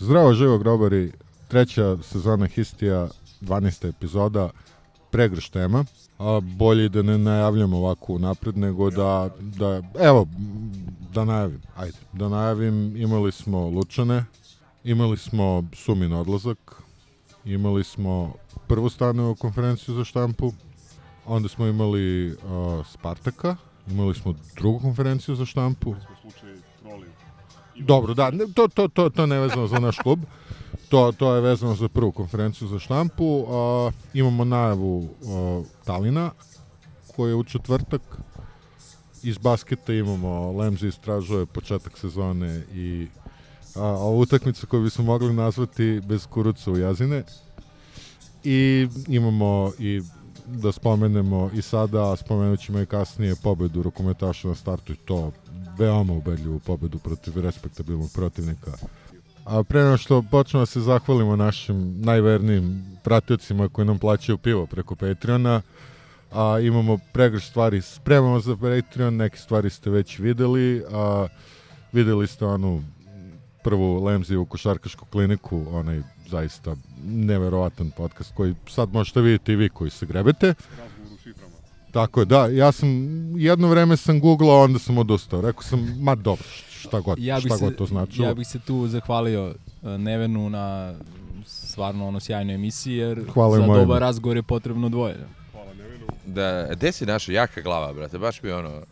Zdravo živo grobari, treća sezona Histija, 12. epizoda, pregrš tema. A bolje da ne najavljamo ovako napred, nego da, da, evo, da najavim, ajde, da najavim, imali smo Lučane, imali smo Sumin odlazak, imali smo prvu stanovu konferenciju za štampu, onda smo imali uh, Spartaka, imali smo drugu konferenciju za štampu, Dobro, da, to, to, to, to ne vezano za naš klub. To, to je vezano za prvu konferenciju za štampu. Uh, imamo najavu uh, Talina, koji je u četvrtak. Iz basketa imamo Lemzi istražuje početak sezone i a, ovu utakmicu koju bismo mogli nazvati bez kuruca u jazine. I imamo i da spomenemo i sada, a spomenut ćemo i kasnije pobedu rukometaša na startu i to veoma ubedljivu pobedu protiv respektabilnog protivnika. A pre nego što počnemo da se zahvalimo našim najvernijim pratiocima koji nam plaćaju pivo preko Patreona, a imamo pregrš stvari spremamo za Patreon, neke stvari ste već videli, a videli ste onu prvu Lemzijevu košarkašku kliniku, onaj zaista neverovatan podcast koji sad možete vidjeti i vi koji se grebete. Tako je, da, ja sam, jedno vreme sam googlao, onda sam odustao. Rekao sam, ma dobro, šta god, ja šta se, god to značilo. Ja bih se tu zahvalio uh, Nevenu na stvarno ono sjajnoj emisiji, jer Hvala za dobar razgovor je potrebno dvoje. Da, gde si našao jaka glava, brate? Baš mi ono,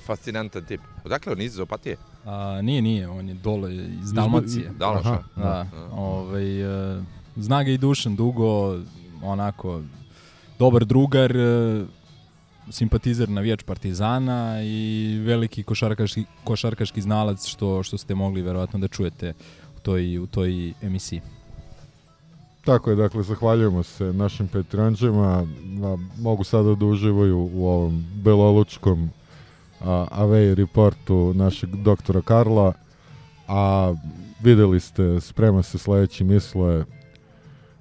fascinantan tip. Odakle on iz Opatije? A, nije, nije, on je dole iz Dalmacije. Dalmaša? Aha. Da, ovaj, uh, zna ga i Dušan dugo, onako, dobar drugar, uh, simpatizer navijač Partizana i veliki košarkaški, košarkaški znalac što, što ste mogli verovatno da čujete u toj, u toj emisiji. Tako je, dakle, zahvaljujemo se našim Patreonđima. A, mogu sada da uživaju u ovom belolučkom away reportu našeg doktora Karla. A videli ste, sprema se sledeći misle.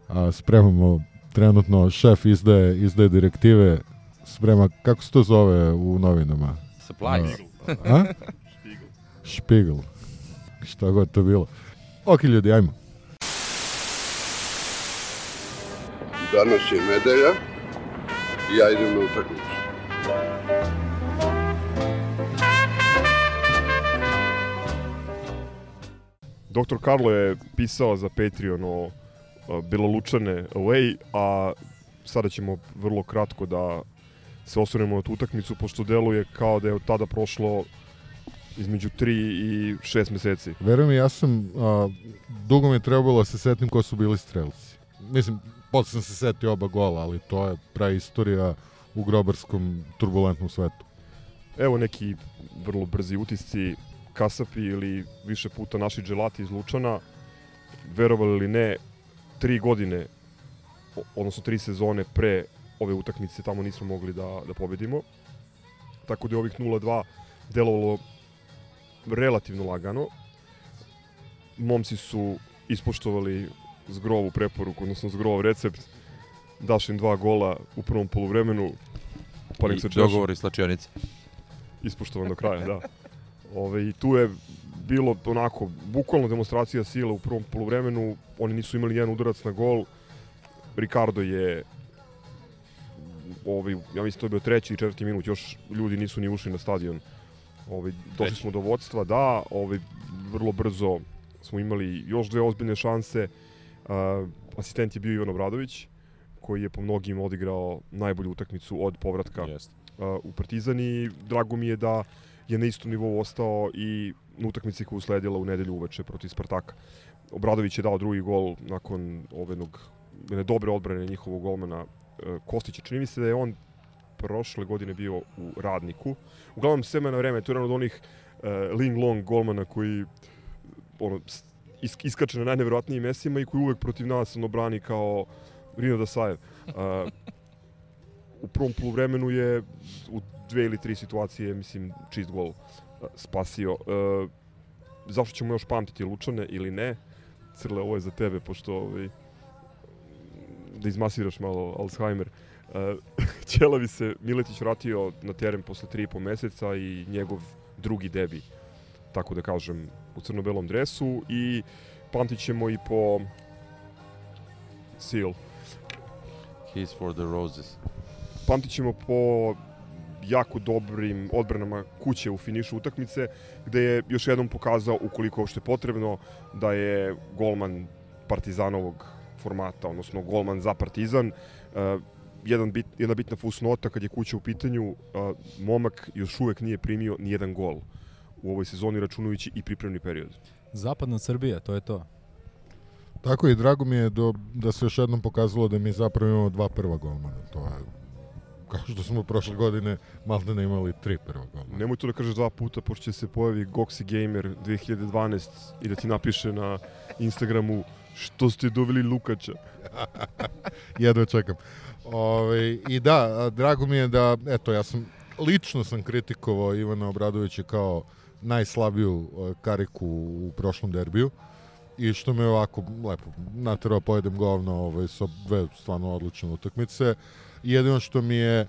A, spremamo trenutno šef izdaje, izdaje direktive sprema, kako se to zove u novinama? Supply. A? Špigl. Šta god to bilo. Ok, ljudi, ajmo. Danas je nedelja i ja idem na utakmicu. Doktor Karlo je pisao za Patreon o Belolučane Away, a sada ćemo vrlo kratko da se osvrnemo na tu utakmicu, pošto deluje kao da je od tada prošlo između 3 i 6 meseci. Veruj mi, ja sam, a, dugo mi je trebalo da se setim ko su bili strelci. Mislim, posle sam se setio oba gola, ali to je praistorija u grobarskom turbulentnom svetu. Evo neki vrlo brzi utisci kasapi ili više puta naši dželati iz Lučana. Verovali ili ne, tri godine, odnosno tri sezone pre ove utakmice tamo nismo mogli da, da pobedimo. Tako da je ovih 0-2 delovalo relativno lagano. Momci su ispoštovali zgrovu preporuku, odnosno zgrov recept. Daš im dva gola u prvom poluvremenu, pa nek se dogovor iz slačionice. ispoštovan do kraja, da. Ove, I tu je bilo onako, bukvalno demonstracija sile u prvom poluvremenu, oni nisu imali jedan udarac na gol, Ricardo je ovaj, ja mislim to je bio treći i četvrti minut, još ljudi nisu ni ušli na stadion. Ovaj, došli smo do vodstva, da, ovaj, vrlo brzo smo imali još dve ozbiljne šanse. Uh, asistent je bio Ivan Obradović, koji je po mnogim odigrao najbolju utakmicu od povratka uh, u Partizan i drago mi je da je na istom nivou ostao i na utakmici koja usledila u nedelju uveče protiv Spartaka. Obradović je dao drugi gol nakon ovenog jedne dobre odbrane njihovog golmana uh, Kostića. Čini mi se da je on prošle godine bio u Radniku. Uglavnom, sve na vreme, to je jedan od onih uh, Ling Long golmana koji ono, s- is, iskače na najneverovatnijim mesima i koji uvek protiv nas ono, brani kao Rino Dasajev. Uh, u prvom poluvremenu je u dve ili tri situacije, mislim, čist gol uh, spasio. Uh, zašto ćemo još pamtiti Lučane ili ne? Crle, ovo je za tebe, pošto ovaj, da izmasiraš malo Alzheimer. Uh, Ćelavi se Miletić vratio na teren posle 3,5 meseca i njegov drugi debi, tako da kažem, u crno-belom dresu i pamtit ćemo i po Seal. Kiss for the Roses. Pamtit ćemo po jako dobrim odbranama kuće u finišu utakmice, gde je još jednom pokazao, ukoliko uopšte potrebno, da je golman Partizanovog formata, odnosno golman za Partizan. Uh, jedan bit, jedna bitna fusnota kad je kuća u pitanju, uh, momak još uvek nije primio ni jedan gol u ovoj sezoni, računajući i pripremni period. Zapadna Srbija, to je to. Tako i drago mi je do, da se još jednom pokazalo da mi zapravo imamo dva prva golmana. To je kao što smo prošle godine malde ne imali tri prva golmana. Nemoj to da kažeš dva puta, pošto će se pojavi Goxi Gamer 2012 i da ti napiše na Instagramu što ste doveli Lukača. Jedva čekam. Ove, I da, drago mi je da, eto, ja sam, lično sam kritikovao Ivana Obradovića kao najslabiju kariku u prošlom derbiju i što me ovako lepo naterao pojedem govno ovaj, sa dve stvarno odlične utakmice. Jedino što mi je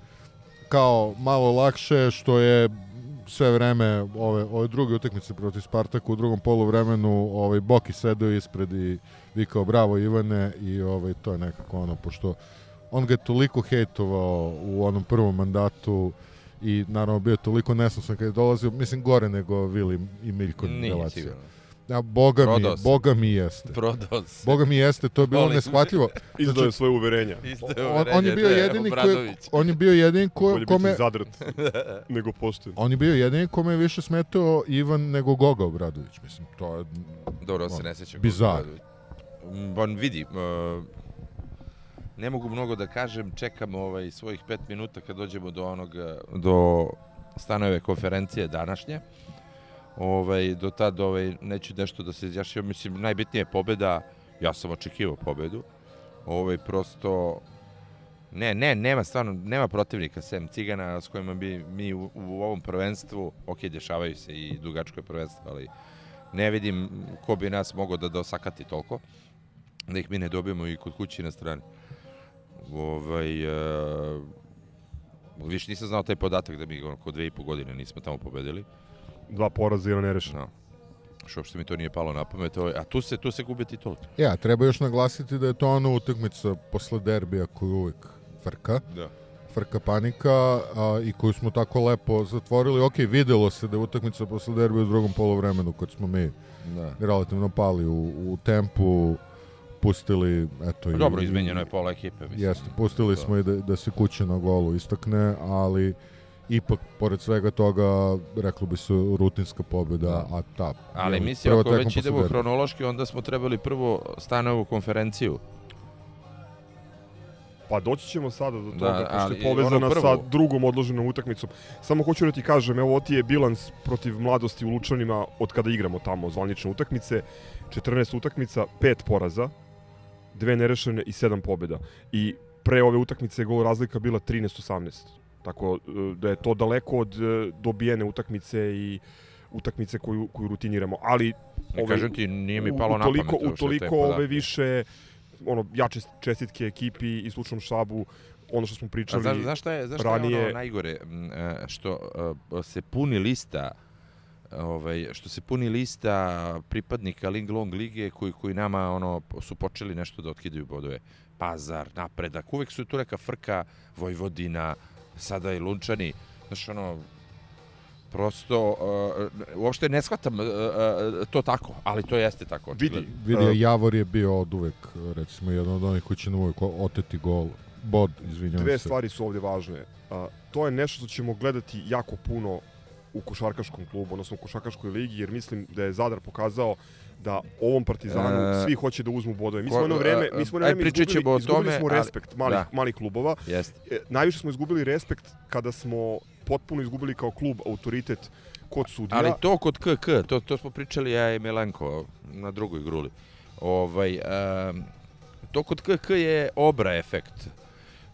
kao malo lakše što je sve vreme ove, ove druge utakmice protiv Spartaka u drugom poluvremenu ovaj Boki sedeo ispred i vikao bravo Ivane i ovaj to je nekako ono pošto on ga je toliko hejtovao u onom prvom mandatu i naravno bio je toliko nesnosan kad je dolazio, mislim gore nego Vili i Miljko Nije relacija. sigurno. A, boga mi, Prodao se. boga mi jeste. Prodao se. Boga mi jeste, to je bilo Volim. neshvatljivo. Izdao je svoje uverenja. Isto On, on je bio jedini koji, on je bio jedini ko, Bolje kome, biti zadrt nego pošten. on je bio jedini kome je više smetao Ivan nego Goga Obradović, mislim, to je Dobro, on se ne seća. bizar. Mm, On vidi, uh, ne mogu mnogo da kažem, čekam ovaj svojih pet minuta kad dođemo do onog, do stanove konferencije današnje. Ovaj, do tad ovaj, neću nešto da se izjašnjam, mislim, najbitnije je pobeda, ja sam očekivao pobedu. Ovaj, prosto, ne, ne, nema stvarno, nema protivnika sem Cigana s kojima bi mi u, u ovom prvenstvu, ok, dešavaju se i dugačko je prvenstvo, ali ne vidim ko bi nas mogao da dosakati toliko da ih mi ne dobijemo i kod kući na strani. Ovaj, uh, više nisam znao taj podatak da mi ono, kod dve i po godine nismo tamo pobedili. Dva poraza i jedan nerešen. No. Što uopšte mi to nije palo na pamet. Ovaj, a tu se, tu se gubi titul. Ja, treba još naglasiti da je to ona utakmica posle derbija koju uvijek frka, Da. frka panika a, i koju smo tako lepo zatvorili. Ok, videlo se da je utakmica posle derbija u drugom polovremenu kad smo mi da. relativno pali u, u tempu, pustili, eto i... Pa Dobro, izmenjeno je pola ekipe. Mislim. Jeste, pustili Da. smo i da, da se kuće na golu istakne, ali ipak, pored svega toga, reklo bi se rutinska pobjeda, Da. a ta... Ali mislim, ako već idemo derbija. hronološki, onda smo trebali prvo stanovu konferenciju. Pa doći ćemo sada do Da, toga, pošto ali je povezana sa drugom odloženom utakmicom. Samo hoću da ti kažem, evo ti je bilans protiv mladosti u Lučanima od kada igramo tamo zvanične utakmice. 14 utakmica, 5 poraza, dve nerešene i 7 pobjeda. I pre ove utakmice je gol razlika bila 13-18. Tako e, da je to daleko od e, dobijene utakmice i utakmice koju, koju rutiniramo. Ali Ovaj, kažem ti, nije mi palo na pamet. utoliko, utoliko ove više ono, jače čestitke ekipi i slučnom štabu, ono što smo pričali. znaš, znaš šta je, znaš šta je ranije- ono najgore? E, Što se puni lista ovaj, što se puni lista pripadnika Ling Long lige koji, koji nama ono, su počeli nešto da otkidaju bodove. Pazar, napredak, uvek su tu neka frka, Vojvodina, sada i Lunčani. Znaš, ono, prosto, uh, uopšte ne shvatam uh, uh, to tako, ali to jeste tako. Vidi. Vidio, Uh, Javor je bio od uvek, recimo, jedan od onih koji će nam uvek oteti gol. Bod, izvinjavam Dve se. stvari su ovde važne. A, to je nešto što ćemo gledati jako puno u košarkaškom klubu, odnosno u košarkaškoj ligi, jer mislim da je Zadar pokazao da ovom Partizanu E, svi hoće da uzmu bodove. Mi smo jedno vreme, e, mi smo jedno aj, vreme izgubili, o izgubili tome, smo ali- respekt malih, da. malih klubova. Jeste. E, najviše smo izgubili respekt kada smo potpuno izgubili kao klub autoritet kod sudija. Ali to kod KK, to, to smo pričali ja i Milenko na drugoj gruli. Ovaj, um, to kod KK je obra efekt.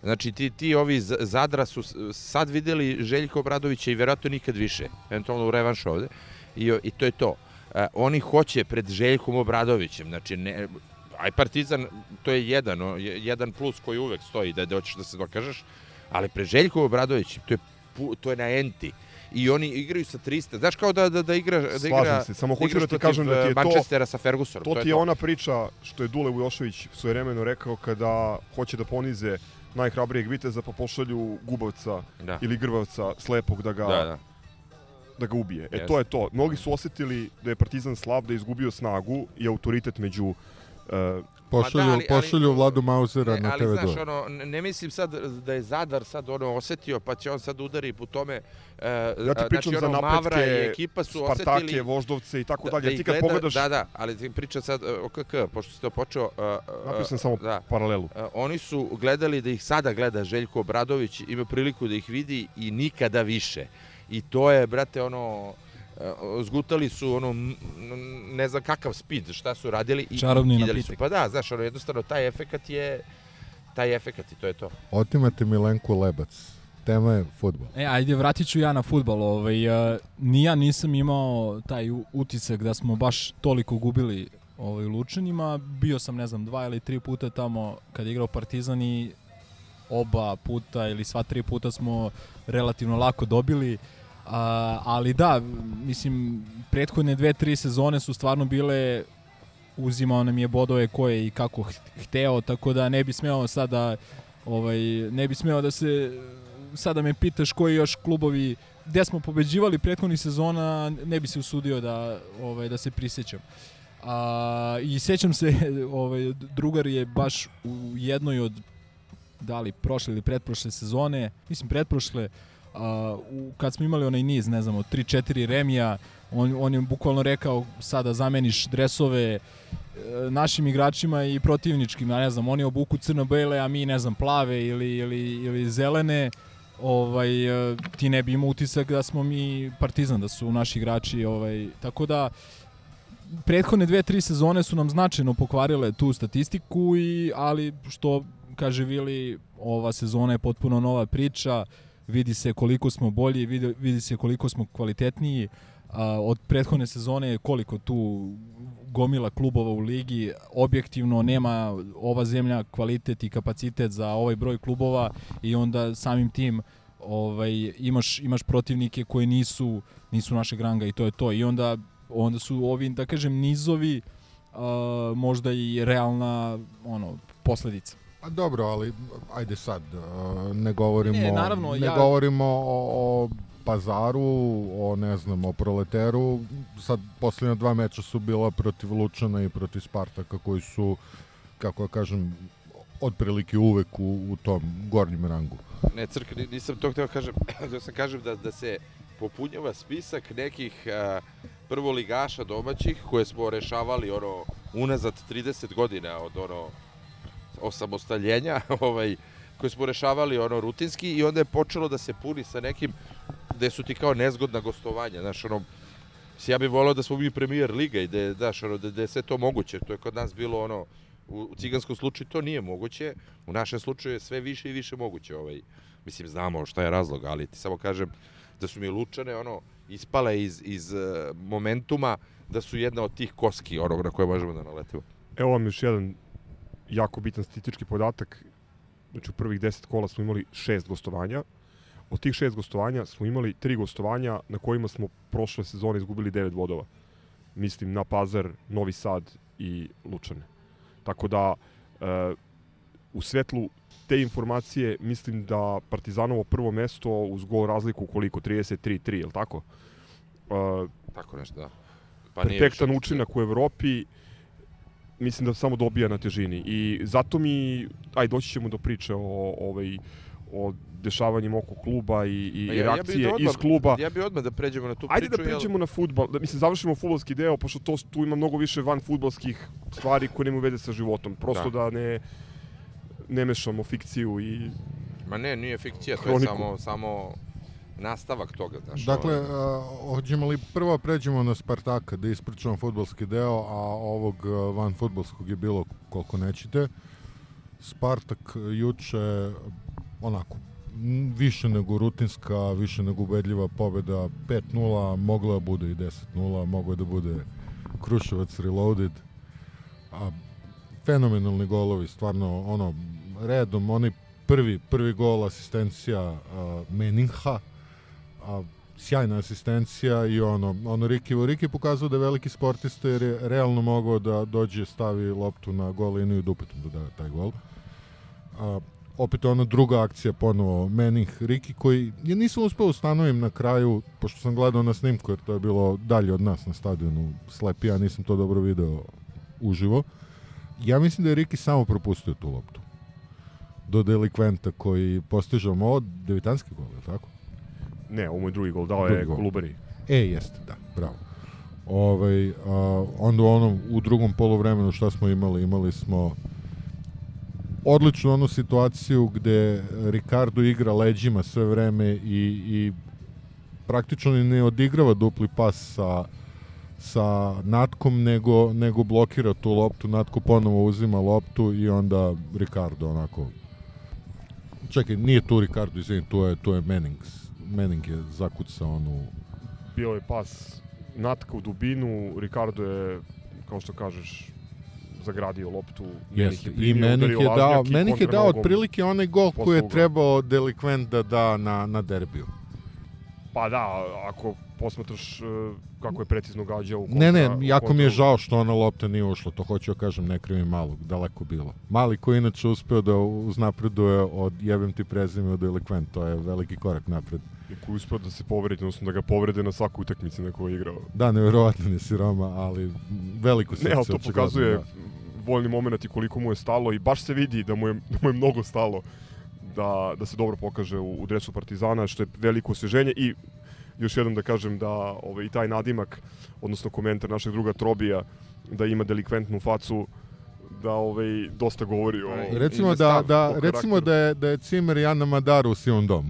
Znači, ti, ti ovi Zadra su sad videli Željko Obradovića i vjerojatno nikad više, eventualno u revanšu ovde, i, i to je to. E, oni hoće pred Željkom Obradovićem, znači, ne, aj Partizan, to je jedan, jedan plus koji uvek stoji, da, da hoćeš da se dokažeš, ali pred Željkom Obradovićem, to je, to je na enti. I oni igraju sa 300. Znaš kao da, da, da igra... Da Slažem igra, se, samo da hoću da ti kažem da ti je to- Manchestera sa Fergusonom. To ti je ona priča što je Dule Vujošević svojevremeno rekao kada hoće da ponize najhrabrijeg viteza pa pošalju Gubavca Da. ili Grvavca slepog da ga, Da, da. Da ga ubije. E to je to. Mnogi su osetili da je Partizan slab, da je izgubio snagu i autoritet među uh, Pošalju, Ma da, ali- ali- pošalju Vladu Mauzera Ne, na ali TV2. znaš, ono, ne mislim sad da je Zadar sad ono osetio, pa će on sad udari po tome. E, ja ti pričam znači, za ono, Mavra i napretke, ekipa su Spartake, osetili... Voždovce i tako da- dalje. da Ti ih kad gleda- pogledaš, Da, da, ali ti pričam sad e, o KK, pošto si to počeo... e, e, napravio sam samo da. paralelu. E, oni su gledali da ih sada gleda Željko Obradović, ima priliku da ih vidi i nikada više. I to je, brate, ono, e, zgutali su ono, ne znam kakav speed, šta su radili i Čarobni napitak. su. Pa da, znaš, ono, jednostavno, taj efekat je, taj efekat i to je to. Otimate Milenku Lebac. Tema je futbol. E, ajde, vratit ću ja na futbal. Ovaj, uh, ni ja nisam imao taj utisak da smo baš toliko gubili ovaj, Lučanima. Bio sam, ne znam, dva ili tri puta tamo kad je igrao Partizan i oba puta ili sva tri puta smo relativno lako dobili. A, ali da, mislim, prethodne dve, tri sezone su stvarno bile uzimao nam je bodove koje i kako ht- hteo, tako da ne bi smeo sada ovaj, ne bi smeo da se sada me pitaš koji još klubovi gde smo pobeđivali prethodnih sezona, ne bi se usudio da ovaj da se prisjećam. A, I sećam se, ovaj, drugar je baš u jednoj od da li prošle ili pretprošle sezone, mislim pretprošle, a, u, kad smo imali onaj niz, ne znam, od 3-4 remija, on, on je bukvalno rekao sada zameniš dresove e, našim igračima i protivničkim, ja ne znam, oni obuku crno-bele, a mi, ne znam, plave ili, ili, ili zelene, ovaj, e, ti ne bi imao utisak da smo mi partizan, da su naši igrači, ovaj, tako da prethodne dve, tri sezone su nam značajno pokvarile tu statistiku, i, ali što kaže Vili, ova sezona je potpuno nova priča, vidi se koliko smo bolji, vidi, vidi se koliko smo kvalitetniji, a, od prethodne sezone je koliko tu gomila klubova u ligi, objektivno nema ova zemlja kvalitet i kapacitet za ovaj broj klubova i onda samim tim ovaj imaš imaš protivnike koji nisu nisu našeg ranga i to je to i onda onda su ovi da kažem nizovi a, možda i realna ono posledica. A dobro, ali ajde sad, ne govorimo, Ne, naravno, ne ja- govorimo o, o pazaru, o ne znam, o proleteru. Sad, posljednja dva meča su bila protiv Lučana i protiv Spartaka, koji su, kako da kažem, otprilike uvek u, u tom gornjem rangu. Ne, crk, ni- nisam to hteo kažem, da sam kažem da, da se popunjava spisak nekih a, prvoligaša domaćih koje smo rešavali ono unazad 30 godina od ono osamostaljenja, ovaj koje smo rešavali ono rutinski i onda je počelo da se puni sa nekim gde su ti kao nezgodna gostovanja, znaš, ono ja bih volao da smo mi premier liga i da znaš, ono, da, da je sve to moguće, to je kod nas bilo ono u, u ciganskom slučaju to nije moguće, u našem slučaju je sve više i više moguće, ovaj, mislim, znamo šta je razlog, ali ti samo kažem da su mi lučane, ono, ispale iz, iz uh, momentuma da su jedna od tih koski, onog na koje možemo da naletimo. Evo vam još jedan jako bitan statistički podatak. Znači u prvih 10 kola smo imali šest gostovanja. Od tih šest gostovanja smo imali tri gostovanja na kojima smo prošle sezone izgubili 9 bodova. Mislim na Pazar, Novi Sad i Lučane. Tako da e, u svetlu te informacije mislim da Partizanovo prvo mesto uz gol razliku koliko? 33-3, je li tako? E, Tako nešto, da. pa perfektan učinak u Evropi mislim da samo dobija na težini i zato mi aj doći ćemo do priče o ovaj o dešavanjima oko kluba i, i Pa ja, ja- ja reakcije da odmah- iz kluba. Ja bih odmah da pređemo na tu Ajde priču. da pređemo na futbal, da mislim završimo fudbalski deo pošto to tu ima mnogo više van fudbalskih stvari koje nemaju veze sa životom. Prosto da, ne ne mešamo fikciju i Ma ne, nije fikcija, to je samo, samo nastavak toga, znaš. Dakle, ovaj, hoćemo li prvo pređemo na Spartaka da ispričamo futbolski deo, a ovog van futbolskog je bilo koliko nećete. Spartak juče onako više nego rutinska, više nego ubedljiva pobeda 5-0, mogla da bude i 10-0, moglo je da bude Kruševac Reloaded. A, fenomenalni golovi, stvarno ono redom, oni prvi prvi gol asistencija a, Meninha, a, sjajna asistencija i ono, ono Riki, Riki pokazao da je veliki sportista jer je realno mogao da dođe, stavi loptu na gol liniju i dupetom da da taj gol. A, opet ona druga akcija ponovo Menih Riki koji ja nisam uspeo ustanovim na kraju pošto sam gledao na snimku jer to je bilo dalje od nas na stadionu slep ja nisam to dobro video uživo ja mislim da je Riki samo propustio tu loptu do delikventa koji postiže ovo devitanski gol, je tako? Ne, ovo je drugi gol, dao je. Kolubari. E, jeste, da, bravo. Ovaj, a, onda u onom, u drugom polovremenu šta smo imali? Imali smo odličnu onu situaciju gde Ricardo igra leđima sve vreme i, i praktično ne odigrava dupli pas sa sa Natkom, nego, nego blokira tu loptu, Natko ponovo uzima loptu i onda Ricardo onako čekaj, nije tu Ricardo, izvini, tu je, tu je Mannings. Manning je zakucao onu Bio je pas Natka u dubinu, Ricardo je, kao što kažeš, zagradio loptu. Jeste. I udario je dao, Menih je dao otprilike onaj gol koji je trebao delikvent da da na, na derbiju. Pa da, ako posmatraš e, kako je precizno gađao u Ne, ne, kontra- u jako mi je kontra- žao što ona lopta nije ušla, to hoću da kažem, ne krivim malog, daleko bilo. Mali koji inače uspeo da uznapreduje od jebem ti prezime od delikvent, to je veliki korak napred. I koji uspeo da se povredi, odnosno da ga povrede na svakoj utakmici na kojoj je igrao. Da, nevjerovatno je siroma, ali veliko srce. Ne, ali to pokazuje da. voljni moment i koliko mu je stalo i baš se vidi da mu je, da mu je mnogo stalo da, da se dobro pokaže u, u dresu Partizana, što je veliko osveženje i još jednom da kažem da ovaj, i taj nadimak, odnosno komentar našeg druga Trobija, da ima delikventnu facu, da ovaj, dosta govori o... I- Recimo da, stav da, o recimo da je, da je Cimer i Ana Madaru u sivom domu.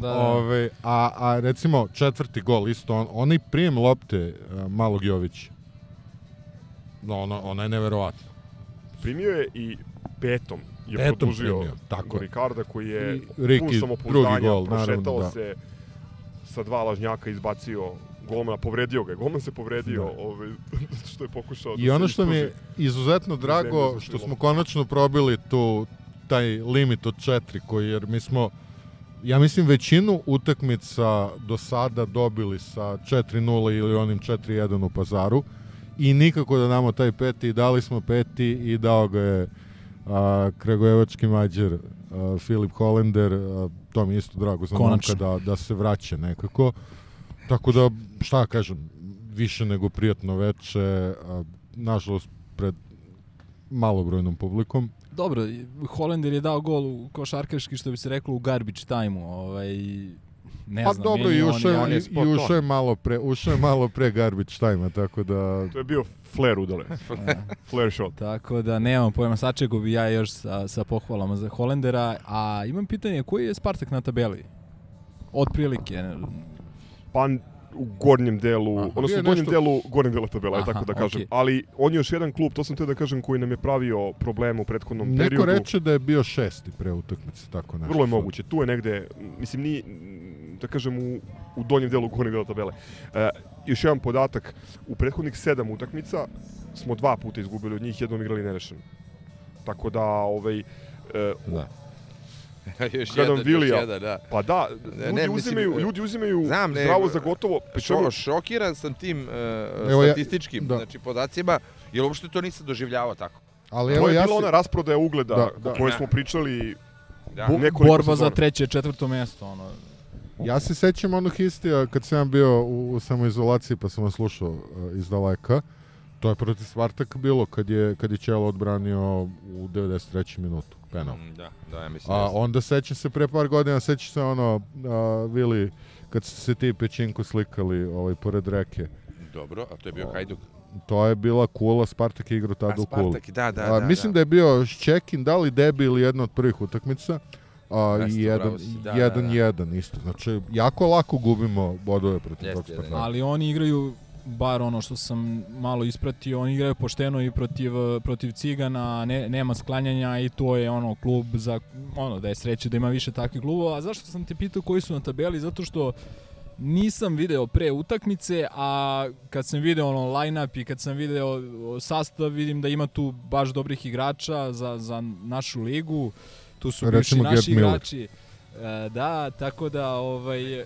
Da, Ove, a, a recimo četvrti gol isto, on, onaj prijem lopte uh, malog Jovića. No, ona, ona je neverovatna. Primio je i petom je Petom produžio primio, tako. Ricarda koji je I Riki, pun samopouzdanja, gol, naravno, prošetao da. se sa dva lažnjaka izbacio golmana, povredio ga je. Golman se povredio, Da. ovaj, što je pokušao da I se ono što mi je izuzetno drago, što smo konačno probili tu, taj limit od četiri, koji, jer mi smo, ja mislim, većinu utakmica do sada dobili sa 4-0 ili onim 4-1 u pazaru i nikako da damo taj peti dali smo peti i dao ga je a, Kragujevački mađer a, Filip Hollander, a, to mi je isto drago za Konačno. momka da, da se vraća nekako. Tako da, šta kažem, više nego prijatno veče, a, nažalost pred malobrojnom publikom. Dobro, Holender je dao gol u košarkaški, što bi se reklo, u garbage time-u. Ovaj, ne Pa znam, dobro, i ušao je- je, on je i, ušao malo pre, ušao je malo pre garbage time tako da To je bio flare udale. flare shot. Tako da nemam pojma, sačekao bi ja još sa, sa pohvalama za Holendera, a imam pitanje, koji je Spartak na tabeli? Od prilike. Pa u gornjem delu, Aha. odnosno u donjem nešto- delu gornjem dela tabela, Aha, tako da kažem. okej. Ali on je još jedan klub, to sam te da kažem, koji nam je pravio probleme u prethodnom neko periodu. reče da je bio šesti pre utakmice, tako nešto. Vrlo je moguće. Tu je negde, mislim, ni da kažem, u, u donjem delu gornjeg dela tabele. E, još jedan podatak, u prethodnih sedam utakmica smo dva puta izgubili od njih, jednom igrali nerešeno. Tako da, ovaj, e, Da. Još Gledam jedan, Vilija. još jedan, da. pa da, Ne, ljudi, ne, mislim, uzimaju, e, ljudi uzimaju znam, ne, zdravo e, za gotovo. Šo, šokiran sam tim uh, Evo ja- statističkim da. znači, podacima, jer uopšte to nisam doživljavao tako. Ali To evo je ja bila se, ona rasprodaja ugleda Da, da, da. o kojoj Da. smo pričali Da. Bu- nekoliko Borba za sezona. treće, četvrto mesto. Ono. ja se sećam onog histija kad sam ja bio u, u samoizolaciji pa sam vas slušao uh, iz daleka. To je protiv Spartaka bilo kad je, kad je Čelo odbranio u 93. minutu penal. Mm, Da, da, ja mislim. A da onda sećam se pre par godina, sećam se ono, a, Vili, kad su se ti i Pećinko slikali ovaj, pored reke. Dobro, a to je bio O, Hajduk. To je bila Kula, Spartak je igrao tada u Kuli. Spartak, da, da, A, da. mislim da. da je bio Ščekin, da li debi ili jedna od prvih utakmica. A, i jedan, si, da, jedan, da, da. jedan isto. Znači, jako lako gubimo bodove protiv tog Spartaka. Ali oni igraju bar ono što sam malo ispratio, oni igraju pošteno i protiv, protiv Cigana, ne, nema sklanjanja i to je ono klub za, ono da je sreće da ima više takvih klubova. A zašto sam te pitao koji su na tabeli? Zato što nisam video pre utakmice, a kad sam video ono line-up i kad sam video sastav, vidim da ima tu baš dobrih igrača za, za našu ligu. Tu su bivši Recimo Gerd naši Miller. igrači. E, da, tako da ovaj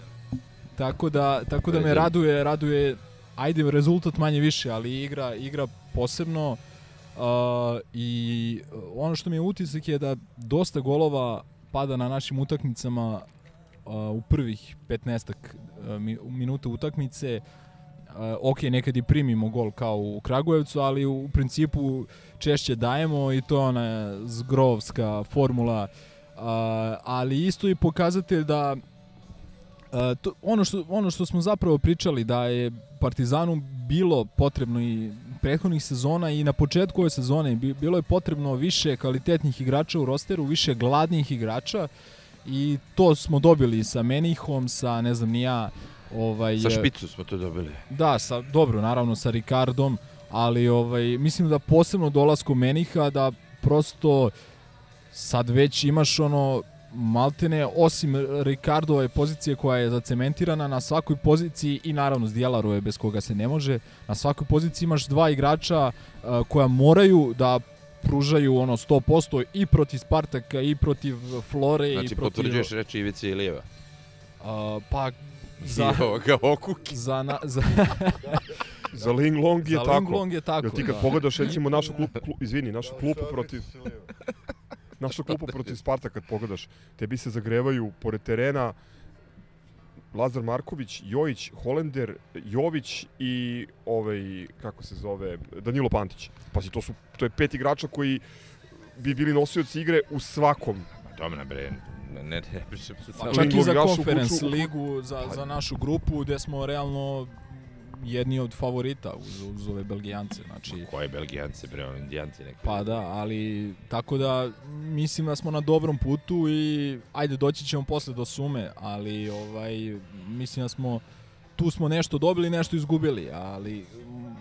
tako da tako da me Ajde. raduje, raduje ajde rezultat manje više, ali igra igra posebno Uh, i ono što mi je utisak je da dosta golova pada na našim utakmicama uh, u prvih 15 uh, mi- minuta utakmice. Uh, ok, nekad i primimo gol kao u Kragujevcu, ali u principu češće dajemo i to je ona zgrovska formula. Uh, ali isto i pokazatelj da Uh, to, ono, što, ono što smo zapravo pričali da je Partizanu bilo potrebno i prethodnih sezona i na početku ove sezone bi- bilo je potrebno više kvalitetnih igrača u rosteru, više gladnih igrača i to smo dobili sa Menihom, sa ne znam ni ja ovaj Sa špicu smo to dobili. Da, sa dobro, naravno sa Ricardom, ali ovaj mislim da posebno dolaskom Meniha da prosto sad već imaš ono maltene osim Ricardove pozicije koja je zacementirana na svakoj poziciji i naravno s Djelarove bez koga se ne može na svakoj poziciji imaš dva igrača uh, koja moraju da pružaju ono 100% i protiv Spartaka i protiv Flore i Znači, protiv potvrđuješ reči Ivice Ilijeva. uh, pa za I ovoga Okuki. za, na, za, Za Ling Long je za tako. Linglong je tako. Jel ti kad da. pogledaš recimo našu klupu, klu, izvini, našu klupu protiv našu klupu protiv Sparta kad pogledaš, tebi se zagrevaju pored terena Lazar Marković, Jojić, Holender, Jović i ovaj kako se zove Danilo Pantić. Pazi, to su to je pet igrača koji bi bili nosioci igre u svakom. Dobro, bre, ne, ne, ne pričam se Pa čak i Linglong za kuću- ligu, za, za našu grupu, gde smo realno jedni od favorita uz, uz ove Belgijance. Znači, Koje Belgijance, bre, oni Indijanci neki. pa da, ali tako da mislim da smo na dobrom putu i ajde doći ćemo posle do sume, ali ovaj mislim da smo tu smo nešto dobili, nešto izgubili, ali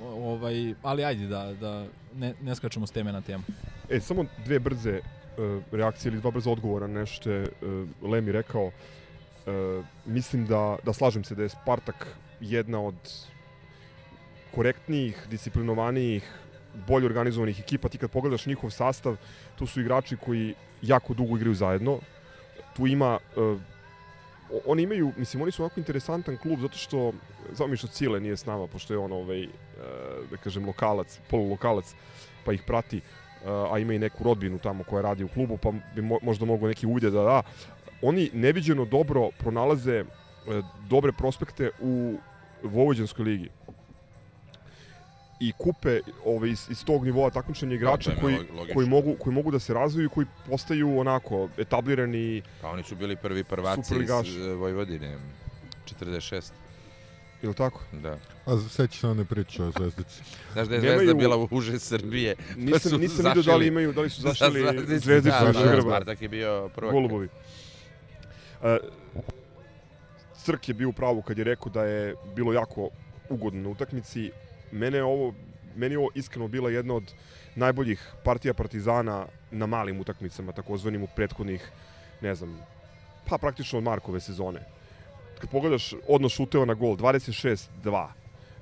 ovaj ali ajde da da ne, ne skačemo s teme na temu. E, samo dve brze uh, reakcije ili dva brza odgovora na nešto što je uh, Lemi rekao. Uh, mislim da, da slažem se da je Spartak jedna od korektnijih, disciplinovanijih, bolje organizovanih ekipa. Ti kad pogledaš njihov sastav, tu su igrači koji jako dugo igraju zajedno. Tu ima uh, oni imaju, mislim, oni su onako interesantan klub zato što, znao mi što Cile nije s nama, pošto je on, ovaj, uh, da kažem, lokalac, polulokalac, pa ih prati, uh, a ima i neku rodbinu tamo koja radi u klubu, pa bi mo možda mogo neki uvide da da. Oni neviđeno dobro pronalaze dobre prospekte u Vojvođanskoj ligi i kupe ovaj, iz, iz tog nivoa takmičenja igrača koji, log- logično. koji, mogu, koji mogu da se razviju i koji postaju onako etablirani Pa oni su bili prvi prvaci iz e, Vojvodine. 46, ili tako? da. A seća se one priče o Zvezdici. Znaš da je Nemaju- Zvezda bila u uže Srbije. Nisam, su nisam vidio da li imaju, da li su za zašli Zvezdicu. zvezdicu da, da, da, grba. Spartak je bio prvak. Golubovi. E, Crk je bio u pravu kad je rekao da je bilo jako ugodno na utakmici. Mene je ovo, meni je ovo iskreno bila jedna od najboljih partija Partizana na malim utakmicama, takozvanim u prethodnih, ne znam, pa praktično od Markove sezone. Kad pogledaš odnos šuteva na gol, 26-2,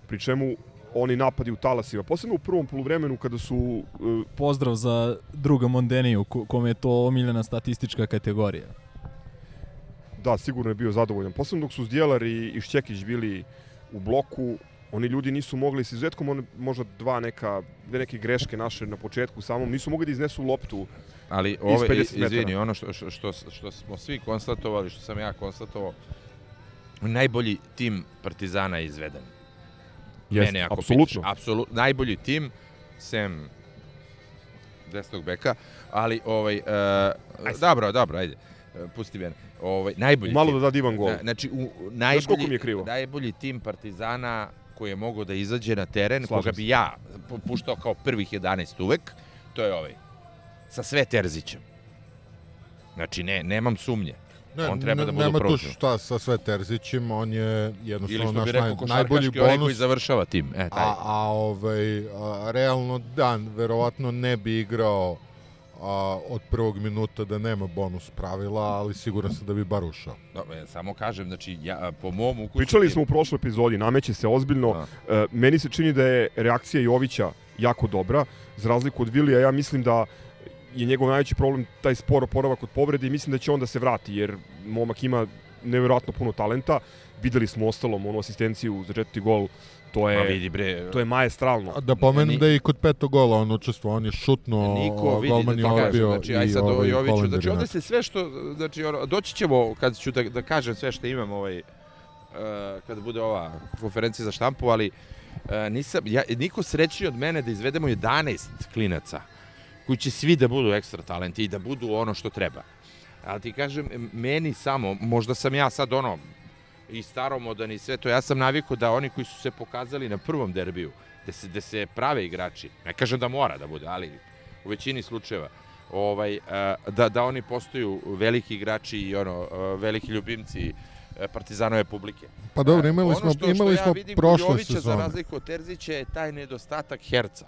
pri čemu oni napadi u talasima, posebno u prvom poluvremenu kada su e, Pozdrav za druga Mondeniju, ko- kome je to omiljena statistička kategorija. Da, sigurno je bio zadovoljan. Posebno dok su Zdjelar i, i Šćekić bili u bloku, oni ljudi nisu mogli, s izuzetkom one, možda dva neka, dve neke greške naše na početku samom, nisu mogli da iznesu loptu. Ali ove, 50 iz- izvini, metara. ono što, što, što, što smo svi konstatovali, što sam ja konstatovao, najbolji tim Partizana je izveden. Mene ako apsolutno. pitaš, apsolutno, najbolji tim, sem desnog beka, ali ovaj, uh, dobro, dobro, ajde, pusti mene. Ovaj, najbolji Malo tim. da da divan gol. Na, znači, u, koliko najbolji, mi je krivo? najbolji tim Partizana koji je mogao da izađe na teren, Slažem koga bi ja pu- puštao kao prvih 11 uvek, to je ovaj. Sa sve Terzićem. Znači, ne, nemam sumnje. Ne, On treba ne- da bude Nema tu šta sa sve Terzićem, on je Ili jednostavno naš rekao naj, najbolji košarkaški onaj koji bonus. završava tim. E, taj. A, a, ovaj, a, realno, da, verovatno ne bi igrao a, od prvog minuta da nema bonus pravila, ali siguran sam da bi bar ušao. Ja samo kažem, znači, ja, po mom ukusu... Pričali smo u prošloj epizodi, nameće se ozbiljno. Da. E, meni se čini da je reakcija Jovića jako dobra. Za razliku od Vilija, ja mislim da je njegov najveći problem taj spor oporavak od povrede i mislim da će on da se vrati, jer momak ima neverovatno puno talenta. Videli smo ostalom onu asistenciju za četvrti gol, to Ma je, vidi bre, to je majestralno. A Da pomenem Ni- da je i kod petog gola on učestvovao, on je šutnuo, Niko vidi golman da je to kažem, odbio znači aj i sad ovaj o Joviću, znači je ovde se sve što, znači doći ćemo kad ću da, da kažem sve što imam ovaj, uh, kada bude ova konferencija za štampu, ali uh, nisam, ja, niko srećniji od mene da izvedemo 11 klinaca koji će svi da budu ekstra talenti i da budu ono što treba. Ali ti kažem, meni samo, možda sam ja sad ono, i staromodan i sve to, ja sam navikao da oni koji su se pokazali na prvom derbiju, da se, da se prave igrači, ne kažem da mora da bude, ali u većini slučajeva, ovaj, eh, da, da oni postaju veliki igrači i ono, eh, veliki ljubimci eh, Partizanove publike. Pa dobro, imali ono smo, što, što imali ja smo kod prošle Jovića, za sezone. razliku od Terzića, je taj nedostatak herca.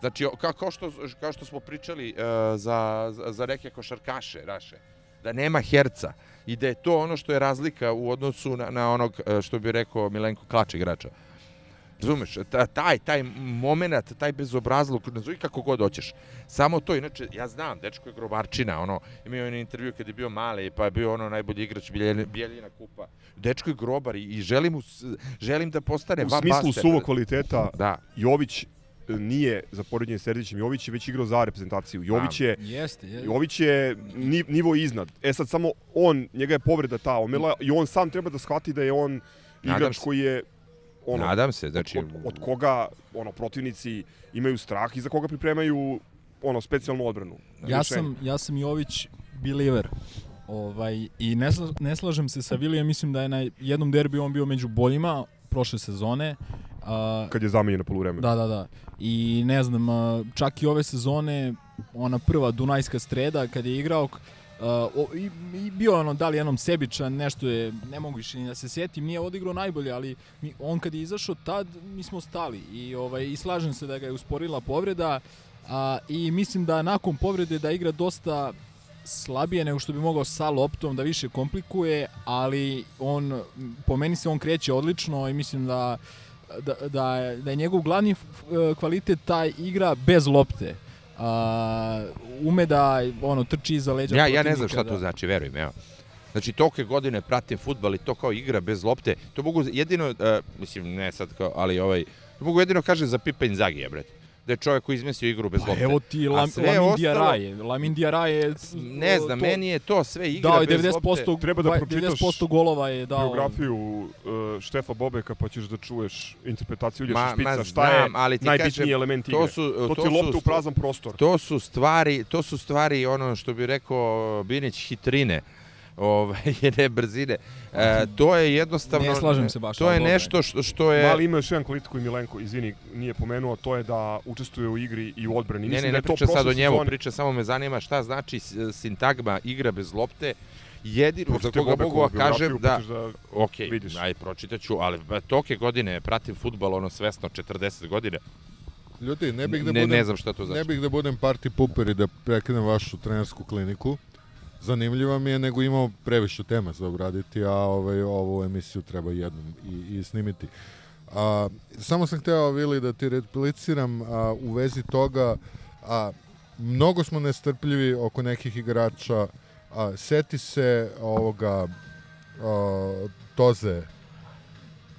Znači, kao, kao, što, kao što smo pričali uh, za, za, za neke košarkaše naše, da nema herca i da je to ono što je razlika u odnosu na, na onog, eh, što bi rekao Milenko Klač igrača. Razumeš, ta, taj, taj moment, taj bezobrazluk, nazvi kako god hoćeš. Samo to, inače, ja znam, dečko je grobarčina, ono, imao je intervju kad je bio mali, pa je bio ono najbolji igrač Bijeljina, kupa. Dečko je grobar i, i želim, želim da postane U smislu suvog kvaliteta, Da, Jović e, nije za poređenje s Serdićem, Jović je već igrao za reprezentaciju. Jović je Jeste, je. Jović je ni, nivo iznad. E sad samo on, njega je povreda ta omela i on sam treba da shvati da je on Nadam igrač se. koji je ono, nadam se, znači... od, od koga ono protivnici imaju strah i za koga pripremaju ono specijalnu odbranu. Ja sam, ja sam Jović believer. Ovaj, I ne, sla, ne slažem se sa Vilijem, mislim da je na jednom derbiju on bio među boljima prošle sezone. A, kad je zamenjen na poluvremenu. Da, da, da. I ne znam, čak i ove sezone, ona prva Dunajska streda kad je igrao, uh, o, i, i bio je ono da li jednom sebičan, nešto je, ne mogu više ni da se setim, nije odigrao najbolje, ali mi, on kad je izašao tad, mi smo stali i, ovaj, i slažem se da ga je usporila povreda a, i mislim da nakon povrede da igra dosta slabije nego što bi mogao sa loptom, da više komplikuje, ali on, po meni se on kreće odlično i mislim da da, da, je, da je njegov glavni kvalitet taj igra bez lopte. A, ume da ono trči iza leđa Ja, ja ne znam šta da. to znači, veruj mi, evo. Znači, tolike godine pratim futbal i to kao igra bez lopte, to mogu jedino, uh, mislim, ne sad kao, ali ovaj, to mogu jedino kaže za Pipa Inzagija, bre. Da je čovjek koji izmislio igru bez Pa lopte. evo ti Lam, Lamin Diaraje. Lamin Diaraje... Ne znam, to- meni je to sve igra dao je bez 90%, lopte. Treba da pročitaš 90% golova je dao. biografiju uh, Štefa Bobeka pa ćeš da čuješ interpretaciju Ilješa Ma- ma Špica, šta je znam, ali ti najbitniji kažem, element igre. To su, to, to ti je lopta u prazan prostor. To su stvari, to su stvari ono što bi rekao Binić hitrine. Ovaj ne brzine. E, to je jednostavno Ne slažem se baš, To je dobro nešto što što je Mali ima još jedan kvalitet koji Milenko, izvini, nije pomenuo, to je da učestvuje u igri i u odbrani. Ne, Mislim ne, da ne je to priča sad o njemu, sezone- priča samo me zanima šta znači sintagma igra bez lopte. Jedino za koga mogu da kažem da, da ok, vidiš. aj pročitaću, ali toke godine pratim futbal ono svesno 40 godine. Ljudi, ne bih da ne, budem, ne znam šta to znači. ne bih da budem party pooper i da prekinem vašu trenersku kliniku. Zanimljiva mi je, nego imamo previše tema za obraditi, a ovaj, ovu emisiju treba jednom i, i snimiti. A, samo sam hteo, Vili, da ti repliciram a, u vezi toga, a, mnogo smo nestrpljivi oko nekih igrača, a, seti se ovoga a, Toze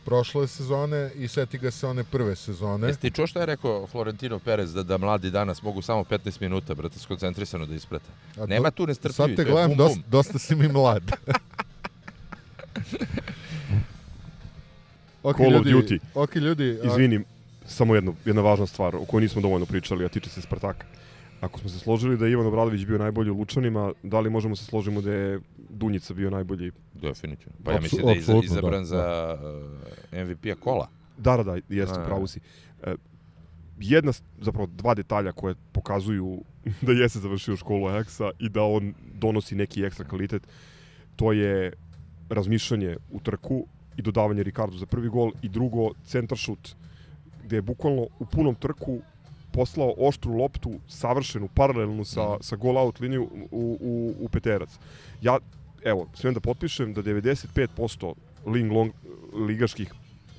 prošle sezone i seti ga se one prve sezone. Jesi ti čuo šta je rekao Florentino Perez da, da mladi danas mogu samo 15 minuta, brate, skoncentrisano da isprate? A Nema to- tu nestrpljivi. Sad te gledam, bum, dosta, bum. dosta si mi mlad. ok, Call of ljudi, Duty. Ok, ljudi. a- Izvini, samo jedno, jedna važna stvar o kojoj nismo dovoljno pričali, a tiče se Spartaka. Ako smo se složili da je Ivan Obradović bio najbolji u Lučanima, da li možemo se složimo da je Dunjica bio najbolji? Definitivno. Pa ja mislim da je apsolutno, izabran da, za uh, MVP-a kola. Da, da, da, jeste, A. pravu si. E, jedna, zapravo dva detalja koje pokazuju da jeste završio školu Ajaxa i da on donosi neki ekstra kvalitet, to je razmišljanje u trku i dodavanje Ricardo za prvi gol i drugo centar šut gde je bukvalno u punom trku poslao oštru loptu savršenu, paralelnu sa, sa gol out liniju u, u, u peterac. Ja, evo, smijem da potpišem da 95% ling long, ligaških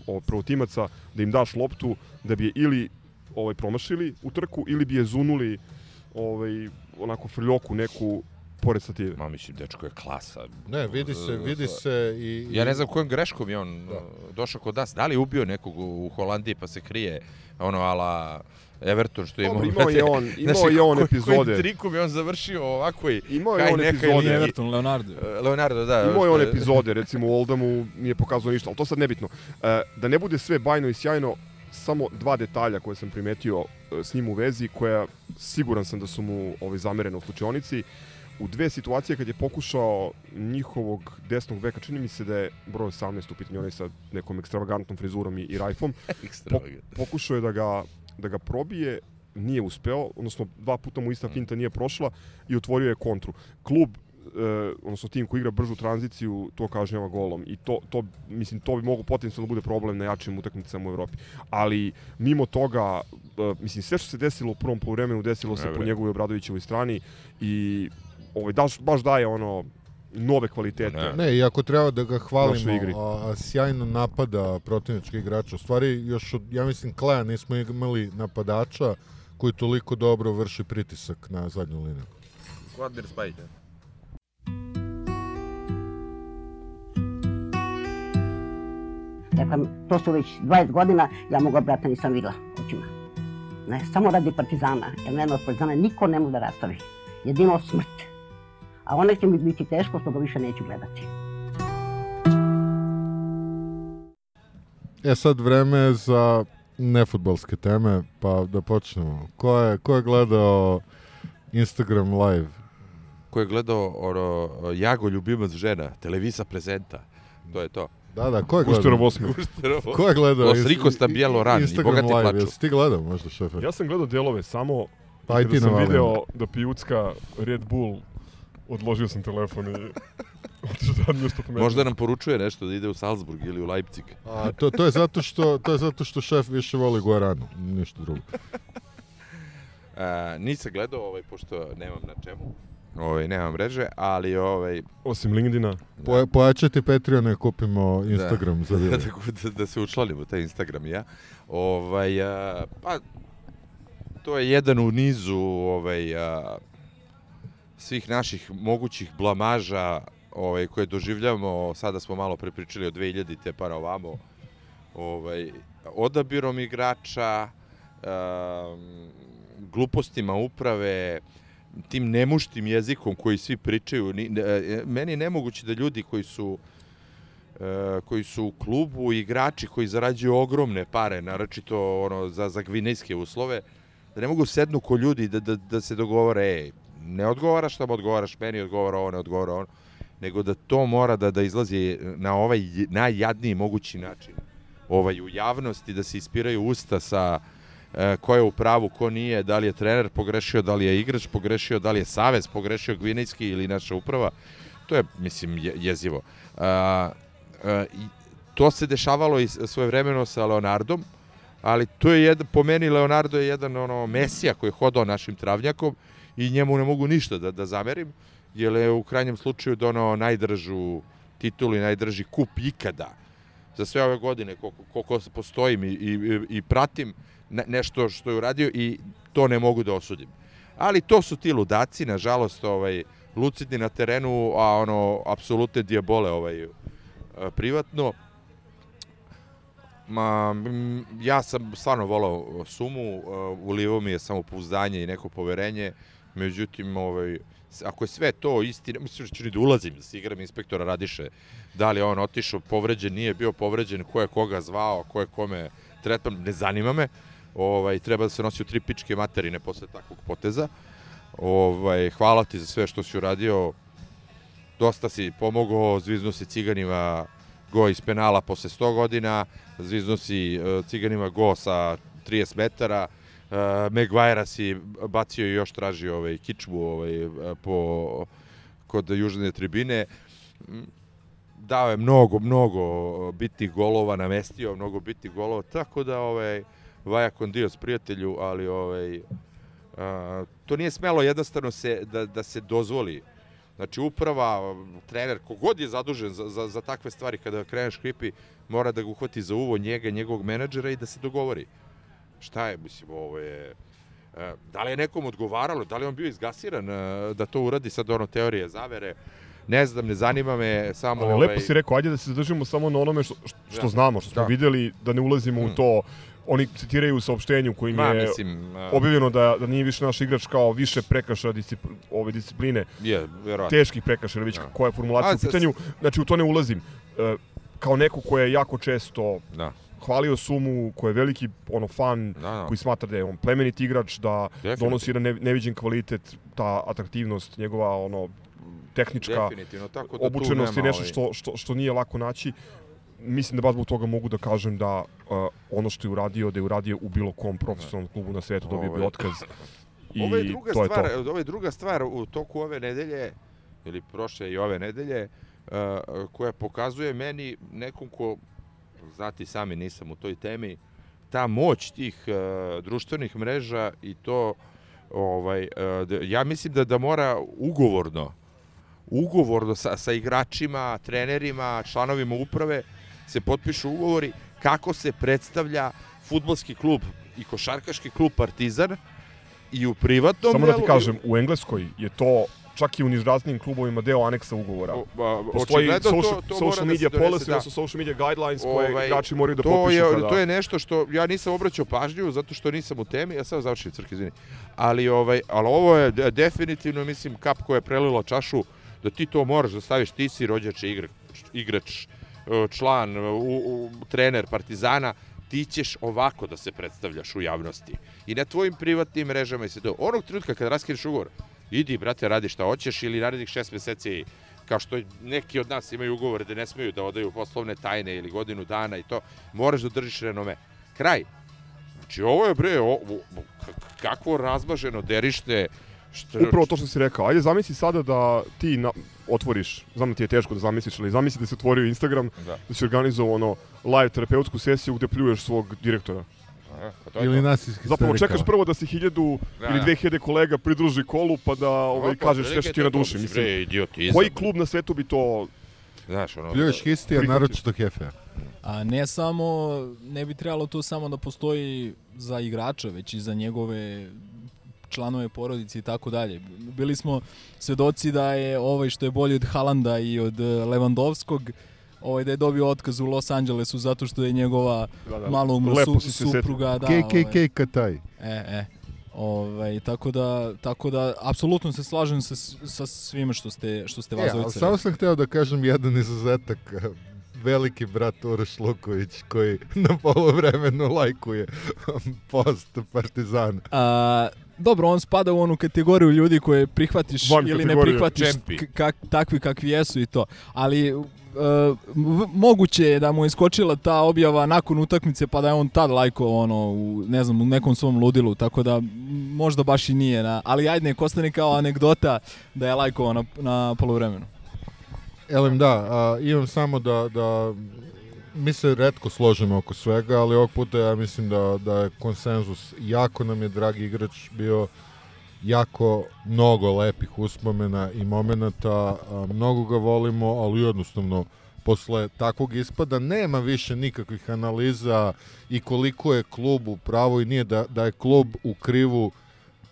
o, prvotimaca da im daš loptu da bi je ili ovaj promašili u trku ili bi je zunuli ovaj onako frljoku neku pored stative. Ma mislim, dečko je klasa. Ne, vidi se, vidi se i... Ja ne znam kojom greškom je on da. došao kod nas. Da li je ubio nekog u Holandiji pa se krije ono ala Everton što je imao. Dobro, imao je on, imao znači, je on epizode. Kojim trikom je on završio ovako i imao je on epizode. Everton, Leonardo. Leonardo, da. Imao je on epizode, recimo u Oldamu nije pokazao ništa, ali to sad nebitno. Da ne bude sve bajno i sjajno, samo dva detalja koje sam primetio s njim u vezi, koja siguran sam da su mu ovaj, zamerene u slučajonici. U dve situacije kad je pokušao njihovog desnog beka, čini mi se da je broj 18 u pitanju, onaj sa nekom ekstravagantnom frizurom i, i rajfom, po, pokušao je da ga, da ga probije, nije uspeo, odnosno dva puta mu ista mm. finta nije prošla i otvorio je kontru. Klub e, odnosno tim koji igra bržu tranziciju, to kažnjava golom. I to, to, mislim, to bi mogo potencijalno da bude problem na jačim utakmicama u Evropi. Ali, mimo toga, e, mislim, sve što se desilo u prvom poluvremenu desilo se po njegovoj Obradovićevoj strani i ovaj, daš, baš daje ono nove kvalitete. Ne, ne i ako treba da ga hvalimo, igri. A, a, sjajno napada protivnički igrača. U stvari, još od, ja mislim, Kleja nismo imali napadača koji toliko dobro vrši pritisak na zadnju liniju. Kvadner Spajte. Dakle, to su već 20 godina, ja moga brata nisam videla očima. Ne, samo radi partizana, jer nema od partizana niko ne može da rastavi. Jedino smrt. A one će mi biti teško, što ga više neću gledati. E sad vreme za nefutbolske teme, pa da počnemo. Ko je, ko je gledao Instagram live? Ko je gledao ono, Jago ljubimac žena, televisa prezenta, to je to. Da, da, ko je gledao? Gušterov osmi. Ko je gledao? Los Rikosta bijelo ran i bogati plaču. Jesi ti gledao možda šefe? Ja sam gledao delove samo pa aj ti sam video da pijucka Red Bull odložio sam telefon i otišao da radim nešto pametno. Možda nam poručuje nešto da ide u Salzburg ili u Leipzig. A, to, to, je zato što, to je zato što šef više voli Guaranu, ništa drugo. A, nisam gledao, ovaj, pošto nemam na čemu. Ovaj, nema mreže, ali ovaj... Osim LinkedIna. Po, pojačati Patreon kupimo Instagram da, za video. da, da, se učlanimo taj Instagram ja. Ovaj, a, pa, to je jedan u nizu ovaj, a, svih naših mogućih blamaža ovaj, koje doživljamo. Sada smo malo prepričali o 2000 te para ovamo. Ovaj, odabirom igrača, a, glupostima uprave, tim nemuštim jezikom koji svi pričaju. Ni, e, meni je nemoguće da ljudi koji su e, koji su u klubu igrači koji zarađuju ogromne pare, naročito ono, za, za gvinejske uslove, da ne mogu sednu ko ljudi da, da, da se dogovore, ej, ne odgovaraš šta mu odgovaraš, meni odgovara ovo, ne odgovara ono, nego da to mora da, da izlazi na ovaj najjadniji mogući način ovaj, u javnosti, da se ispiraju usta sa e, ko je u pravu, ko nije, da li je trener pogrešio, da li je igrač pogrešio, da li je savez pogrešio, Gvinejski ili naša uprava. To je, mislim, je, jezivo. A, a, to se dešavalo i svoje vremeno sa Leonardom, ali to je jedan, po meni Leonardo je jedan ono mesija koji je hodao našim travnjakom i njemu ne mogu ništa da, da zamerim, jer je u krajnjem slučaju donao najdržu titulu i najdrži kup ikada za sve ove godine koliko, koliko postojim i, i, i pratim ne, nešto što je uradio i to ne mogu da osudim. Ali to su ti ludaci, nažalost, ovaj, lucidni na terenu, a ono, apsolutne dijabole ovaj, privatno. Ma, ja sam stvarno volao sumu, ulivo mi je samopouzdanje i neko poverenje, međutim, ovaj, ako je sve to istina, mislim da ću da ulazim da se igram inspektora Radiše, da li on otišao povređen, nije bio povređen, ko je koga zvao, ko je kome tretman, ne zanima me, ovaj, treba da se nosi u tri pičke materine posle takvog poteza. Ovaj, hvala ti za sve što si uradio, dosta si pomogao, zviznu si ciganima go iz penala posle 100 godina, zviznu si uh, ciganima go sa 30 metara, Maguire si bacio i još tražio ovaj, kičmu ovaj, po, kod južne tribine. Mm, Dao je mnogo, mnogo bitnih golova, namestio mnogo bitnih golova, tako da ovaj, Vaja Kondios prijatelju, ali ovaj, a, to nije smelo jednostavno se, da, da se dozvoli. Znači uprava, trener, kogod je zadužen za, za, za takve stvari kada kreneš kripi, mora da ga uhvati za uvo njega, njegovog menadžera i da se dogovori. Šta je, mislim, ovo je... e, Da li je nekom odgovaralo, da li je on bio izgasiran e, da to uradi, sad ono teorije zavere, ne znam, ne zanima me samo... Ali ovaj, lepo si rekao, ajde da se zadržimo samo na onome što, što, Da. znamo, što smo Da. videli, da ne ulazimo u Mm. to. Oni citiraju u saopštenju kojim Ma, je mislim, a, objavljeno da, da nije više naš igrač kao više prekrša discipl, ove discipline, je, verovatno. teških prekršaja, već Da. koja je formulacija A, u pitanju. Znači, u to ne ulazim. E, kao neko ko je jako često Da, hvalio Sumu, ko je veliki ono fan, da, da. koji smatra da je on plemenit igrač, da Definitivno. donosi jedan ne, neviđen kvalitet, ta atraktivnost, njegova ono tehnička Definitivno, tako da obučenost nema, nešto što, što, što nije lako naći. Mislim da baš zbog toga mogu da kažem da uh, ono što je uradio, da je uradio u bilo kom profesionalnom klubu na svetu, dobio bi Ovaj. otkaz. I Ovo je druga to je stvar, to. ovo je druga stvar u toku ove nedelje ili prošle i ove nedelje uh, koja pokazuje meni nekom ko znati sami nisam u toj temi. Ta moć tih uh, društvenih mreža i to ovaj uh, ja mislim da da mora ugovorno ugovorno sa, sa igračima, trenerima, članovima uprave se potpišu ugovori kako se predstavlja futbolski klub i košarkaški klub Partizan i u privatnom Samo da ti delu- kažem, u Engleskoj je to čak i u nižraznim klubovima deo aneksa ugovora. O, ba, Postoji očigledno social, to, to social da se media donese, policy, da. odnosno social media guidelines koje Ovaj, igrači moraju da to potpišu je, kada... To je nešto što ja nisam obraćao pažnju zato što nisam u temi, ja sam završio crk, izvini. Ali, ovaj, ali ovo je de- definitivno, mislim, kap koja je prelila čašu, da ti to moraš da staviš, ti si rođač igrač, igrač e, član, u, u, trener Partizana, ti ćeš ovako da se predstavljaš u javnosti. I na tvojim privatnim mrežama i sve to. Onog trenutka kada raskineš ugovor, idi, brate, radi šta hoćeš ili narednih šest meseci kao što neki od nas imaju ugovore da ne smeju da odaju poslovne tajne ili godinu dana i to, moraš da držiš renome. Kraj. Znači, ovo je, bre, o, o, k- kakvo razmaženo derište. Što, Upravo to što si rekao. Ajde zamisli sada da ti na, otvoriš, znam da ti je teško da zamisliš, ali zamisli da si otvorio Instagram, Da. da si organizovao ono live terapeutsku sesiju gde pljuješ svog direktora. A, pa to je Ili to. nas iz Zapravo čekaš prvo da se hiljadu Da, ili da. dve hiljade kolega pridruži kolu pa da ovaj, Opa, kažeš sve što ti na duši. mislim, Bre, idiotizam. koji klub na svetu bi to... Znaš, ono... Pljuješ histija, Prihvatio. naročito Hefea. A ne samo, ne bi trebalo to samo da postoji za igrača, već i za njegove članove porodice i tako dalje. Bili smo svedoci da je ovaj što je bolji od Halanda i od eh, Lewandowskog, ovaj da je dobio otkaz u Los Angelesu zato što je njegova Da, da, maloumna su, supruga da ovaj, KKK Kataj. E, e. Ovaj, tako da, tako da, apsolutno se slažem sa, sa svime što ste, što ste vas E, ali dvojica samo sam hteo da kažem jedan izuzetak. Veliki brat Uroš Luković koji na polovremenu lajkuje post Partizana. A, dobro, on spada u onu kategoriju ljudi koje prihvatiš Van ili ne prihvatiš takvi kakvi jesu i to. Ali moguće je da mu je iskočila ta objava nakon utakmice pa da je on tad lajko ono u, ne znam, u nekom svom ludilu, tako da možda baš i nije. Na, ali ajde, nek ostane kao anegdota da je lajkovao na, na polovremenu. Elem da, a, imam samo da, da mi se redko složimo oko svega, ali ovog puta ja mislim da, da je konsenzus. Jako nam je dragi igrač bio jako mnogo lepih uspomena i momenata, mnogo ga volimo, ali jednostavno posle takvog ispada nema više nikakvih analiza i koliko je klub u pravu i nije da, da je klub u krivu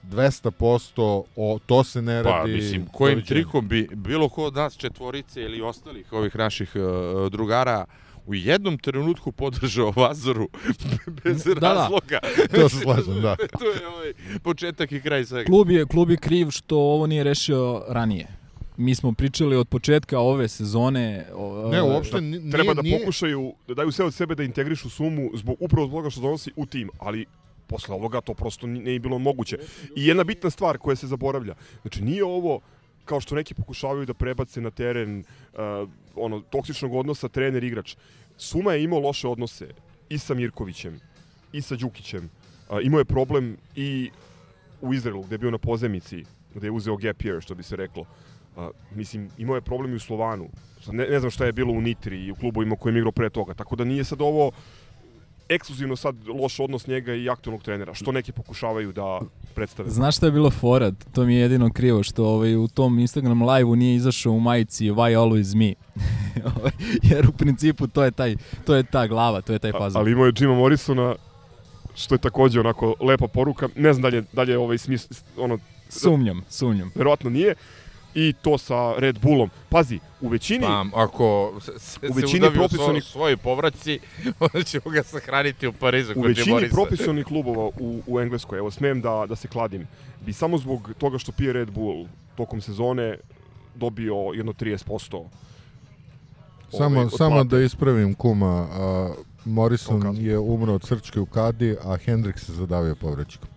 200%, o, to se ne Pa, radi. mislim, kojim trikom bi bilo ko od nas četvorice ili ostalih ovih naših uh, drugara u jednom trenutku podržao Vazoru bez Da, da. razloga. To se slažem, da. to je ovaj početak i kraj svega. Klub je, klub je kriv što ovo nije rešio ranije. Mi smo pričali od početka ove sezone. O, Ne, uopšte Treba nije, da nije, pokušaju da daju sve od sebe da integrišu sumu zbog upravo zbog toga što donosi u tim, ali posle ovoga to prosto ni- nije bilo moguće. I jedna bitna stvar koja se zaboravlja, znači nije ovo kao što neki pokušavaju da prebace na teren uh, ono toksičnog odnosa trener igrač. Suma je imao loše odnose i sa Mirkovićem i sa Đukićem. A, imao je problem i u Izraelu, gde je bio na pozemici, gde je uzeo gap year, što bi se reklo. A, mislim, imao je problem i u Slovanu. Ne, ne znam šta je bilo u Nitri i u klubovima kojim je igrao pre toga. Tako da nije sad ovo ekskluzivno sad loš odnos njega i aktualnog trenera, što neki pokušavaju da predstave. Znaš šta je bilo fora? To mi je jedino krivo što ovaj, u tom Instagram live-u nije izašao u majici Why always me? Ovaj, Jer u principu to je, taj, to je ta glava, to je taj fazon. Ali imao je Jima Morrisona, što je takođe onako lepa poruka. Ne znam dalje, dalje ovaj smis, ono, Sumnjam, sumnjam. verovatno nije. I to sa Red Bullom. Pazi, u većini... Pa, ako se, se, U se većini udavio profesionalnih- svo, svoji povraci, onda ćemo ga sahraniti u Parizu. U većini profesionalnih klubova u, u Engleskoj, evo smem da, da se kladim, bi samo zbog toga što pije Red Bull tokom sezone dobio jedno 30%. Samo, ovaj, samo plate. da ispravim kuma, a, Morrison je umro od srčke u kadi, a Hendrix se zadavio povrećkom.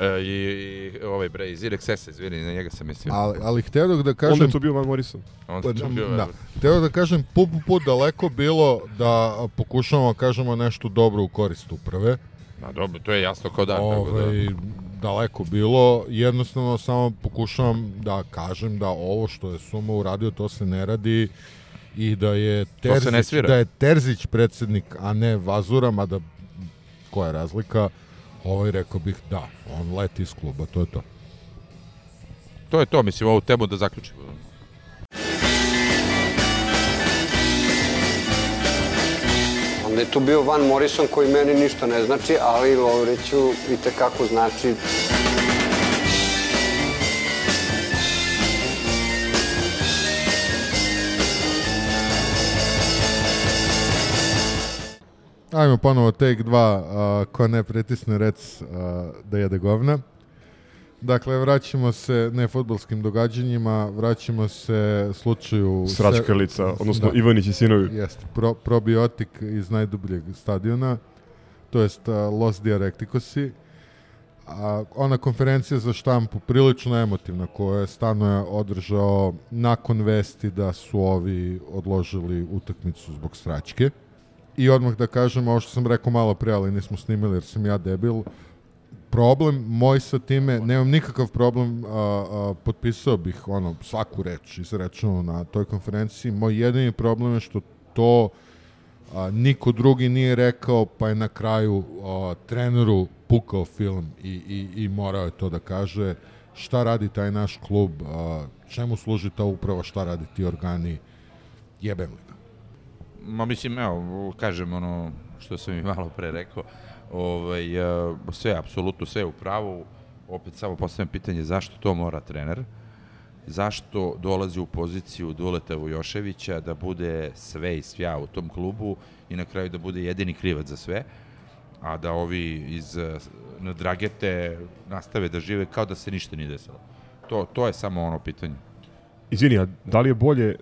E, i, i ovaj bre, iz Irex S, izvini, na njega sam mislio. Ali, ali htio da Onda kažem, je to bio Van Morrison. Onda je to bio da, htio da kažem, put po put daleko bilo da pokušamo da kažemo nešto dobro u korist uprave. Ma dobro, to je jasno kao dan. da. ovaj, daleko bilo, jednostavno samo pokušavam da kažem da ovo što je Suma uradio, to se ne radi i da je Terzić, da je Terzić predsednik, a ne Vazura, mada koja je razlika, ovaj rekao bih da, on leti iz kluba, to je to. To je to, mislim, ovu temu da zaključimo. Onda je tu bio Van Morrison koji meni ništa ne znači, ali Lovriću i tekako znači. Ajmo ponovo take 2, uh, ko ne pritisne rec uh, da jede govna. Dakle, vraćamo se ne futbolskim događanjima, vraćamo se slučaju... Sračkalica, odnosno da. Ivanić i sinovi. Jeste, pro, probiotik iz najdubljeg stadiona, to jest uh, Los Diarecticosi. A, ona konferencija za štampu prilično emotivna koja je Stano je održao nakon vesti da su ovi odložili utakmicu zbog sračke. I odmah da kažem, ovo što sam rekao malo pre, ali nismo snimili jer sam ja debil, problem moj sa time, nemam nikakav problem, a, a, potpisao bih ono, svaku reč izrečenu na toj konferenciji. Moj jedini problem je što to a, niko drugi nije rekao, pa je na kraju a, treneru pukao film i, i, i morao je to da kaže. Šta radi taj naš klub, a, čemu služi ta uprava, šta radi ti organi, jebem li ga. Ma mislim, evo, kažem ono što sam i malo pre rekao, ovaj, e, sve, apsolutno sve u pravu, opet samo postavljam pitanje zašto to mora trener, zašto dolazi u poziciju Duleta Vujoševića da bude sve i svja u tom klubu i na kraju da bude jedini krivac za sve, a da ovi iz eh, na Dragete nastave da žive kao da se ništa nije desilo. To, to je samo ono pitanje. Izvini, a da li je bolje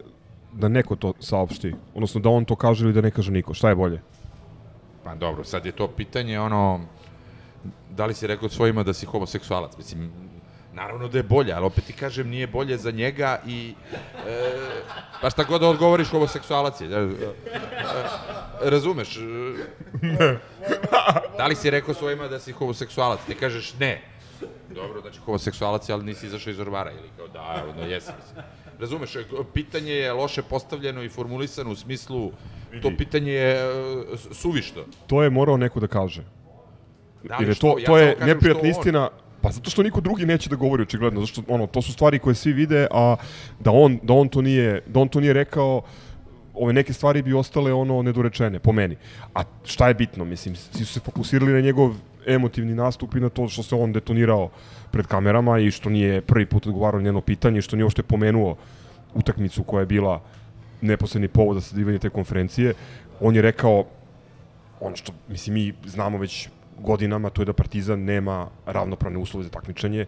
da neko to saopšti? Odnosno da on to kaže ili da ne kaže niko? Šta je bolje? Pa dobro, sad je to pitanje ono da li si rekao svojima da si homoseksualac, mislim naravno da je bolje, ali opet ti kažem nije bolje za njega i e, pa šta god da odgovoriš homoseksualac je. E, e, razumeš? E, da li si rekao svojima da si homoseksualac? Ti kažeš ne. Dobro, znači homoseksualac je, ali nisi izašao iz ormara ili kao da, onda jesi. Mislim. Razumeš, e, pitanje je loše postavljeno i formulisano u smislu to pitanje je e, suvišto. To je morao neko da kaže. Da Jer je to, Ja to je neprijatna istina, pa zato što niko drugi neće da govori očigledno, zato što ono, to su stvari koje svi vide, a da on, da on, to, nije, da on to nije rekao, ove neke stvari bi ostale ono nedorečene, po meni. A šta je bitno, mislim, svi su se fokusirali na njegov emotivni nastup i na to što se on detonirao pred kamerama i što nije prvi put odgovarao njeno pitanje i što nije uopšte pomenuo utakmicu koja je bila neposledni povod za sadivanje te konferencije. On je rekao ono što, mislim, mi znamo već godinama, to je da Partizan nema ravnopravne uslove za takmičenje.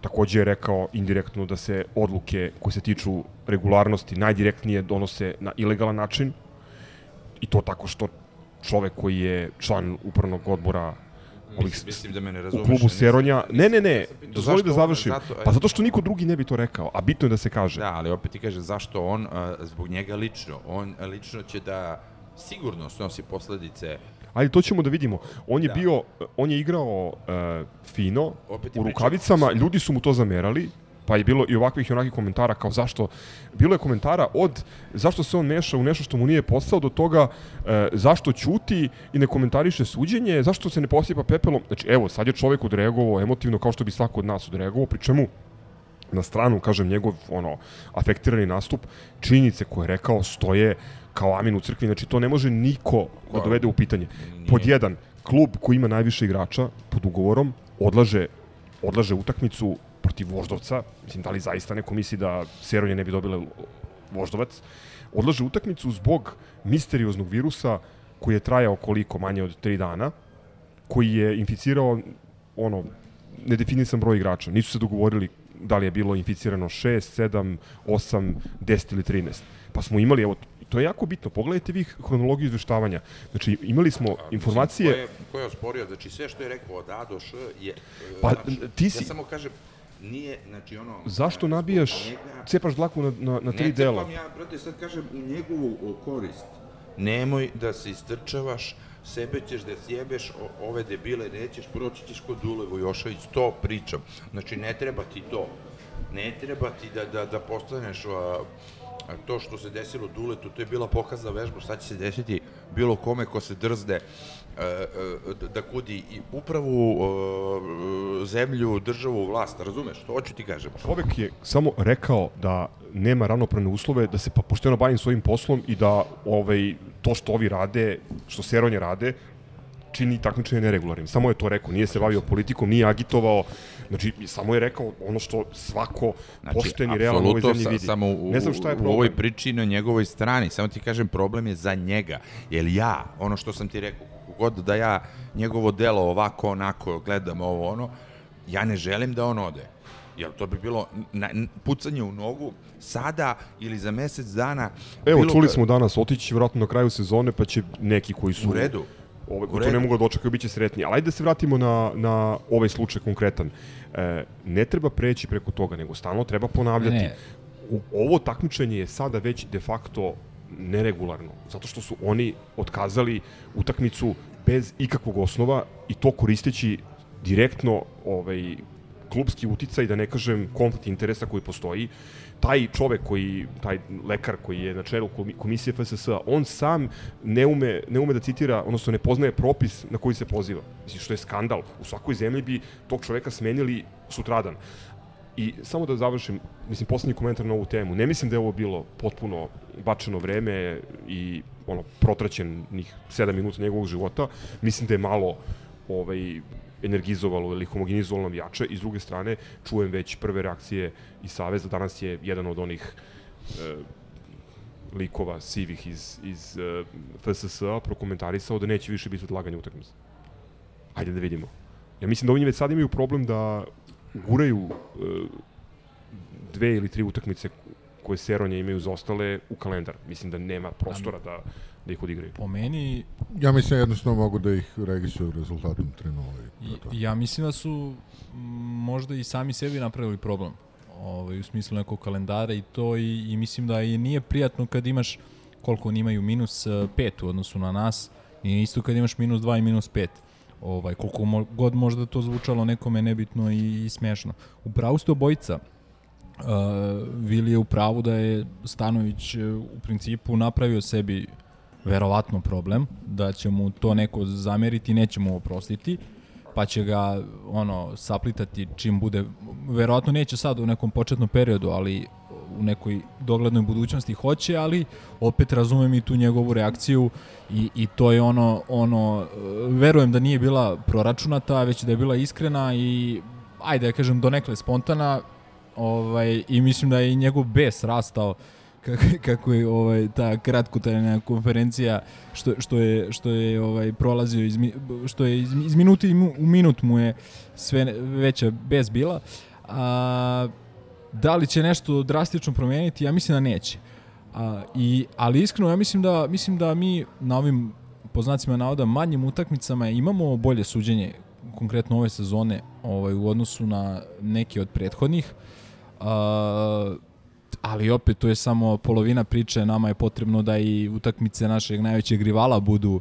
Takođe je rekao indirektno da se odluke koje se tiču regularnosti najdirektnije donose na ilegalan način i to tako što čovek koji je član upravnog odbora ovih, Mislim, da me ne u razumeš. klubu nisam- Seronja. Ne, ne, ne, dozvoli da završim. zato- Pa zato što niko drugi ne bi to rekao, a bitno je da se kaže. Da, ali opet ti kaže zašto on, a, zbog njega lično, on lično će da sigurno snosi posledice Ajde, to ćemo da vidimo. On je Da. bio, on je igrao uh, fino, Opet u rukavicama, ljudi su mu to zamerali, pa je bilo i ovakvih i onakvih komentara kao zašto, bilo je komentara od zašto se on meša u nešto što mu nije posao do toga e, zašto ćuti i ne komentariše suđenje, zašto se ne posipa pepelom. Znači evo, sad je čovjek odreagovao emotivno kao što bi svako od nas odreagovao, pri čemu na stranu, kažem, njegov ono, afektirani nastup, činjenice koje je rekao stoje kao amin u crkvi, znači to ne može niko da dovede u pitanje. Pod jedan, klub koji ima najviše igrača pod ugovorom odlaže, odlaže utakmicu protiv Voždovca, mislim da li zaista neko misli da Seronje ne bi dobile Voždovac, odlaže utakmicu zbog misterioznog virusa koji je trajao koliko manje od 3 dana, koji je inficirao ono nedefinisan broj igrača. Nisu se dogovorili da li je bilo inficirano 6, 7, 8, 10 ili 13. Pa smo imali, evo, to je jako bitno. Pogledajte vi hronologiju izveštavanja. Znači, imali smo informacije... Ko je, ko je osporio, znači sve što je rekao od A do Š je... e, Pa, znači, ti si- Ja samo kažem, nije, znači ono... Zašto nabijaš, njega- cepaš dlaku na, na, na tri ne dela? cepam ja, brate, sad kažem u njegovu korist. Nemoj da se istrčavaš, sebe ćeš da sjebeš, o, ove debile nećeš, proći ćeš kod Dule Vojošević, to pričam. Znači, ne treba ti to. Ne treba ti da, da, da postaneš a, a to što se desilo Duletu, to je bila pokazna vežba, šta će se desiti bilo kome ko se drzde e, e, da- da kudi i upravu, e, zemlju, državu, vlast, razumeš? To hoću ti kažem. Čovek je samo rekao da nema ravnopravne uslove, da se pa pošteno bavim svojim poslom i da ovaj, to što ovi rade, što Seronje rade, čini takmičenje neregularnim. Samo je to rekao, nije se bavio politikom, nije agitovao, znači samo je rekao ono što svako znači, pošten i realan u ovoj zemlji sa- vidi. Samo u, ne znam šta je u problem. ovoj priči na njegovoj strani, samo ti kažem, problem je za njega. Jer ja, ono što sam ti rekao, god da ja njegovo delo ovako, onako, gledam ovo, ono, ja ne želim da on ode. Jer to bi bilo na, pucanje u nogu sada ili za mesec dana. Evo, bilo čuli smo danas, otići vratno na kraju sezone, pa će neki koji su... U redu. Ove, U koji to ne mogu da očekaju, bit će sretni. Ali ajde da se vratimo na, na ovaj slučaj konkretan. E, ne treba preći preko toga, nego stalno treba ponavljati. Ne. U, ovo takmičenje je sada već de facto neregularno, zato što su oni otkazali utakmicu bez ikakvog osnova i to koristeći direktno ovaj, klubski uticaj, da ne kažem konflikt interesa koji postoji, taj čovek koji, taj lekar koji je na čelu komi- komisije FSS, on sam ne ume, ne ume da citira, odnosno ne poznaje propis na koji se poziva. Mislim, što je skandal. U svakoj zemlji bi tog čoveka smenili sutradan. I samo da završim, mislim, poslednji komentar na ovu temu. Ne mislim da je ovo bilo potpuno bačeno vreme i ono, protraćenih 7 minuta njegovog života. Mislim da je malo ovaj, energizovalo ili homogenizovalo navijače i s druge strane čujem već prve reakcije iz Saveza. Danas je jedan od onih e, likova sivih iz, iz e, FSS-a prokomentarisao da neće više biti odlaganja utakmice. Ajde da vidimo. Ja mislim da oni već sad imaju problem da guraju e, dve ili tri utakmice koje Seronje imaju zaostale u kalendar. Mislim da nema prostora da, da ih odigraju. Po meni, Ja mislim jednostavno mogu da ih registruju rezultatom 3-0. i je ja mislim da su možda i sami sebi napravili problem ovaj, u smislu nekog kalendara i to i, i mislim da i nije prijatno kad imaš koliko oni imaju minus 5 u odnosu na nas i isto kad imaš minus 2 i minus 5 ovaj, koliko mo, god možda to zvučalo nekome nebitno i, i smešno. U pravu ste obojica. Uh, Vili je u pravu da je Stanović e, u principu napravio sebi verovatno problem, da će mu to neko zameriti neće mu oprostiti, pa će ga ono saplitati čim bude, verovatno neće sad u nekom početnom periodu, ali u nekoj doglednoj budućnosti hoće, ali opet razumem i tu njegovu reakciju i, i to je ono, ono, verujem da nije bila proračunata, već da je bila iskrena i ajde da kažem donekle spontana ovaj, i mislim da je i njegov bes rastao kako, kako je ovaj ta kratkotrajna konferencija što, što je što je ovaj prolazio iz što je iz, iz mu- u minut mu je sve veća bez bila. A da li će nešto drastično promeniti? Ja mislim da neće. A, i ali iskreno ja mislim da mislim da mi na ovim po znacima navoda manjim utakmicama imamo bolje suđenje konkretno ove sezone ovaj u odnosu na neke od prethodnih. A, ali opet to je samo polovina priče, nama je potrebno da i utakmice našeg najvećeg rivala budu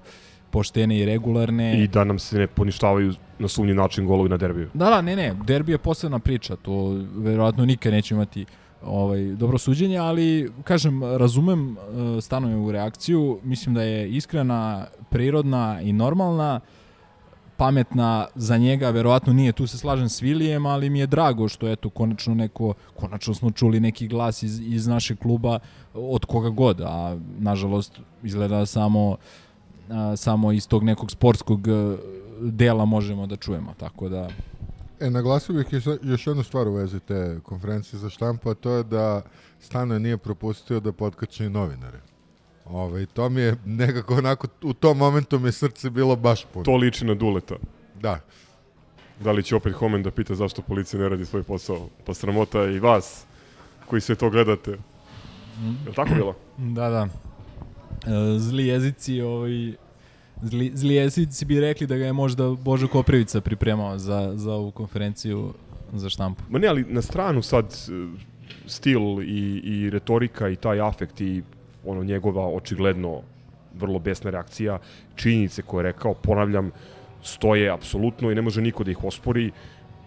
poštene i regularne. I da nam se ne poništavaju na sumnji način golovi na derbiju. Da, da, ne, ne, derbi je posebna priča, to verovatno nikad neće imati ovaj dobro suđenje, ali kažem razumem uh, stanovu reakciju, mislim da je iskrena, prirodna i normalna pametna za njega, verovatno nije, tu se slažem s Vilijem, ali mi je drago što eto konačno neko, konačno smo čuli neki glas iz, iz našeg kluba od koga god, a nažalost izgleda samo a, samo iz tog nekog sportskog e, dela možemo da čujemo, tako da E, naglasio bih još, još jednu stvar u vezi te konferencije za štampu, a to je da Stanoje nije propustio da potkače i novinare. Ove, to mi je nekako onako, u tom momentu mi je srce bilo baš puno. To liči na Duleta. Da. Da li će opet Homen da pita zašto policija ne radi svoj posao? Pa sramota i vas koji sve to gledate. Je li tako bilo? Da, da. E, zli jezici, ovaj, zli, zli jezici bi rekli da ga je možda Božo Koprivica pripremao za, za ovu konferenciju za štampu. Ma ne, ali na stranu sad e, stil i, i retorika i taj afekt i ono njegova očigledno vrlo besna reakcija, činjenice koje je rekao, ponavljam, stoje apsolutno i ne može niko da ih ospori.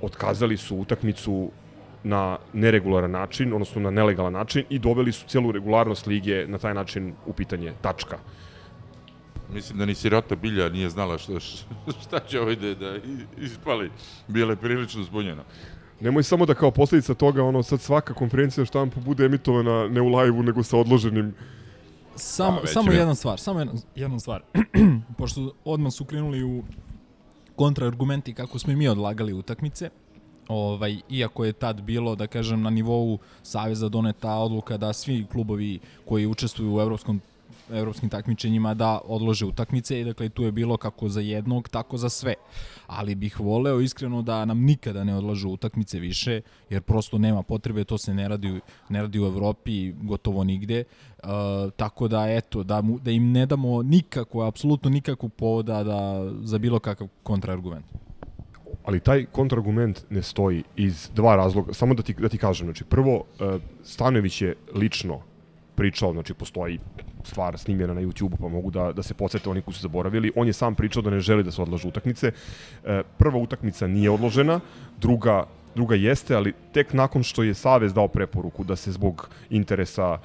Otkazali su utakmicu na neregularan način, odnosno na nelegalan način i doveli su celu regularnost lige na taj način u pitanje. Tačka. Mislim da ni sirota Bilja nije znala šta, šta će ovdje da ispali. Bila je prilično zbunjena. Nemoj samo da kao posljedica toga ono sad svaka konferencija štampu bude emitovana ne u live-u nego sa odloženim Samo, A, samo je. jedna stvar, samo jedna, jedna stvar. Pošto odmah su krenuli u kontraargumenti kako smo i mi odlagali utakmice, ovaj, iako je tad bilo, da kažem, na nivou Saveza doneta odluka da svi klubovi koji učestvuju u evropskom evropskim takmičenjima da odlože utakmice i dakle tu je bilo kako za jednog, tako za sve. Ali bih voleo iskreno da nam nikada ne odlažu utakmice više, jer prosto nema potrebe, to se ne radi, ne radi u Evropi gotovo nigde. Uh, tako da eto, da, mu, da im ne damo nikako, apsolutno nikakvog povoda da, za bilo kakav kontraargument. ali taj kontrargument ne stoji iz dva razloga. Samo da ti, da ti kažem, znači prvo, uh, Stanojević je lično pričao, znači postoji stvar snimljena na YouTube-u, pa mogu da, da se podsete oni koji su zaboravili. On je sam pričao da ne želi da se odlažu utakmice. E, prva utakmica nije odložena, druga, druga jeste, ali tek nakon što je Savez dao preporuku da se zbog interesa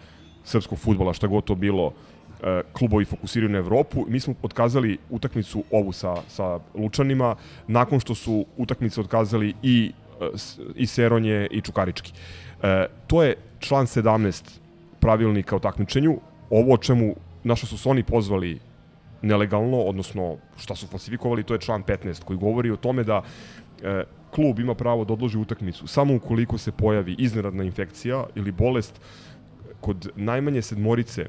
srpskog futbola, šta god to bilo, e, klubovi fokusiraju na Evropu. Mi smo otkazali utakmicu ovu sa, sa Lučanima, nakon što su utakmice otkazali i, e, i Seronje i Čukarički. E, to je član 17 pravilnika o takmičenju. Ovo o čemu, na što su se oni pozvali nelegalno, odnosno šta su falsifikovali, to je član 15 koji govori o tome da e, klub ima pravo da odloži utakmicu samo ukoliko se pojavi iznenadna infekcija ili bolest kod najmanje sedmorice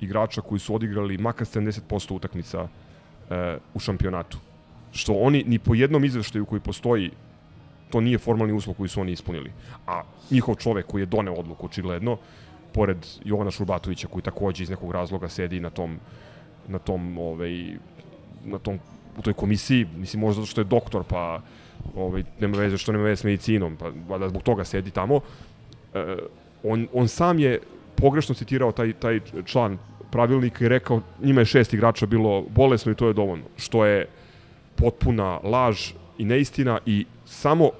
igrača koji su odigrali makar 70% utakmica e, u šampionatu. Što oni ni po jednom izveštaju koji postoji to nije formalni uslov koji su oni ispunili. A njihov čovek koji je doneo odluku, očigledno, pored Jovana Šurbatovića koji takođe iz nekog razloga sedi na tom na tom ovaj na tom u toj komisiji, mislim možda zato što je doktor, pa ovaj nema veze što nema veze s medicinom, pa valjda zbog toga sedi tamo. E, on, on sam je pogrešno citirao taj taj član pravilnika i rekao njima je šest igrača bilo bolesno i to je dovoljno, što je potpuna laž i neistina i samo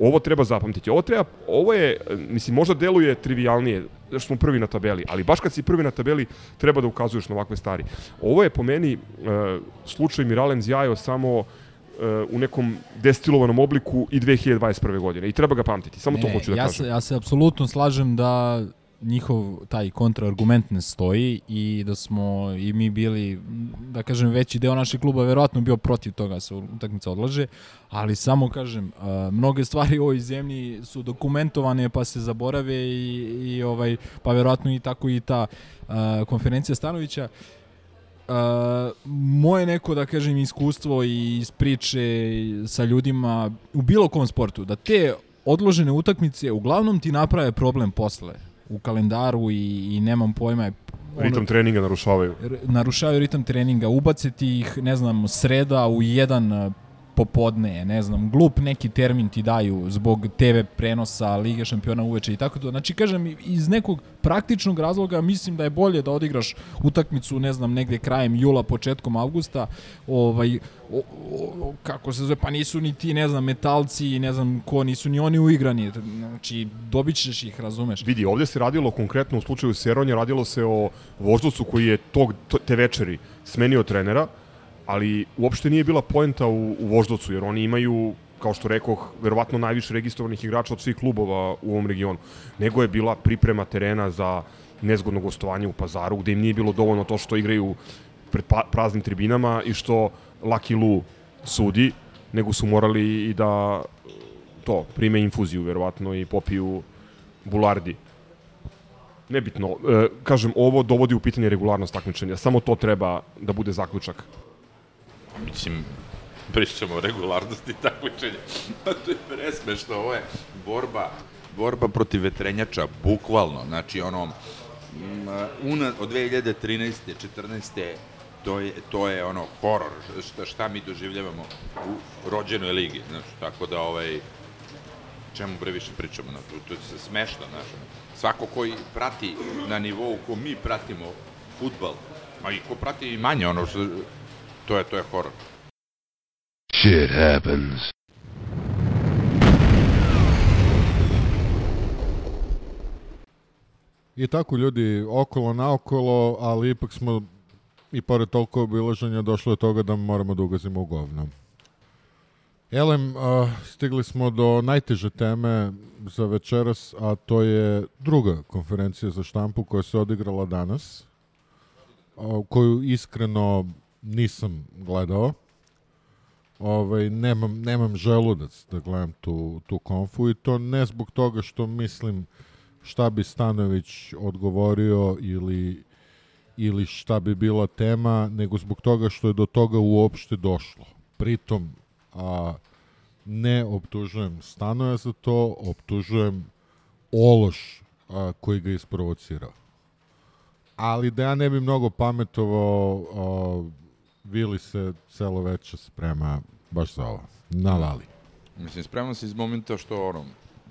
ovo treba zapamtiti. Ovo treba, ovo je, mislim, možda deluje trivialnije, što smo prvi na tabeli, ali baš kad si prvi na tabeli, treba da ukazuješ na ovakve stvari. Ovo je po meni uh, slučaj Miralem Zjajo samo uh, u nekom destilovanom obliku i 2021. godine. I treba ga pamtiti. Samo to hoću da ja kažem. Se, ja se apsolutno slažem da njihov taj kontraargument ne stoji i da smo i mi bili, da kažem, veći deo našeg kluba verovatno bio protiv toga da se utakmica odlaže, ali samo kažem, mnoge stvari u ovoj zemlji su dokumentovane pa se zaborave i, i ovaj, pa verovatno i tako i ta konferencija Stanovića. Uh, moje neko, da kažem, iskustvo i iz priče sa ljudima u bilo kom sportu, da te odložene utakmice uglavnom ti naprave problem posle u kalendaru i, i nemam pojma ono- Ritam treninga narušavaju. narušavaju ritam treninga, ubace ti ih, ne znam, sreda u jedan popodne ne znam, glup neki termin ti daju zbog TV prenosa Lige šampiona uveče i tako to. Znači, kažem, iz nekog praktičnog razloga mislim da je bolje da odigraš utakmicu, ne znam, negde krajem jula, početkom avgusta, ovaj, o, o, kako se zove, pa nisu ni ti, ne znam, metalci, ne znam ko, nisu ni oni uigrani, znači, dobit ćeš ih, razumeš. Vidi, ovde se radilo konkretno u slučaju Seronja, radilo se o voždovcu koji je tog, te večeri smenio trenera, ali uopšte nije bila poenta u, u Voždovcu, jer oni imaju kao što rekoh, verovatno najviše registrovanih igrača od svih klubova u ovom regionu, nego je bila priprema terena za nezgodno gostovanje u pazaru, gde im nije bilo dovoljno to što igraju pred pa, praznim tribinama i što Lucky Lu sudi, nego su morali i da to, prime infuziju, verovatno, i popiju bulardi. Nebitno, e, kažem, ovo dovodi u pitanje regularnost takmičenja, samo to treba da bude zaključak. Mislim, pričamo o regularnosti takmičenja. to je presmešno, ovo je borba, borba protiv vetrenjača, bukvalno. Znači, ono, una, od 2013. 14. To je, to je ono horor, šta, šta mi doživljavamo u rođenoj ligi. Znači, tako da, ovaj, čemu bre više pričamo, na to, je smešno, znaš. Svako koji prati na nivou ko mi pratimo futbal, a i ko prati i manje, ono što, to je, to je horor. Shit happens. I tako ljudi, okolo naokolo, ali ipak smo i pored toliko obilaženja došlo do toga da moramo da ugazimo u govno. Elem, uh, stigli smo do najteže teme za večeras, a to je druga konferencija za štampu koja se odigrala danas, uh, koju iskreno nisam gledao. Ovaj, nemam, nemam želudac da gledam tu, tu konfu i to ne zbog toga što mislim šta bi Stanović odgovorio ili, ili šta bi bila tema, nego zbog toga što je do toga uopšte došlo. Pritom, a, ne optužujem Stanoja za to, optužujem Ološ a, koji ga isprovocirao. Ali da ja ne bi mnogo pametovao, a, Vili se celo veče sprema baš za ovo. Na Lali. Mislim, spremam se iz momenta što ono,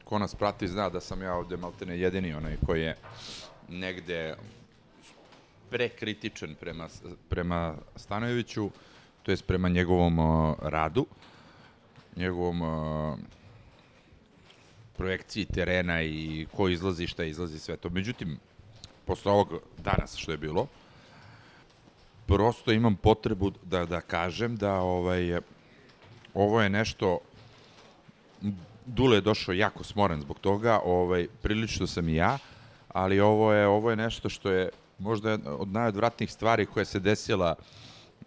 ko nas prati zna da sam ja ovde maltene jedini onaj koji je negde prekritičan prema, prema Stanojeviću, to jest prema njegovom uh, radu, njegovom uh, projekciji terena i ko izlazi, šta izlazi, sve to. Međutim, posle ovog danas što je bilo, prosto imam potrebu da, da kažem da ovaj, ovo je nešto Dule je došao jako smoran zbog toga, ovaj, prilično sam i ja, ali ovo je, ovo je nešto što je možda od najodvratnijih stvari koja se desila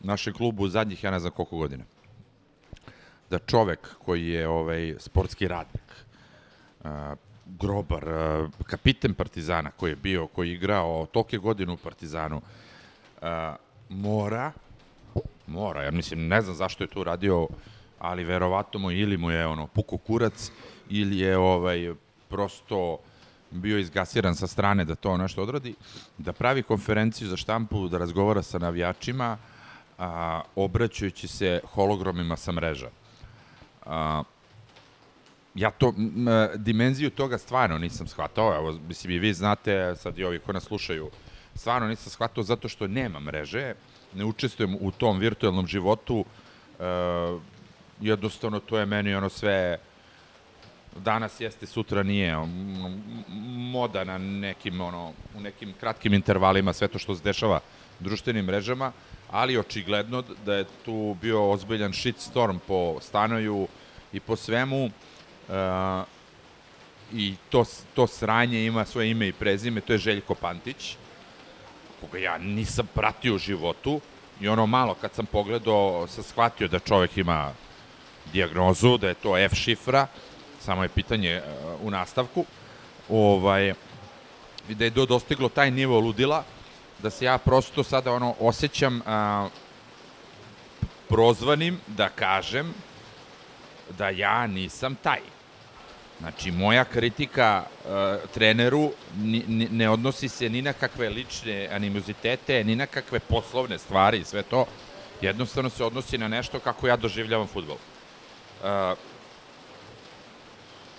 našem klubu u zadnjih, ja ne znam koliko godina. Da čovek koji je ovaj, sportski radnik, uh, grobar, uh, kapiten Partizana koji je bio, koji je igrao tolke godine u Partizanu, uh, mora, mora, ja mislim, ne znam zašto je to uradio, ali verovatno mu ili mu je ono puko kurac ili je ovaj prosto bio izgasiran sa strane da to nešto odradi, da pravi konferenciju za štampu, da razgovara sa navijačima, a, obraćajući se hologramima sa mreža. A, ja to, m, dimenziju toga stvarno nisam shvatao, evo, mislim i vi znate, sad i ovi ko nas slušaju, stvarno nisam shvatao zato što nema mreže, ne učestvujem u tom virtualnom životu, e, jednostavno to je meni ono sve danas jeste, sutra nije, moda na nekim, ono, u nekim kratkim intervalima, sve to što se dešava društvenim mrežama, ali očigledno da je tu bio ozbiljan shitstorm po stanoju i po svemu, e, i to, to sranje ima svoje ime i prezime, to je Željko Pantić, koga ja nisam pratio u životu i ono malo kad sam pogledao sam shvatio da čovek ima diagnozu, da je to F šifra, samo je pitanje uh, u nastavku, ovaj, da je do dostiglo taj nivo ludila, da se ja prosto sada ono osjećam uh, prozvanim da kažem da ja nisam taj. Znači, moja kritika uh, treneru ni, ni, ne odnosi se ni na kakve lične animozitete, ni na kakve poslovne stvari i sve to. Jednostavno se odnosi na nešto kako ja doživljavam futbol. uh,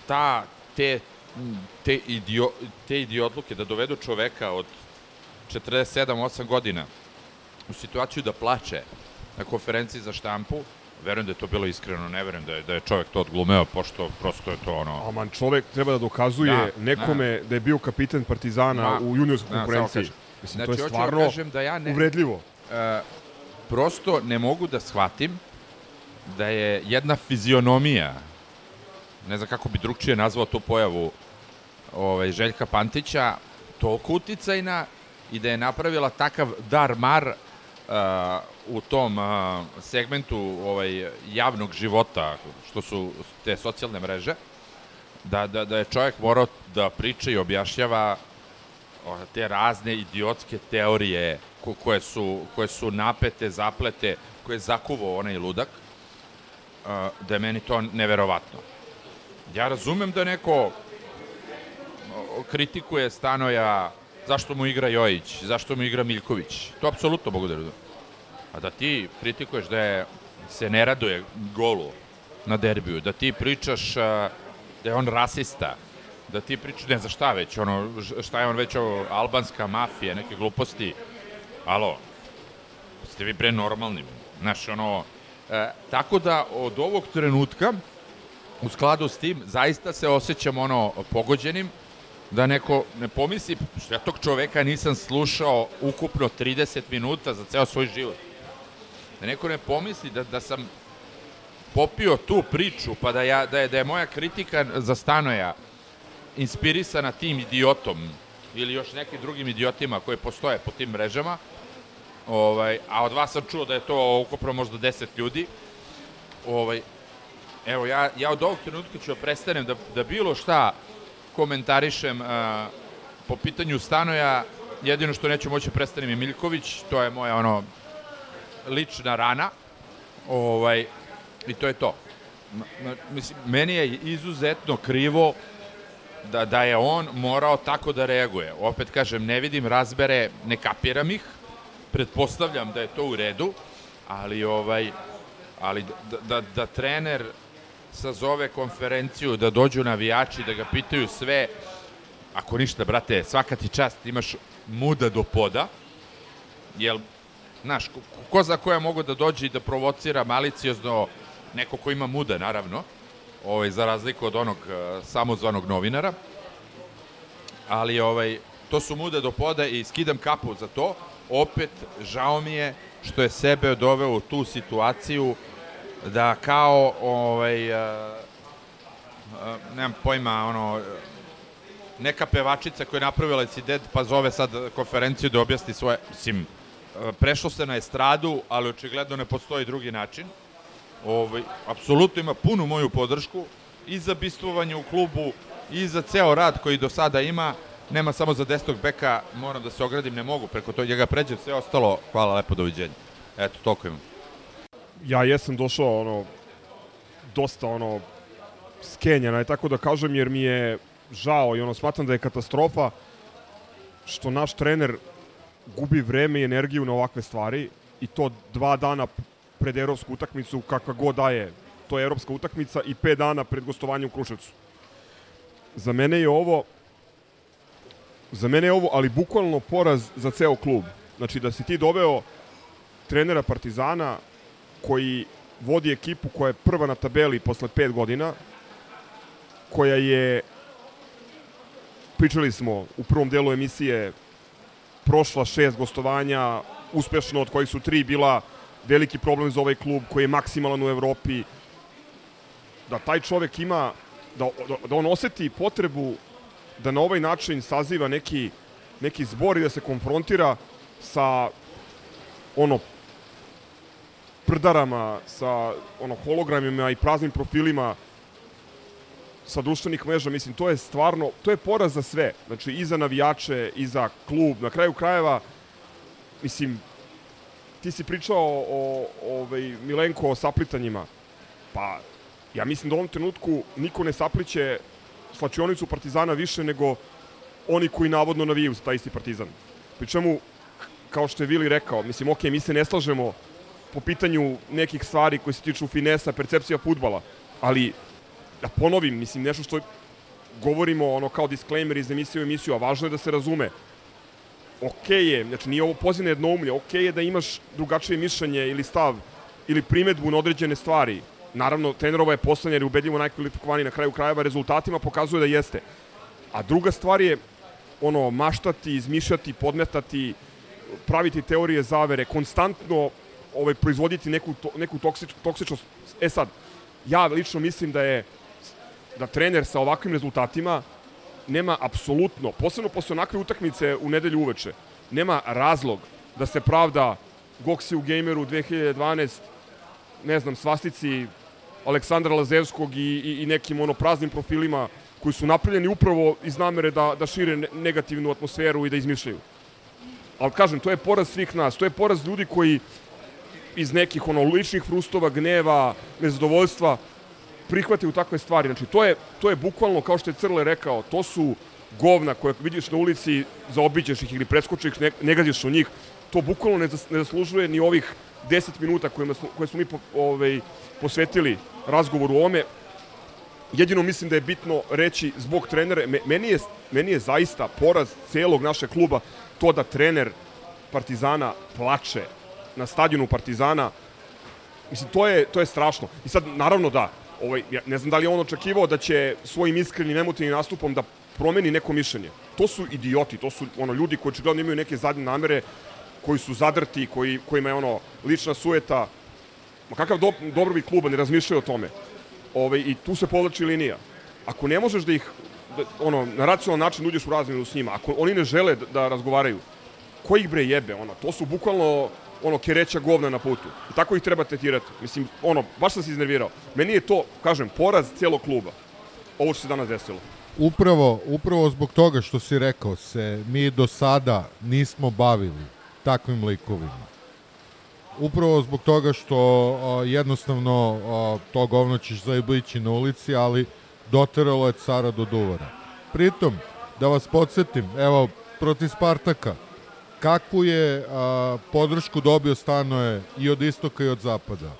ta, te, te, idio, te idiotluke da dovedu čoveka od 47-8 godina u situaciju da plače na konferenciji za štampu, verujem da je to bilo iskreno, ne verujem da je, da je čovek to odglumeo, pošto prosto je to ono... Aman, čovek treba da dokazuje Da, nekome da, je bio kapiten Partizana Da. u juniorskoj Da, konkurenciji. Mislim, Znači, to je da stvarno kažem da ja ne- uvredljivo. E, prosto ne mogu da shvatim da je jedna fizionomija, ne znam kako bi drugčije nazvao tu pojavu ovaj, Željka Pantića, toliko uticajna i da je napravila takav dar mar uh, u tom uh, segmentu ovaj, javnog života, što su te socijalne mreže, da, da, da je čovjek morao da priča i objašnjava te razne idiotske teorije ko, koje, su, koje su napete, zaplete, koje je zakuvao onaj ludak, a, da je meni to neverovatno. Ja razumem da neko kritikuje Stanoja zašto mu igra Jojić, zašto mu igra Miljković. To apsolutno mogu da razumem. A da ti kritikuješ da je, se ne raduje golu na derbiju, da ti pričaš a, da je on rasista, da ti pričaš, ne za šta već, ono, šta je on već, ovo, albanska mafija, neke gluposti. Alo, ste vi bre normalni, znaš, ono, e, tako da od ovog trenutka, u skladu s tim, zaista se osjećam ono pogođenim, da neko ne pomisli, što ja tog čoveka nisam slušao ukupno 30 minuta za ceo svoj život. Da neko ne pomisli da, da sam popio tu priču, pa da, ja, da, je, da je moja kritika za Stanoja inspirisana tim idiotom ili još nekim drugim idiotima koji postoje po tim mrežama, ovaj, a od vas sam čuo da je to ukupno možda 10 ljudi, ovaj, evo, ja, ja od ovog trenutka ću da prestanem da, da bilo šta komentarišem a, po pitanju Stanoja, jedino što neću moći da prestanem je Miljković, to je moja ono lična rana, ovaj, i to je to. Mislim, meni je izuzetno krivo da, da je on morao tako da reaguje. Opet kažem, ne vidim razbere, ne kapiram ih, pretpostavljam da je to u redu, ali ovaj ali da, da, da trener sazove konferenciju, da dođu navijači, da ga pitaju sve, ako ništa, brate, svaka ti čast, imaš muda do poda, jel, znaš, ko, za koja mogu da dođe i da provocira maliciozno neko ko ima muda, naravno, ovaj, za razliku od onog uh, samozvanog novinara, ali ovaj, to su mude do poda i skidam kapu za to. Opet, žao mi je što je sebe doveo u tu situaciju da kao ovaj, uh, uh, nemam pojma, ono, neka pevačica koja je napravila incident pa zove sad konferenciju da objasni svoje, mislim, prešlo se na estradu, ali očigledno ne postoji drugi način. Ovaj, apsolutno ima punu moju podršku i za bistvovanje u klubu i za ceo rad koji do sada ima. Nema samo za desnog beka, moram da se ogradim, ne mogu preko to njega pređem, sve ostalo, hvala lepo, doviđenja. Eto, toliko imam. ja jesam došao ono dosta ono skenjana, tako da kažem, jer mi je žao i ono smatram da je katastrofa što naš trener gubi vreme i energiju na ovakve stvari i to dva dana pred evropsku utakmicu kakva god da je. To je evropska utakmica i pet dana pred gostovanjem u Kruševcu. Za mene je ovo za mene je ovo, ali bukvalno poraz za ceo klub. Znači da si ti doveo trenera Partizana koji vodi ekipu koja je prva na tabeli posle pet godina, koja je, pričali smo u prvom delu emisije, prošla šest gostovanja, uspešno od kojih su tri bila veliki problem za ovaj klub koji je maksimalan u Evropi, da taj čovek ima, da, da, da on oseti potrebu da na ovaj način saziva neki, neki zbor i da se konfrontira sa ono prdarama, sa ono hologramima i praznim profilima sa društvenih mreža, mislim, to je stvarno, to je poraz za sve. Znači, i za navijače, i za klub. Na kraju krajeva, mislim, ti si pričao o, o ovaj, Milenko o saplitanjima. Pa, ja mislim da u ovom trenutku niko ne sapliće slačionicu Partizana više nego oni koji navodno navijaju za taj isti Partizan. Pri čemu, kao što je Vili rekao, mislim, ok, mi se ne slažemo po pitanju nekih stvari koje se tiču finesa, percepcija futbala, ali da ponovim, mislim, nešto što govorimo ono kao disclaimer iz emisije u emisiju, a važno je da se razume. Ok je, znači nije ovo poziv na jednoumlje, ok je da imaš drugačije mišljenje ili stav ili primetbu na određene stvari. Naravno, trenerova je poslanje jer je ubedljivo najkvalifikovaniji na kraju krajeva rezultatima pokazuje da jeste. A druga stvar je ono maštati, izmišljati, podmetati, praviti teorije zavere, konstantno ovaj proizvoditi neku to, neku toksič, toksičnost. E sad, ja lično mislim da je da trener sa ovakvim rezultatima nema apsolutno, posebno posle onakve utakmice u nedelju uveče, nema razlog da se pravda Goksi u Gameru 2012, ne znam, svastici Aleksandra Lazevskog i, i, i nekim ono praznim profilima koji su napravljeni upravo iz namere da, da šire negativnu atmosferu i da izmišljaju. Ali kažem, to je poraz svih nas, to je poraz ljudi koji iz nekih ono ličnih frustova, gneva, nezadovoljstva prihvataju takve stvari. Znači, to je, to je bukvalno, kao što je Crle rekao, to su govna koje vidiš na ulici, zaobiđeš ih ili preskočiš, ne, ne gađaš u njih. To bukvalno ne, zas, ne zaslužuje ni ovih 10 minuta koje, smo, koje smo mi po, ovaj, posvetili razgovoru o ome. Jedino mislim da je bitno reći zbog trenera, meni je, meni je zaista poraz celog našeg kluba to da trener Partizana plače na stadionu Partizana. Mislim, to je, to je strašno. I sad, naravno da, ovaj, ja ne znam da li je on očekivao da će svojim iskrenim emotivnim nastupom da promeni neko mišljenje. To su idioti, to su ono ljudi koji očigledno imaju neke zadnje namere, koji su zadrti, koji, kojima je ono lična sueta. Ma kakav do, dobrobit kluba ne razmišljaju o tome. Ovaj, I tu se povlači linija. Ako ne možeš da ih da, ono, na racionalan način uđeš u razmenu s njima, ako oni ne žele da, da razgovaraju, ko ih bre jebe, ono, to su bukvalno ono kereća govna na putu. I tako ih treba tretirati. Mislim, ono, baš sam se iznervirao. Meni je to, kažem, poraz cijelog kluba. Ovo što se danas desilo. Upravo, upravo zbog toga što si rekao se, mi do sada nismo bavili takvim likovima. Upravo zbog toga što o, jednostavno o, to govno ćeš zaiblići na ulici, ali doteralo je cara do duvara. Pritom, da vas podsjetim, evo, protiv Spartaka, kakvu je a, podršku dobio stanoje i od istoka i od zapada.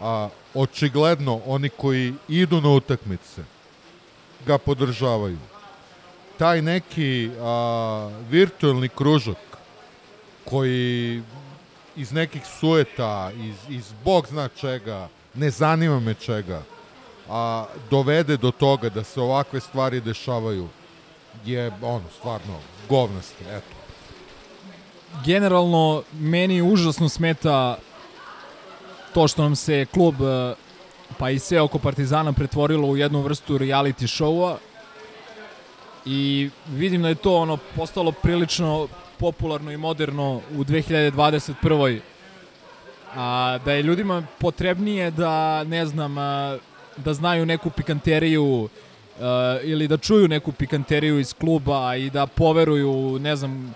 A, očigledno, oni koji idu na utakmice ga podržavaju. Taj neki a, virtualni kružok koji iz nekih sueta, iz, iz bog zna čega, ne zanima me čega, a dovede do toga da se ovakve stvari dešavaju je ono stvarno govnasto, eto. Generalno meni užasno smeta to što nam se klub pa i sve oko Partizana pretvorilo u jednu vrstu reality showa i vidim da je to ono postalo prilično popularno i moderno u 2021. A, da je ljudima potrebnije da, ne znam, a, da znaju neku pikanteriju a, ili da čuju neku pikanteriju iz kluba i da poveruju, ne znam,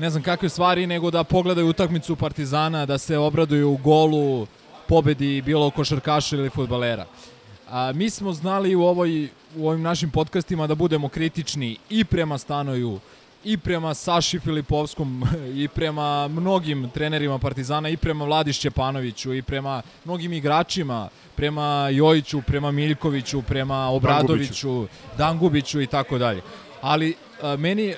ne znam kakve stvari, nego da pogledaju utakmicu Partizana, da se obraduju u golu, pobedi bilo košarkaša ili futbalera. A, mi smo znali u, ovoj, u ovim našim podcastima da budemo kritični i prema Stanoju, i prema Saši Filipovskom, i prema mnogim trenerima Partizana, i prema Vladi Šćepanoviću, i prema mnogim igračima, prema Jojiću, prema Miljkoviću, prema Obradoviću, Dangubiću i tako dalje. Ali a, meni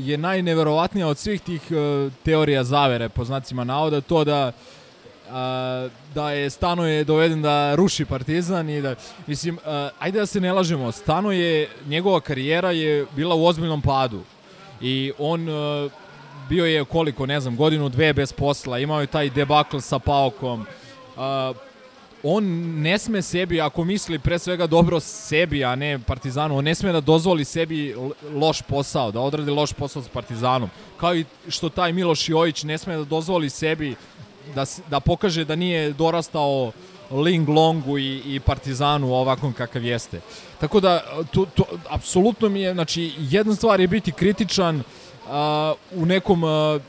je najneverovatnija od svih tih a, teorija zavere, po znacima navoda, to da a, da je Stano je doveden da ruši Partizan i da mislim ajde da se ne lažemo Stano je njegova karijera je bila u ozbiljnom padu i on bio je koliko ne znam godinu dve bez posla imao je taj debakl sa Paokom on ne sme sebi, ako misli pre svega dobro sebi, a ne Partizanu, on ne sme da dozvoli sebi loš posao, da odradi loš posao s Partizanom. Kao i što taj Miloš Jojić ne sme da dozvoli sebi da, da pokaže da nije dorastao Ling Longu i, i Partizanu ovakvom kakav jeste. Tako da, to, to, apsolutno mi je, znači, jedna stvar je biti kritičan uh, u nekom, uh,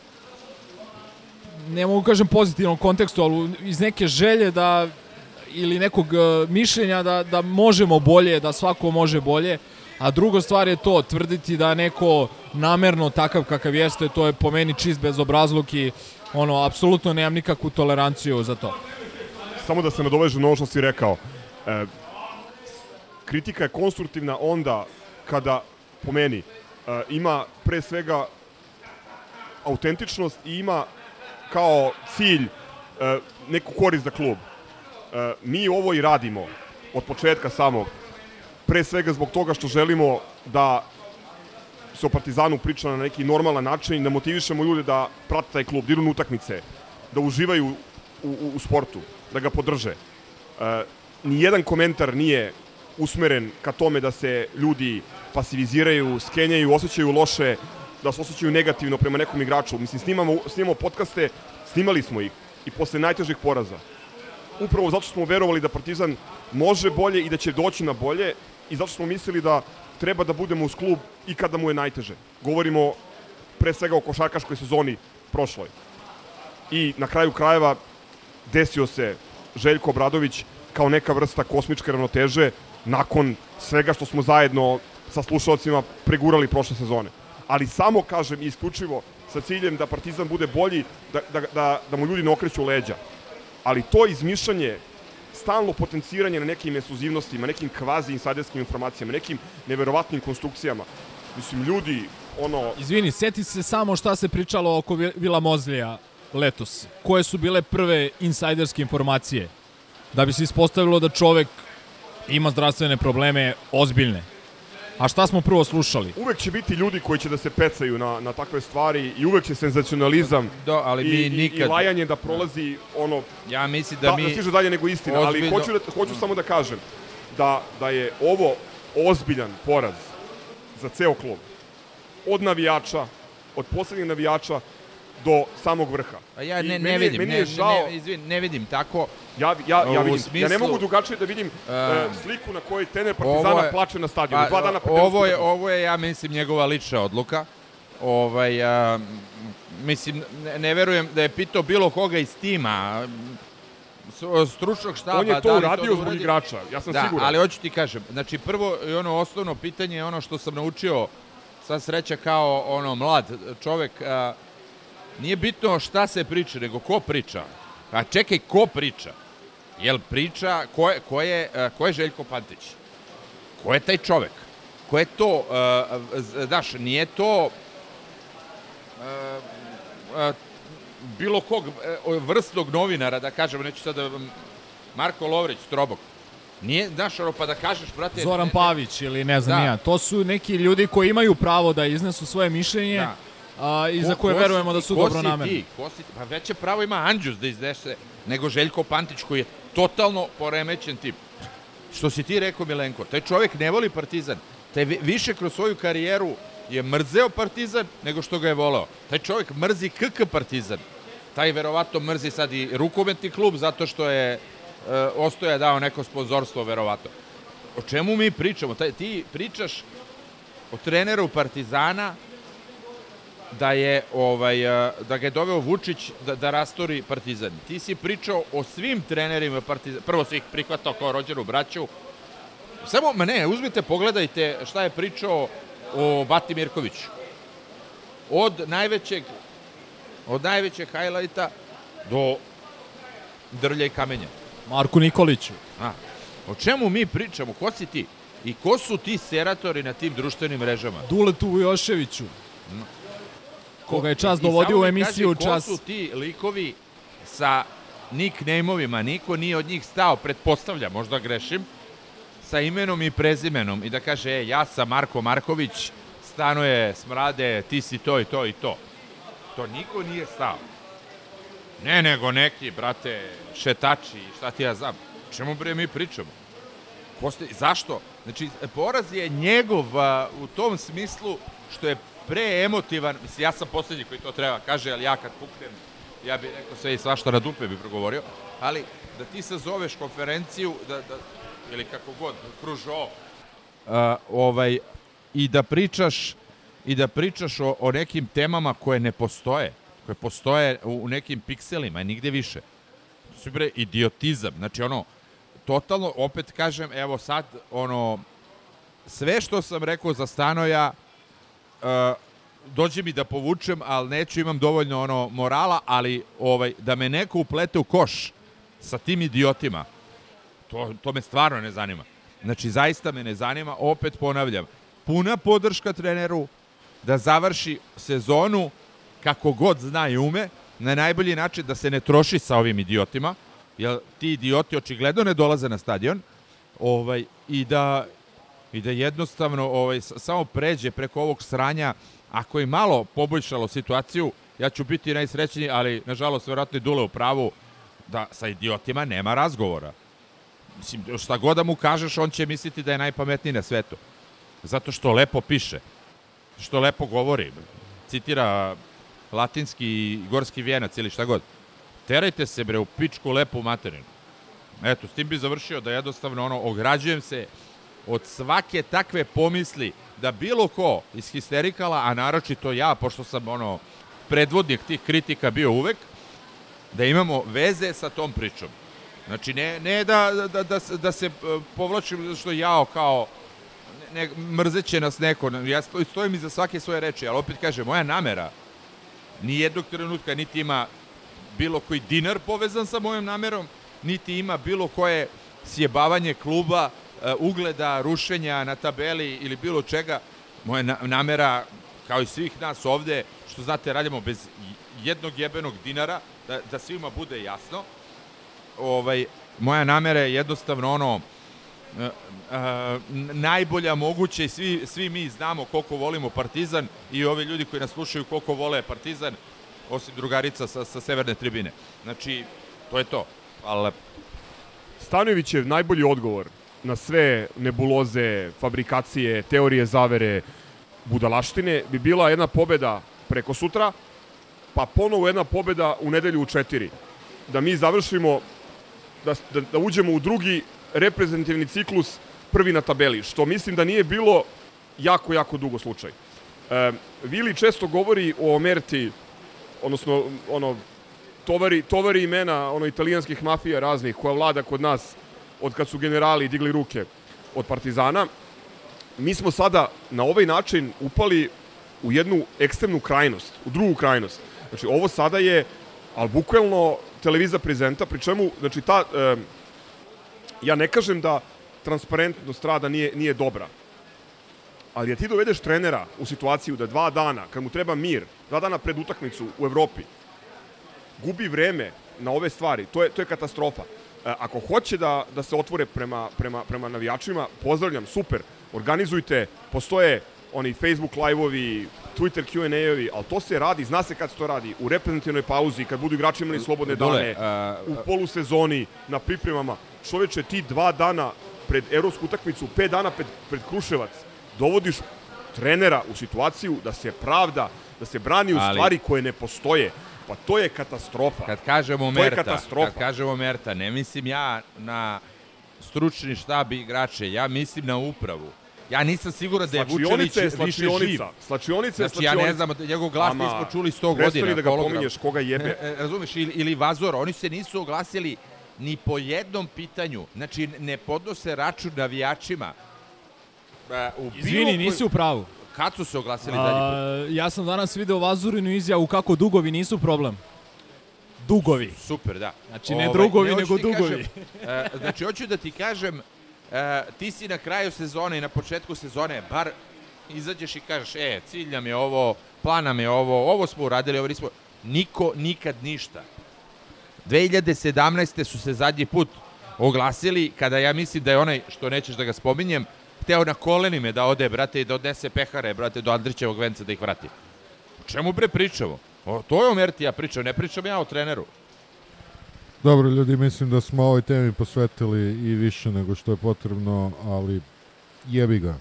ne mogu kažem pozitivnom kontekstu, ali iz neke želje da ili nekog uh, mišljenja da, da možemo bolje, da svako može bolje, a druga stvar je to, tvrditi da neko namerno takav kakav jeste, to je po meni čist bezobrazluk i ono, apsolutno nemam nikakvu toleranciju za to. Samo da se nadovežem na ovo što si rekao. E, kritika je konstruktivna onda kada, po meni, e, ima pre svega autentičnost i ima kao cilj e, neku korist za klub. E, mi ovo i radimo od početka samog. Pre svega zbog toga što želimo da se o Partizanu priča na neki normalan način, da motivišemo ljude da prate taj klub, da idu na utakmice, da uživaju u, u, u sportu, da ga podrže. E, nijedan komentar nije usmeren ka tome da se ljudi pasiviziraju, skenjaju, osjećaju loše, da se osjećaju negativno prema nekom igraču. Mislim, snimamo, snimamo podcaste, snimali smo ih i posle najtežih poraza. Upravo zato što smo verovali da Partizan može bolje i da će doći na bolje i zato što smo mislili da treba da budemo uz klub i kada mu je najteže. Govorimo pre svega o košarkaškoj sezoni prošloj. I na kraju krajeva desio se Željko Obradović kao neka vrsta kosmičke ravnoteže nakon svega što smo zajedno sa slušalcima pregurali prošle sezone. Ali samo, kažem, isključivo sa ciljem da Partizan bude bolji, da, da, da, da mu ljudi ne okreću leđa. Ali to izmišljanje, stalno potenciranje na nekim ekskluzivnostima, nekim kvazi insajderskim informacijama, nekim neverovatnim konstrukcijama. Mislim, ljudi, ono... Izvini, seti se samo šta se pričalo oko Vila Mozlija letos. Koje su bile prve insajderske informacije? Da bi se ispostavilo da čovek ima zdravstvene probleme ozbiljne. A šta smo prvo slušali? Uvek će biti ljudi koji će da se pecaju na, na takve stvari i uvek će senzacionalizam Do, ali mi i, nikad... i, i lajanje da prolazi ono Ja mislim da, da, mi... da stiže dalje nego istina, ozbiljno- ali hoću, da, hoću samo da kažem da, da je ovo ozbiljan poraz za ceo klub. Od navijača, od poslednjih navijača do samog vrha. A ja ne, ne je- vidim, meni ne, je žao- ne, izvin, ne vidim tako. Ja, ja, ja, vidim, ja ne smislu- mogu drugačije da vidim e, sliku na kojoj trener Partizana je- plače na stadionu. pa, dva dana ovo je, ovo je, ja mislim, njegova lična odluka. Ovaj, a, mislim, ne, ne verujem da je pitao bilo koga iz tima, stručnog štaba. On je to da uradio da zbog uradi. igrača, ja sam da, siguran. ali hoću ti kažem, znači prvo i ono osnovno pitanje je ono što sam naučio sva sreća kao ono mlad čovek, a, nije bitno šta se priča, nego ko priča. A čekaj, ko priča? Jel priča, ko je, ko je, a, ko je Željko Pantić? Ko je taj čovek? Ko je to, z- znaš, nije to a, bilo kog e, vrstnog novinara, da kažemo, neću sada, Marko Lovrić, Strobog, Nije, znaš, pa da kažeš, brate... Zoran Pavić ili ne znam Da. ja. To su neki ljudi koji imaju pravo da iznesu svoje mišljenje Da. A, i Ko- za koje ko verujemo da su ko dobro namerni. Ko si ti? Pa veće pravo ima Anđus da iznese nego Željko Pantić koji je totalno poremećen tip. Što si ti rekao, Milenko, taj čovjek ne voli Partizan. Taj vi- više kroz svoju karijeru je mrzeo Partizan nego što ga je voleo. Taj čovjek mrzi KK Partizan. Taj verovatno mrzi sad i rukometni klub zato što je e, Ostoja dao neko sponzorstvo, verovatno. O čemu mi pričamo? Taj, ti pričaš o treneru Partizana da je ovaj eh, da ga je doveo Vučić da, da rastori Partizan. Ti si pričao o svim trenerima Partizana. Prvo si ih prihvatao kao rođenu braću. Samo, ma ne, uzmite, pogledajte šta je pričao o Bati Mirkoviću. Od najvećeg od najvećeg highlighta do drlja i kamenja. Marku Nikoliću. A, o čemu mi pričamo? Ko si ti? I ko su ti seratori na tim društvenim mrežama? Duletu Vujoševiću. Koga je čas dovodio u mi emisiju kaži, čas. Ko su ti likovi sa nickname-ovima? Niko nije od njih stao, pretpostavlja, možda grešim, sa imenom i prezimenom i da kaže, e, ja sam Marko Marković, stanuje smrade, ti si to i to i to. To niko nije stao. Ne, nego neki, brate, šetači, šta ti ja znam. Čemu bre mi pričamo? Ste, zašto? Znači, poraz je njegov a, u tom smislu što je preemotivan. Mislim, ja sam poslednji koji to treba kaže, ali ja kad puknem, ja bih rekao sve i svašta na dupe bi progovorio. Ali da ti sazoveš konferenciju, da, da, ili kako god, kružo, a, ovaj, i da pričaš i da pričaš o, o nekim temama koje ne postoje, koje postoje u, u nekim pikselima i nigde više. To su bre idiotizam. Znači ono, totalno, opet kažem, evo sad, ono, sve što sam rekao za Stanoja, uh, dođe mi da povučem, ali neću, imam dovoljno ono morala, ali ovaj da me neko uplete u koš sa tim idiotima, To, to me stvarno ne zanima. Znači, zaista me ne zanima, opet ponavljam, puna podrška treneru da završi sezonu kako god zna i ume, na najbolji način da se ne troši sa ovim idiotima, jer ti idioti očigledno ne dolaze na stadion, ovaj, i da, i da jednostavno ovaj, samo pređe preko ovog sranja, ako je malo poboljšalo situaciju, ja ću biti najsrećniji, ali nažalost verovatno je Dule u pravu da sa idiotima nema razgovora. Mislim, šta god da mu kažeš, on će misliti da je najpametniji na svetu. Zato što lepo piše, što lepo govori, citira latinski i gorski vijenac ili šta god. Terajte se bre u pičku lepu materinu. Eto, s tim bi završio da jednostavno ono, ograđujem se od svake takve pomisli da bilo ko iz histerikala, a naročito ja, pošto sam ono predvodnik tih kritika bio uvek, da imamo veze sa tom pričom. Znači, ne, ne da, da, da, da se e, povlačim zato što jao kao ne, mrzeće nas neko, ja sto- stojim iza svake svoje reči, ali opet kažem, moja namera ni jednog trenutka niti ima bilo koji dinar povezan sa mojom namerom, niti ima bilo koje sjebavanje kluba, ugleda, rušenja na tabeli ili bilo čega. Moja na- namera, kao i svih nas ovde, što znate, radimo bez jednog jebenog dinara, da, da svima bude jasno. Ovaj, moja namera je jednostavno ono, e, e, najbolja moguća i svi, svi mi znamo koliko volimo Partizan i ovi ljudi koji nas slušaju koliko vole Partizan, osim drugarica sa, sa severne tribine. Znači, to je to. Hvala lepo. Stanojevićev najbolji odgovor na sve nebuloze, fabrikacije, teorije zavere, budalaštine bi bila jedna pobeda preko sutra, pa ponovo jedna pobeda u nedelju u četiri. Da mi završimo, da, da, da uđemo u drugi reprezentativni ciklus prvi na tabeli, što mislim da nije bilo jako, jako dugo slučaj. E, Vili često govori o Omerti, odnosno ono, tovari, tovari imena ono italijanskih mafija raznih koja vlada kod nas od kad su generali digli ruke od partizana. Mi smo sada na ovaj način upali u jednu ekstremnu krajnost, u drugu krajnost. Znači, ovo sada je, ali bukvalno televiza prezenta, pri čemu, znači, ta, e, ja ne kažem da transparentnost rada nije, nije dobra, ali da ti dovedeš trenera u situaciju da dva dana, kad mu treba mir, dva dana pred utakmicu u Evropi, gubi vreme na ove stvari, to je, to je katastrofa. E, ako hoće da, da se otvore prema, prema, prema navijačima, pozdravljam, super, organizujte, postoje oni Facebook live-ovi, Twitter Q&A-ovi, ali to se radi, zna se kad se to radi, u reprezentativnoj pauzi, kad budu igrači imali slobodne Dule, dane, a- u polusezoni, na pripremama. Čoveče, ti dva dana pred evropsku utakmicu, pet dana pred, pred Kruševac, dovodiš trenera u situaciju da se pravda, da se brani u Ali- stvari koje ne postoje. Pa to je katastrofa. Kad kažemo To je Merta, katastrofa. kad kažemo Merta, ne mislim ja na stručni štab i igrače, ja mislim na upravu. Ja nisam siguran da je je više živ. slačionica. Slačionica je Znači, ja ne znam, njegov glas Ama, nismo čuli 100 godina. prestani da ga hologram. pominješ, koga jebe. E, e, razumeš, ili, ili Vazora, oni se nisu oglasili ni po jednom pitanju. Znači, ne podnose račun navijačima. E, u Izvini, koj- nisi u pravu. Kad su se oglasili dalje put? Ja sam danas video Vazurinu izjavu kako dugovi nisu problem. Dugovi. Super, da. Znači, ne drugovi, hoću nego ti dugovi. Kažem, e, znači, hoću da ti kažem, e, ti si na kraju sezone i na početku sezone, bar izađeš i kažeš, e, cilj nam je ovo, plan nam je ovo, ovo smo uradili, ovo nismo... Niko nikad ništa. 2017. su se zadnji put oglasili, kada ja mislim da je onaj, što nećeš da ga spominjem, hteo na kolenime da ode, brate, i da odnese pehare, brate, do Andrićevog venca da ih vrati. O čemu bre pričamo? O, to je Omerti ja pričam, ne pričam ja o treneru. Dobro, ljudi, mislim da smo ovoj temi posvetili i više nego što je potrebno, ali jebi ga.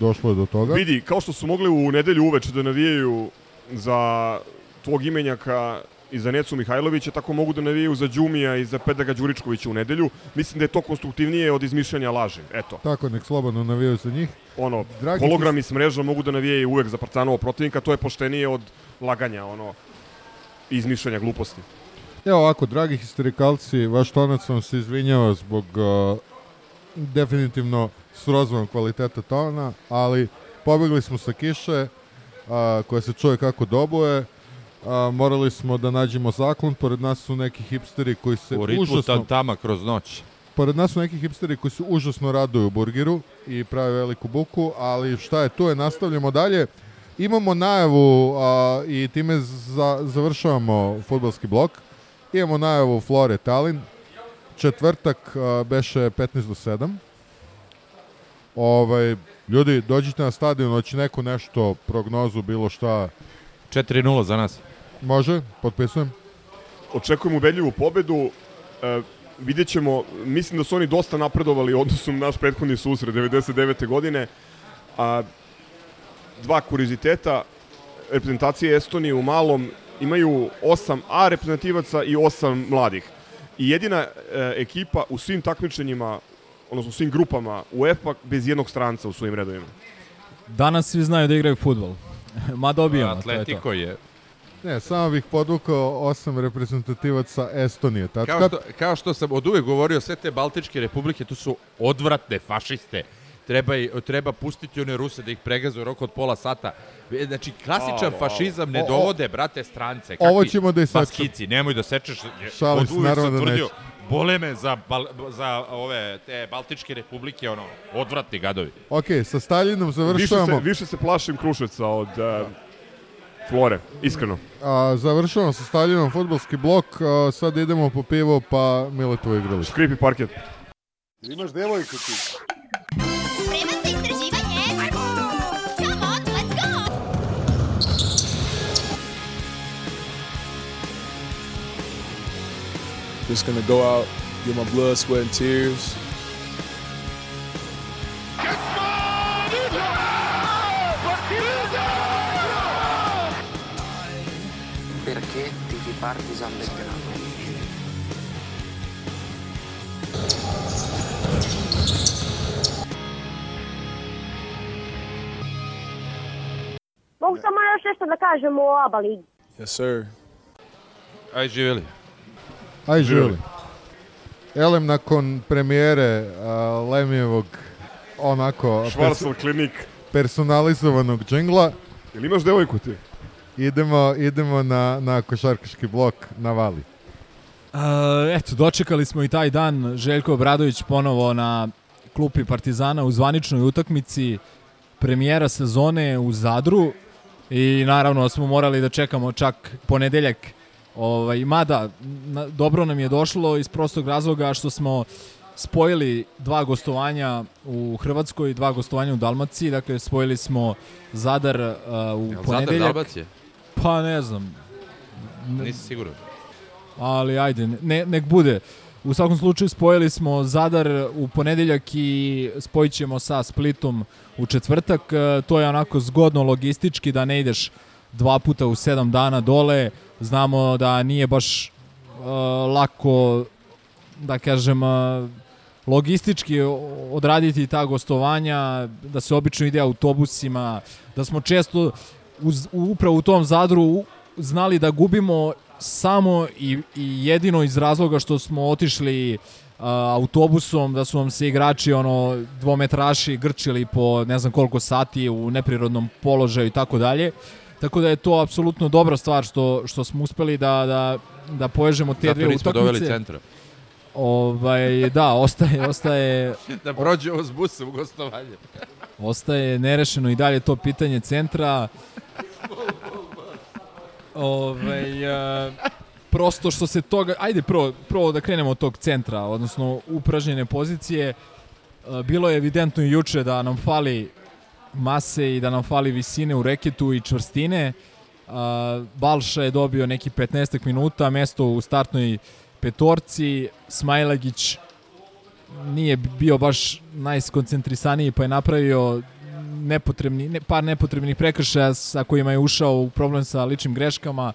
Došlo je do toga. Vidi, kao što su mogli u nedelju uveče da navijaju za tvog imenjaka i za Necu Mihajlovića, tako mogu da navijaju za Đumija i za Pedaga Đuričkovića u nedelju. Mislim da je to konstruktivnije od izmišljanja laži. Eto. Tako, nek slobodno navijaju za njih. Ono, Dragi hologrami s mreža mogu da navijaju uvek za Partizanovo protivnika, to je poštenije od laganja, ono, izmišljanja gluposti. Evo ovako, dragi histerikalci, vaš tonac vam se izvinjava zbog uh, definitivno srozvanog kvaliteta tona, ali pobegli smo sa kiše uh, koja se čuje kako dobuje. Uh, morali smo da nađemo zaklon, pored nas su neki hipsteri koji se U ritmu užasno, tantama kroz noć. pored nas su neki hipsteri koji se užasno raduju burgeru i prave veliku buku, ali šta je tu je, nastavljamo dalje. Imamo najavu a, i time za, završavamo futbalski blok. Imamo najavu Flore Tallinn. Četvrtak a, beše 15 do 7. Ovaj, ljudi, dođite na stadion, hoće neko nešto, prognozu, bilo šta. 4-0 za nas. Može, potpisujem. Očekujemo ubedljivu pobedu. E, vidjet ćemo, mislim da su oni dosta napredovali u odnosu na naš prethodni susret 99. godine. A, dva kurioziteta, reprezentacije Estonije u malom imaju osam A reprezentativaca i osam mladih. I jedina e, ekipa u svim takmičenjima, odnosno u svim grupama UEFA bez jednog stranca u svojim redovima. Danas svi znaju da igraju futbol. Ma dobijamo, Atletico to je je. Ne, samo bih podvukao osam reprezentativaca Estonije. Tačka. Kao što, kao što sam od uvek govorio, sve te Baltičke republike, to su odvratne fašiste. Treba, i- treba pustiti one Ruse da ih pregaze u roku od pola sata. E, Znači, klasičan Alo, fašizam ne O- o- dovode, brate, strance. Ovo Kakvi ćemo da isečemo. Baskici, nemoj da sečeš. Šalim Od se, uvek naravno sam da tvrdio, neću. Bole me za, bal, za ove te Baltičke republike, ono, odvratni gadovi. Ok, sa Staljinom Više završavamo. se, više se plašim Kruševca od uh, Flore, iskreno. A, završavamo sa Staljinom futbolski blok. A, sad idemo po pivo pa Miletovo igralište. Škripi parket. Imaš devojku ti. Spreman za istraživanje? Come on, let's go! Just gonna go out, get my blood, sweat, and tears. Partizan Belgrado? Mogu samo još nešto da kažem o ABA ligi. Yes, sir. Aj, živjeli. Aj, živjeli. Elem, nakon premijere a, Lemijevog onako Švarcel klinik. personalizovanog džingla, Jel imaš devojku ti? Idemo, idemo na, na košarkaški blok na Vali. Uh, eto, dočekali smo i taj dan. Željko Obradović ponovo na klupi Partizana u zvaničnoj utakmici premijera sezone u Zadru i naravno smo morali da čekamo čak ponedeljak ovaj, mada na, dobro nam je došlo iz prostog razloga što smo spojili dva gostovanja u Hrvatskoj i dva gostovanja u Dalmaciji, dakle spojili smo Zadar uh, u Jel Zadar ponedeljak. Dalmacije? Pa ne znam, Nisi siguran. ali ajde, ne, nek bude. U svakom slučaju spojili smo Zadar u ponedeljak i spojit ćemo sa Splitom u četvrtak. E, To je onako zgodno logistički da ne ideš dva puta u sedam dana dole. Znamo da nije baš e, lako, da kažem, e, logistički odraditi ta gostovanja, da se obično ide autobusima, da smo često uz, upravo u tom Zadru znali da gubimo samo i, i jedino iz razloga što smo otišli a, autobusom, da su vam se igrači ono dvometraši grčili po ne znam koliko sati u neprirodnom položaju i tako dalje. Tako da je to apsolutno dobra stvar što, što smo uspeli da, da, da povežemo te Zato dve nismo utakmice. doveli centra. Ovaj, da, ostaje, ostaje, da prođe ovo s busom u gostovanje. ostaje nerešeno i dalje to pitanje centra. Ovaj, e, prosto što se toga, ajde prvo, prvo da krenemo od tog centra, odnosno upražnjene pozicije. E, bilo je evidentno juče da nam fali mase i da nam fali visine u reketu i čvrstine. E, Balša je dobio neki 15 minuta, mesto u startnoj petorci. Smajlagić nije bio baš najskoncentrisaniji pa je napravio nepotrebni, ne, par nepotrebnih prekršaja sa kojima je ušao u problem sa ličnim greškama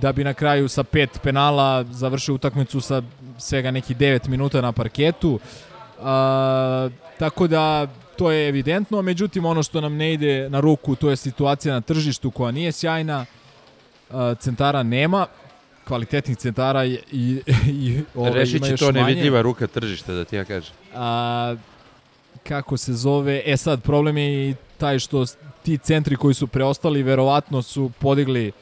da bi na kraju sa pet penala završio utakmicu sa svega neki 9 minuta na parketu. A, tako da to je evidentno, međutim ono što nam ne ide na ruku to je situacija na tržištu koja nije sjajna. A, centara nema, kvalitetnih centara i, i, i ovaj, još to manje. nevidljiva ruka tržišta, da ti ja kažem. A, kako se zove, e sad problem je i taj što ti centri koji su preostali verovatno su podigli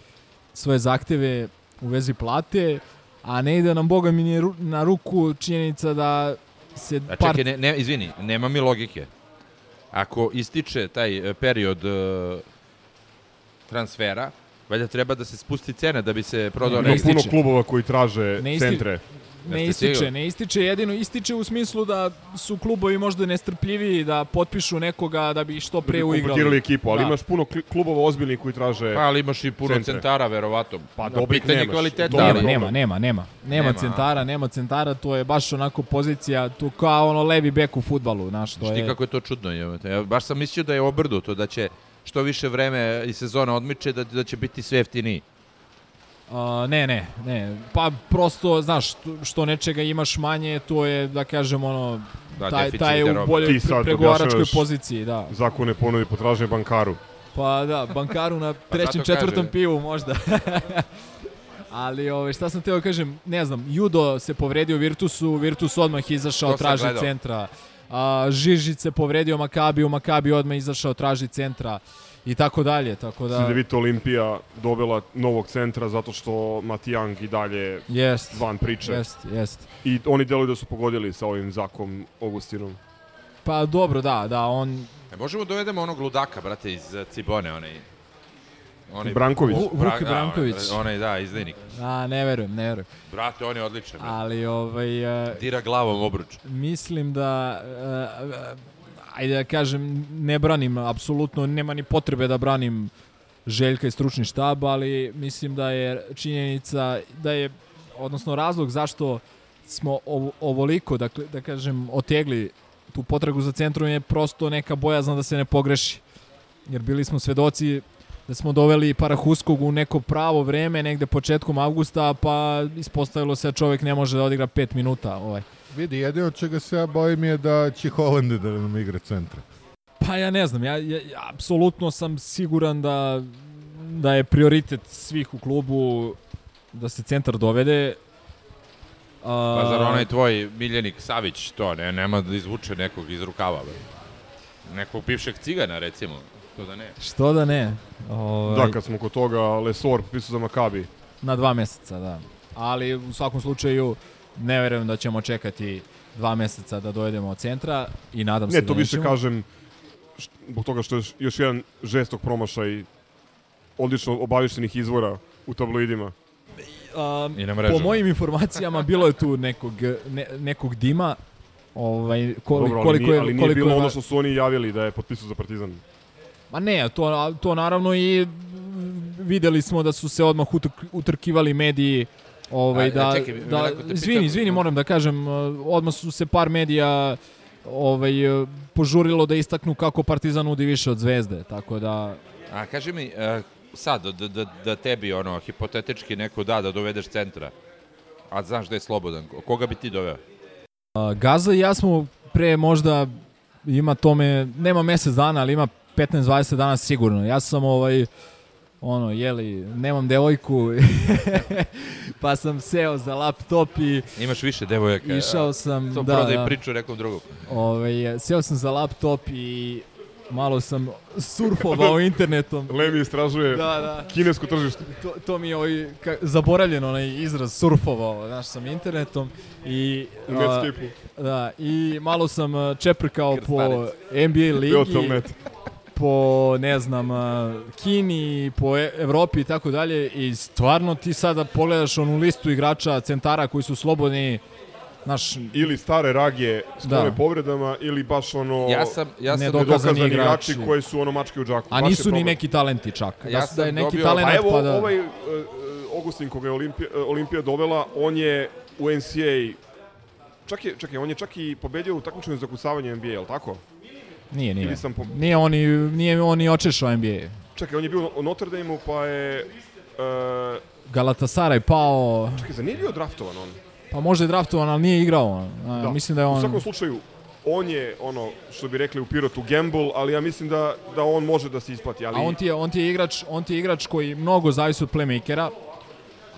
svoje zahteve u vezi plate, a ne ide nam boga mi ni na ruku činjenica da se A čekaj, ne, ne, izvini, nema mi logike. Ako ističe taj e, period e, transfera, valjda treba da se spusti cena da bi se prodao Ima neki- puno klubova koji traže Ne isti- centre. Ne ističe, ne ističe, jedino ističe u smislu da su klubovi možda nestrpljiviji da potpišu nekoga da bi što Da pre bi uigrali. ekipu, ali Da. imaš puno klubova ozbiljnih koji traže Pa, ali imaš i puno centre. centara, verovatno. Pa dobrih pitanje nemaš. kvaliteta. Je Nema, nema, nema, nema. Nema Nema, centara, nema centara, to je baš onako pozicija, tu kao ono levi bek u futbalu, znaš, to Znaš ti je... kako je to čudno. jebote. Ja baš sam mislio da je obrnuto, da će što više vreme i sezona odmiče, da, da će biti sve jeftiniji. A, ne, ne, ne. Pa prosto, znaš, što- što nečega imaš manje, to je, da kažem, ono, Da, taj, taj je u boljoj pre- pregovaračkoj poziciji, da. zakone ponovi potražnje bankaru. Pa da, bankaru na trećem, zato četvrtom kaže. pivu možda. Ali ove, šta sam teo da kažem, ne znam, Judo se povredio Virtusu, Virtus odmah izašao, traži centra. A, Žižić se povredio Makabiju, Makabi odmah izašao, traži centra i tako dalje, tako da... Cedevita Olimpija dovela novog centra zato što Matijang i dalje Jest, van priče. jest, jest. I oni deluju da su pogodili sa ovim Zakom Augustinom. Pa dobro, da, da, on... E, možemo dovedemo onog ludaka, brate, iz eh, Cibone, onaj... onaj Branković. Vu- Vuk Bra- da, Branković. Onaj, onaj, da, izdajnik. A, ne verujem, ne verujem. Brate, on je odličan. brate. Ali, ovaj... e, Dira glavom obruč. Mislim da, uh, ajde da kažem, ne branim, apsolutno nema ni potrebe da branim Željka i stručni štab, ali mislim da je činjenica da je, odnosno razlog zašto smo ovo, ovoliko, dakle, da kažem, otegli tu potragu za centrom je prosto neka bojazna da se ne pogreši. Jer bili smo svedoci da smo doveli Parahuskog u neko pravo vreme, negde početkom avgusta, pa ispostavilo se da čovjek ne može da odigra 5 minuta. Ovaj. Vidi, jedino čega se ja bojim je da će Holande da nam igra centra. Pa ja ne znam, ja, ja, ja apsolutno sam siguran da, da je prioritet svih u klubu da se centar dovede. A, Pa zar onaj tvoj miljenik Savić to, ne, nema da izvuče nekog iz rukava, bre. Nekog bivšeg cigana, recimo. To da ne. Što da ne? Ovaj, Da, kad smo kod toga, Lesor pisao za Makabi. Na dva meseca, da. Ali u svakom slučaju ne verujem da ćemo čekati dva meseca da dojedemo od centra i nadam se Ne, da to više nećemo. kažem zbog toga što je još- jedan žestok promašaj odlično obavištenih izvora u tabloidima. Um, I na po mojim informacijama bilo je tu nekog, ne, nekog dima ovaj, koli, Dobro, ali, koliko nije, je, ali nije koliko bilo je, ono što su oni javili da je potpisao za Partizan. Ma ne, to, to naravno i videli smo da su se odmah utrk, utrkivali mediji ovaj, da, a čekaj, da te izvini, izvini, moram da kažem, uh, odmah su se par medija ovaj, uh, požurilo da istaknu kako Partizan nudi više od Zvezde, tako da A kaži mi, e, sad, da, da, da tebi, ono, hipotetički neko da da dovedeš centra, a znaš da je slobodan, koga bi ti doveo? uh, Gaza i ja smo pre možda ima tome, nema mesec dana, ali ima 15-20 dana sigurno. Ja sam ovaj ono, jeli, nemam devojku, pa sam seo za laptop i Imaš više devojaka. Išao sam, to da, prodaj da. priču nekom drugom. Ovaj, seo sam za laptop i malo sam surfovao internetom. Levi istražuje Da, da. kinesko tržište. To, to mi je ovaj, ka, zaboravljen onaj izraz surfovao, znaš, sam internetom i... U a. Da, i malo sam čeprkao po. NBA ligi. Po, ne znam, Kini, po E- Evropi i tako dalje i stvarno ti sada pogledaš onu listu igrača, centara koji su slobodni, znaš, Ili stare ragije s Da. da. povredama, ili baš ono... Ja sam, ja sam, Nedokazani nedokazani igrači. igrači koji su ono mačke u džaku. a Baš je nisu ni neki talenti čak. Ja da, da je neki dobio- talent Pa evo, pa da... ovaj uh, Augustin koga je Olimpija, uh, Olimpija dovela, on je u NCAA Čak je, čekaj, on je čak i pobedio u takmičenju za kucavanje NBA, je li tako? Nije, nije. Ili sam po- Nije on, i- nije on i očešao NBA. Čekaj, on je bio u Notre Dame-u, pa je... Uh, Galatasaray pao, čekaj, za nije bio draftovan on? pa može je draftovan, ali nije igrao. A, Mislim da je U on... svakom slučaju, on je, ono, što bi rekli u Pirotu, gamble, ali ja mislim da, da on može da se isplati. Ali A on ti je on ti je igrač, on ti je igrač koji mnogo zavisi od playmakera.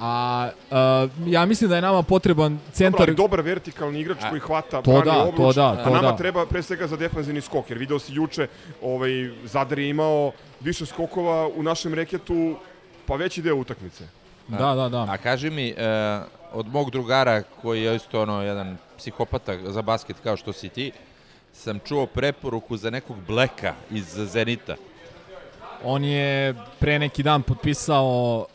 A uh, ja mislim da je nama potreban centar ali dobar vertikalni igrač A, koji hvata, to brani da, obruč, to da, a to nama da. treba pre svega za defanzivni skok, jer video si juče, ovaj, Zadar je imao više skokova u našem reketu, pa veći deo utakmice. Da, da, da. A kaži mi, e, od mog drugara koji je isto ono jedan psihopata za basket kao što si ti, sam čuo preporuku za nekog Bleka iz Zenita. On je pre neki dan potpisao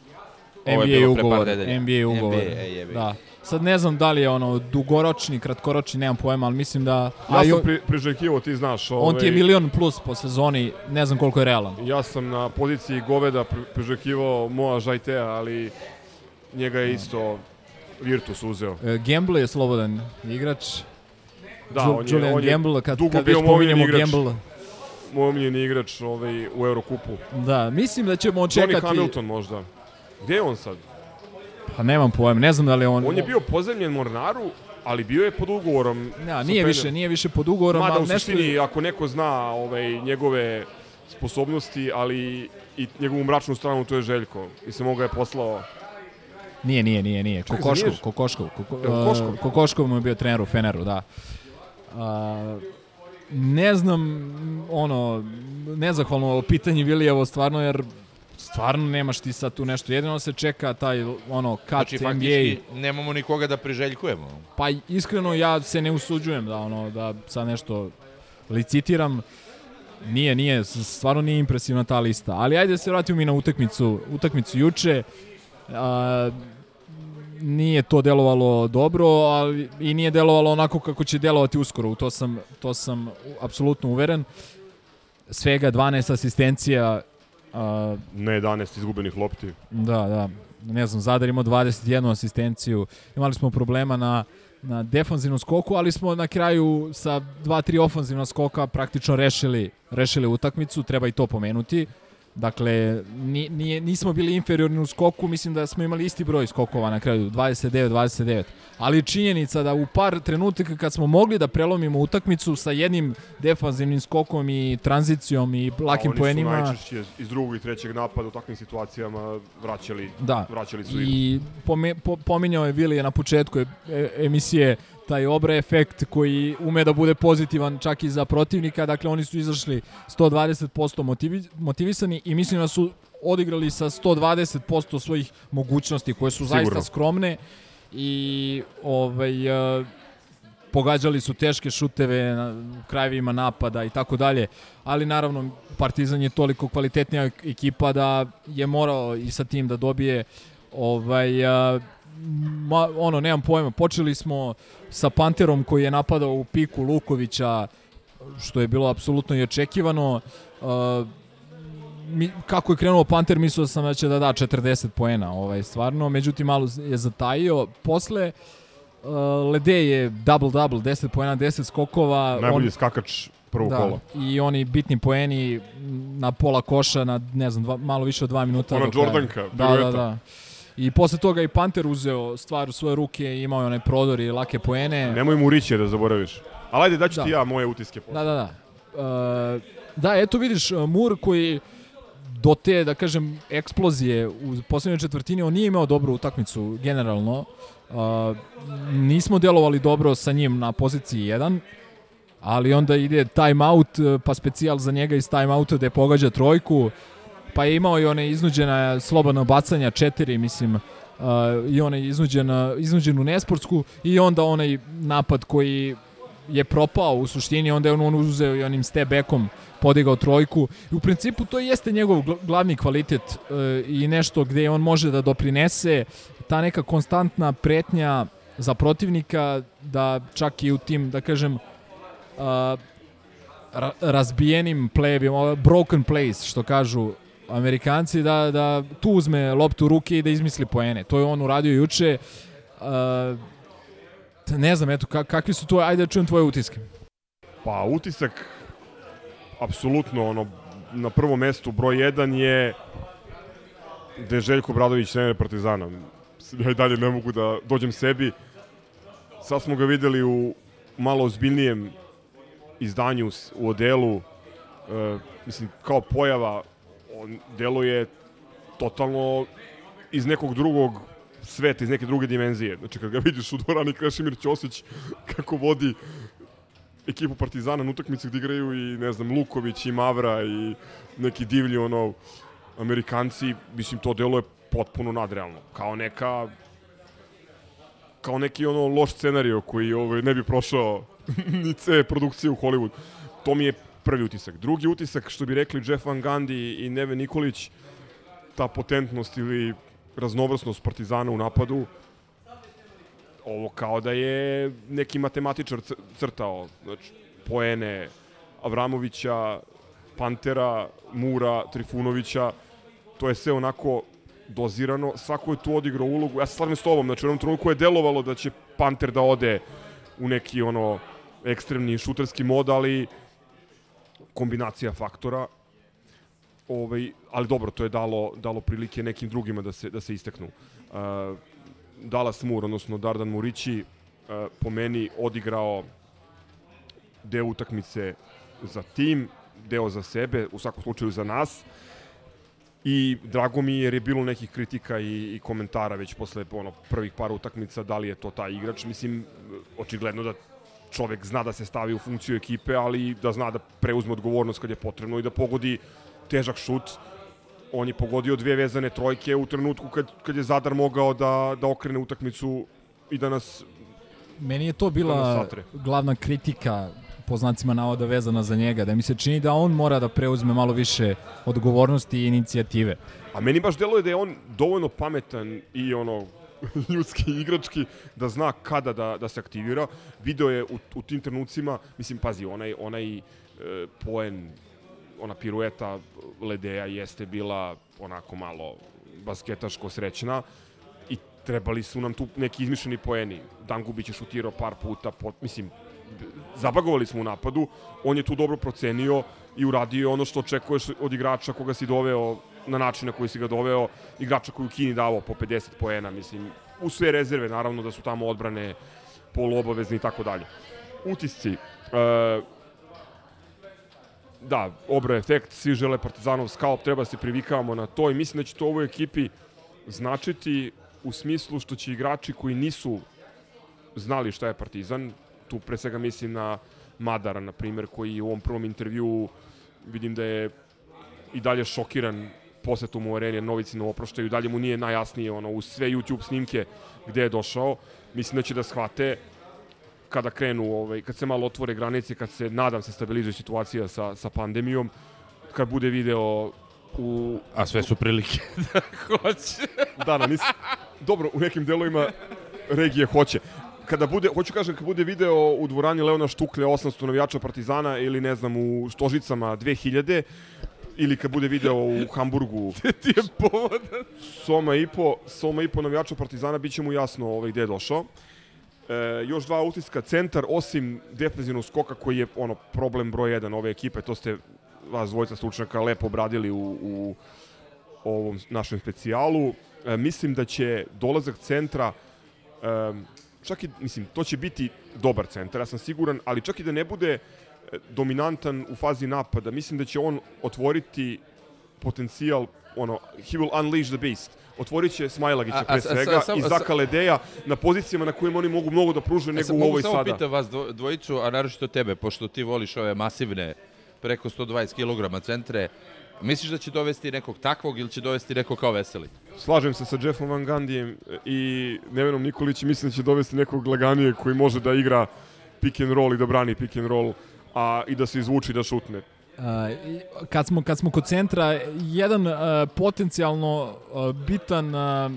Ovo je NBA par ugovor. NBA ugovor. NBA, da. Sad ne znam da li je ono dugoročni, kratkoročni, nemam pojma, ali mislim da... a Ja sam pri, priželjkivo, ti znaš. On ti je ovaj, milion plus po sezoni, ne znam koliko je realan. Ja sam na poziciji goveda pri- priželjkivao Moa Žajtea, ali njega je isto Virtus uzeo. E, Gamble je slobodan igrač. Da, Ju- on je, Julian on je Gamble, kad, dugo kad bio već moj omiljeni pominjemo igrač. Gamble. Moj omiljeni igrač ovaj, u Eurokupu. Da, mislim da ćemo očekati... Hamilton možda. Gde je on sad? Pa nemam pojma, ne znam da li on... On je bio pozemljen Mornaru, ali bio je pod ugovorom. Ja, sa nije više, nije više pod ugovorom, Mada ali u nešto... suštini, ako neko zna ovaj, njegove sposobnosti, ali i njegovu mračnu stranu, to je Željko. Mislim, on ga je poslao... Nije, nije, nije, nije. Čekaj, Kokoškov? Kokoškov. Koko, Kokoškov? uh, Kokoškov mu je bio trener u Feneru, da. A, ne znam, ono, nezahvalno pitanje Vilijevo stvarno, jer stvarno nemaš ti sad tu nešto. Jedino se čeka taj, ono, cut Znači, NBA. faktički nemamo nikoga da priželjkujemo. Pa iskreno ja se ne usuđujem da ono da sad nešto licitiram. Nije, nije, stvarno nije impresivna ta lista. Ali ajde da se vratimo mi na utakmicu, utakmicu juče. A, nije to delovalo dobro, ali i nije delovalo onako kako će delovati uskoro. U to sam, to sam apsolutno uveren. Svega 12 asistencija. A, Ne 11 izgubenih lopti. da, da. Ne znam, Zadar imao 21 asistenciju. Imali smo problema na, na defanzivnom skoku, ali smo na kraju sa 2-3 ofanzivna skoka praktično rešili, rešili utakmicu, treba i to pomenuti. Dakle, ni, nije, nismo bili inferiorni u skoku, mislim da smo imali isti broj skokova na kraju, 29-29. Ali je činjenica da u par trenutaka kad smo mogli da prelomimo utakmicu sa jednim defanzivnim skokom i tranzicijom i lakim poenima... Oni su najčešće iz drugog i trećeg napada u takvim situacijama vraćali, Da. vraćali su. I pome, po, pominjao je Vilije na početku e- emisije taj obra efekt koji ume da bude pozitivan čak i za protivnika. Dakle, oni su izašli 120% motivi, motivisani i mislim da su odigrali sa 120% svojih mogućnosti koje su zaista Sigurno. skromne i ovaj, e, pogađali su teške šuteve na krajevima napada i tako dalje, ali naravno Partizan je toliko kvalitetnija ek- ekipa da je morao i sa tim da dobije ovaj a, ma, ono nemam pojma počeli smo sa Panterom koji je napadao u piku Lukovića što je bilo apsolutno i očekivano a, mi, kako je krenuo Panter mislio sam da će da da 40 poena ovaj stvarno međutim malo je zatajio posle Uh, Lede je double-double, 10 poena, 10 skokova. Najbolji skakač prvog da, kola. I oni bitni poeni na pola koša na, ne znam, dva, malo više od dva minuta. Ona. Jordanka, Da, da, pirueta. da. I posle toga i Panter uzeo stvar u svoje ruke i imao je onaj prodor i lake poene. Nemoj mu riće da zaboraviš. Ali ajde, daću Da. ti ja moje utiske. posle. Da, da, da. Uh, da, eto vidiš, uh, Mur koji do te, da kažem, eksplozije u poslednjoj četvrtini, on nije imao dobru utakmicu generalno. Uh, nismo delovali dobro sa njim na poziciji 1, ali onda ide time out, pa specijal za njega iz time outa gde pogađa trojku, pa je imao i one iznuđena slobodna bacanja, četiri, mislim, uh, i onaj iznuđen, iznuđenu nesportsku i onda onaj napad koji je propao u suštini, onda je on, on uzeo i onim step backom podigao trojku. I u principu to jeste njegov gl- glavni kvalitet e, i nešto gde on može da doprinese ta neka konstantna pretnja za protivnika da čak i u tim, da kažem, ra- razbijenim plejevima, broken plays, što kažu Amerikanci, da, da tu uzme loptu u ruke i da izmisli poene. To je on uradio juče. A, ne znam, eto, ka, kakvi su tvoje, ajde da čujem tvoje utiske. Pa utisak, apsolutno, ono, na prvom mestu broj 1 je da je Željko Bradović trener Partizana. Ja i dalje ne mogu da dođem sebi. Sad smo ga videli u malo ozbiljnijem izdanju u odelu. E, mislim, kao pojava, on deluje totalno iz nekog drugog sveta, iz neke druge dimenzije. Znači, kad ga vidiš u dvorani Krešimir Ćosić kako vodi ekipu Partizana na utakmici gde igraju i, ne znam, Luković i Mavra i neki divlji, ono, Amerikanci, mislim, to deluje potpuno nadrealno. Kao neka kao neki ono loš scenario koji ovaj, ne bi prošao ni C produkcije u Hollywood. To mi je prvi utisak. Drugi utisak, što bi rekli Jeff Van Gundy i Neve Nikolić, ta potentnost ili raznovrsnost Partizana u napadu, ovo kao da je neki matematičar crtao, znači, poene Avramovića, Pantera, Mura, Trifunovića, to je sve onako dozirano, svako je tu odigrao ulogu, ja se slažem s tobom, znači u jednom trenutku je delovalo da će Panter da ode u neki ono ekstremni šuterski mod, ali kombinacija faktora, ovaj, ali dobro, to je dalo, dalo prilike nekim drugima da se, da se isteknu. Uh, Dallas Moore, odnosno Dardan Murići, uh, po meni odigrao deo utakmice za tim, deo za sebe, u svakom slučaju za nas. I drago mi je jer je bilo nekih kritika i, i komentara već posle ono, prvih par utakmica da li je to taj igrač. Mislim, očigledno da čovek zna da se stavi u funkciju ekipe, ali da zna da preuzme odgovornost kad je potrebno i da pogodi težak šut. On je pogodio dve vezane trojke u trenutku kad, kad je Zadar mogao da, da okrene utakmicu i da nas Meni je to da bila satre. glavna kritika po znacima navoda vezana za njega, da mi se čini da on mora da preuzme malo više odgovornosti i inicijative. A meni baš deluje da je on dovoljno pametan i ono ljudski igrački da zna kada da, da se aktivira. Video je u, u tim trenucima, mislim, pazi, onaj, onaj e, poen, ona pirueta Ledeja jeste bila onako malo basketaško srećna i trebali su nam tu neki izmišljeni poeni. Dangubić je šutirao par puta, pot, mislim, zabagovali smo u napadu, on je tu dobro procenio i uradio ono što očekuješ od igrača koga si doveo na način na koji si ga doveo, igrača koji u Kini davao po 50 poena, mislim, u sve rezerve, naravno da su tamo odbrane poluobavezni i tako dalje. Utisci. E, da, obra efekt, svi žele Partizanov skalp, treba se privikavamo na to i mislim da će to ovoj ekipi značiti u smislu što će igrači koji nisu znali šta je Partizan, tu pre svega mislim na Madara, na primjer, koji u ovom prvom intervju vidim da je i dalje šokiran posetom u areni Novici na oproštaju, i dalje mu nije najjasnije ono, uz sve YouTube snimke gde je došao, mislim da će da shvate kada krenu, ovaj, kad se malo otvore granice, kad se, nadam se, stabilizuje situacija sa, sa pandemijom, kad bude video u... A sve su prilike da hoće. da, na nis... Dobro, u nekim delovima regije hoće. Kada bude, hoću kažem, kad bude video u dvorani Leona Štuklja 800 navijača Partizana ili ne znam u Stožicama 2000 ili kad bude video u Hamburgu ti je povodan. Soma i po, Soma i po navijača Partizana bit će mu jasno ovaj, gde je došao. E, još dva utiska centar, osim defensivnog skoka koji je ono problem broj jedan ove ekipe, to ste vas dvojica stručnjaka lepo obradili u, u ovom našem specijalu. E, mislim da će dolazak centra e, čak i, mislim, to će biti dobar centar, ja sam siguran, ali čak i da ne bude e, dominantan u fazi napada, mislim da će on otvoriti potencijal, ono, he will unleash the beast. Otvorit će Smajlagića A- a- pre a- svega sa- i Zaka Ledeja na pozicijama na kojima oni mogu mnogo da pruže nego E sad, u mogu ovoj samo sada. pitam vas dvo- dvojicu, a naročito tebe, pošto ti voliš ove masivne preko 120 kg centre, misliš da će dovesti nekog takvog ili će dovesti nekog kao veseli? Slažem se sa Jeffom Van Gundijem i Nevenom Nikolić mislim da će dovesti nekog laganije koji može da igra pick and roll i da brani pick and roll, a i da se izvuči da šutne. Uh, kad, smo, kad smo kod centra, jedan uh, potencijalno uh, bitan, uh,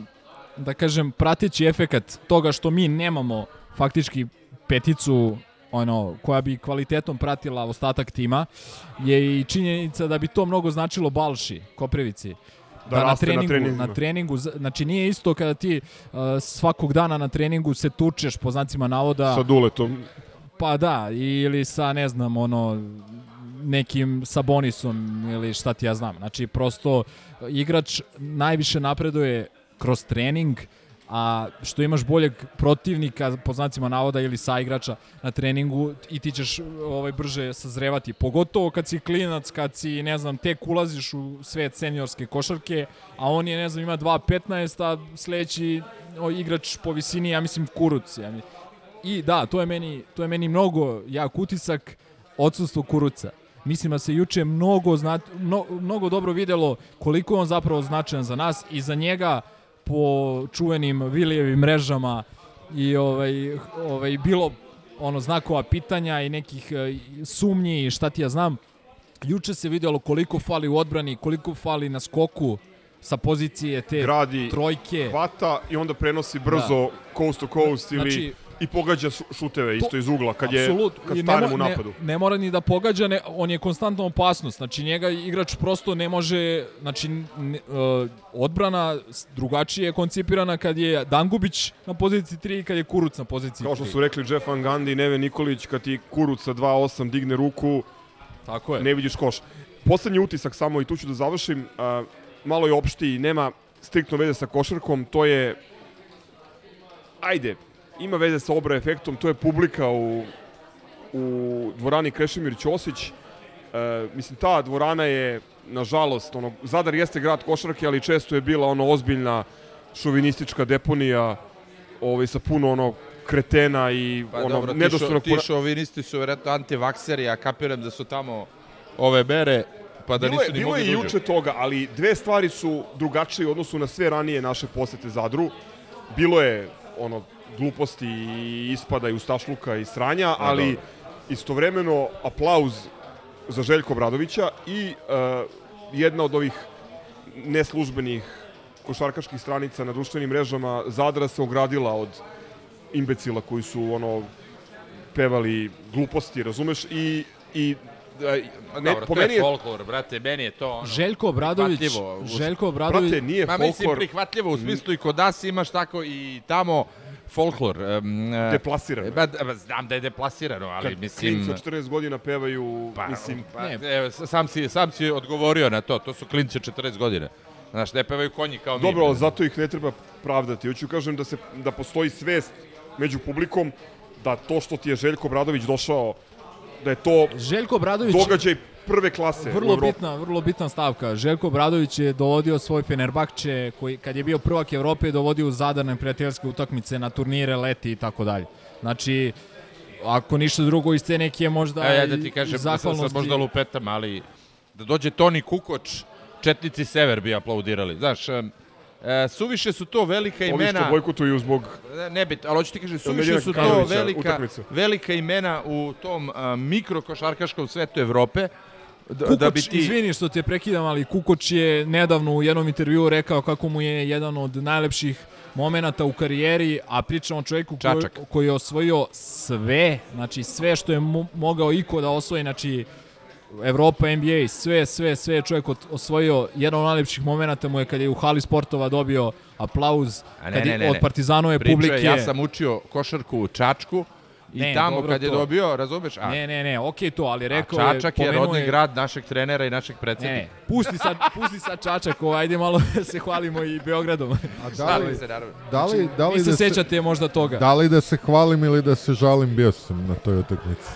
da kažem, prateći efekat toga što mi nemamo faktički peticu ono, koja bi kvalitetom pratila ostatak tima, je i činjenica da bi to mnogo značilo Balši, Koprivici. Da na raste na treningu, na treningu, znači nije isto kada ti uh, svakog dana na treningu se tučeš po znacima navoda Sa duletom. Pa da, ili sa, ne znam, ono, nekim Sabonisom ili šta ti ja znam. Znači, prosto igrač najviše napreduje kroz trening, a što imaš boljeg protivnika po znacima navoda ili saigrača na treningu i ti ćeš ovaj brže sazrevati. Pogotovo kad si klinac, kad si, ne znam, tek ulaziš u svet seniorske košarke, a on je, ne znam, ima 2.15, a sledeći o, igrač po visini, ja mislim, kuruc. Ja mi- I da, to je meni, to je meni mnogo jak utisak odsustvo kuruca. mislim da se juče mnogo, zna, mno, mnogo dobro videlo koliko on zapravo značajan za nas i za njega po čuvenim Vilijevim mrežama i ovaj, ovaj, bilo ono znakova pitanja i nekih e, sumnji i šta ti ja znam. Juče se videlo koliko fali u odbrani, koliko fali na skoku sa pozicije te Gradi trojke. hvata i onda prenosi brzo coast to coast ili Znači- i pogađa šuteve isto iz ugla kad je kad stane mo- u napadu. Ne, ne mora ni da pogađa, ne, on je konstantna opasnost. Znači njega igrač prosto ne može, znači ne, uh, odbrana drugačije je koncipirana kad je Dangubić na poziciji 3 i kad je Kuruc na poziciji 3. Kao što su rekli Jeff Van Gundy i Neve Nikolić, kad ti Kuruc sa 2-8 digne ruku, Tako je. ne vidiš koš. Poslednji utisak samo i tu ću da završim, a, malo je opšti i nema striktno veze sa košarkom, to je ajde, ima veze sa obra efektom, to je publika u, u dvorani Krešimir Ćosić. E, mislim, ta dvorana je, nažalost, ono, Zadar jeste grad košarke, ali često je bila ono ozbiljna šovinistička deponija ovaj, sa puno ono kretena i Pa ono dobro, ti, šo, ti šovinisti su vjerojatno antivakseri, a kapiram da su tamo ove bere, pa da bilo nisu je, ni bilo mogli je i da juče toga, ali dve stvari su drugačije u odnosu na sve ranije naše posete Zadru. Bilo je ono gluposti i ispada i ustašluka i sranja, ali dobro. istovremeno aplauz za Željko Bradovića i uh, jedna od ovih neslužbenih košarkaških stranica na društvenim mrežama Zadra se ogradila od imbecila koji su ono pevali gluposti, razumeš? I, i e, ne, dobro, po to meni je folklor, brate, meni je to ono... Željko Obradović, Željko Obradović, Brate, nije Ma mislim folklor prihvatljivo u smislu i kod nas imaš tako i tamo folklor. Um, deplasirano. Ba, ba, znam da je deplasirano, ali Kad mislim... klinci od 14 godina pevaju, Pa, mislim, pa, evo, sam, si, sam si odgovorio na to, to su klinci od 40 godina. Znaš, ne pevaju konji kao mi. dobro, ali zato ih ne treba pravdati. Hoću kažem da se da postoji svest među publikom da to što ti je Željko Bradović došao, da je to Željko Obradović događaj prve klase u Vrlo Evropi. bitna, vrlo bitna stavka. Željko Bradović je dovodio svoj Fenerbahče koji kad je bio prvak Evrope je dovodio u zadarne prijateljske utakmice na turnire, leti i tako dalje. Znači ako ništa drugo iz te neke možda Evo ja da ti kažem, i da sam sad zahvalnosti. možda lupetam, ali da dođe Toni Kukoč, Četnici Sever bi aplaudirali. Znaš, e, suviše su to velika Ovi imena... što bojkotuju zbog Ne, ne bit, ali hoću ti kažem, suviše su to velika, utakmice. velika imena u tom a, mikrokošarkaškom svetu Evrope. Da, Kukoč, da bi ti... izvini što te prekidam, ali Kukoč je nedavno u jednom intervjuu rekao kako mu je jedan od najlepših momenata u karijeri, a pričamo o čovjeku koji, koji je osvojio sve, znači sve što je mo mogao iko da osvoji, znači Evropa, NBA, sve, sve, sve je čovjek osvojio. Jedan od najlepših momenata mu je kad je u hali sportova dobio aplauz A kad je, od Partizanove Pričao je, publike. Ja sam učio košarku u Čačku i Ne, tamo dobro kad je to. dobio, razumeš? A, Ne, ne, ne, okej to, ali rekao a Čačak je, pomenuo rodni grad našeg trenera i našeg Ne, predsjednika. ne, pusti sad, pusti sad Čačak, ovo, ajde malo da se hvalimo i Beogradom. A da li, se, naravno. da li, da li Vi se da sećate možda toga. Da li da se hvalim ili da se žalim, bio sam na toj utakmici.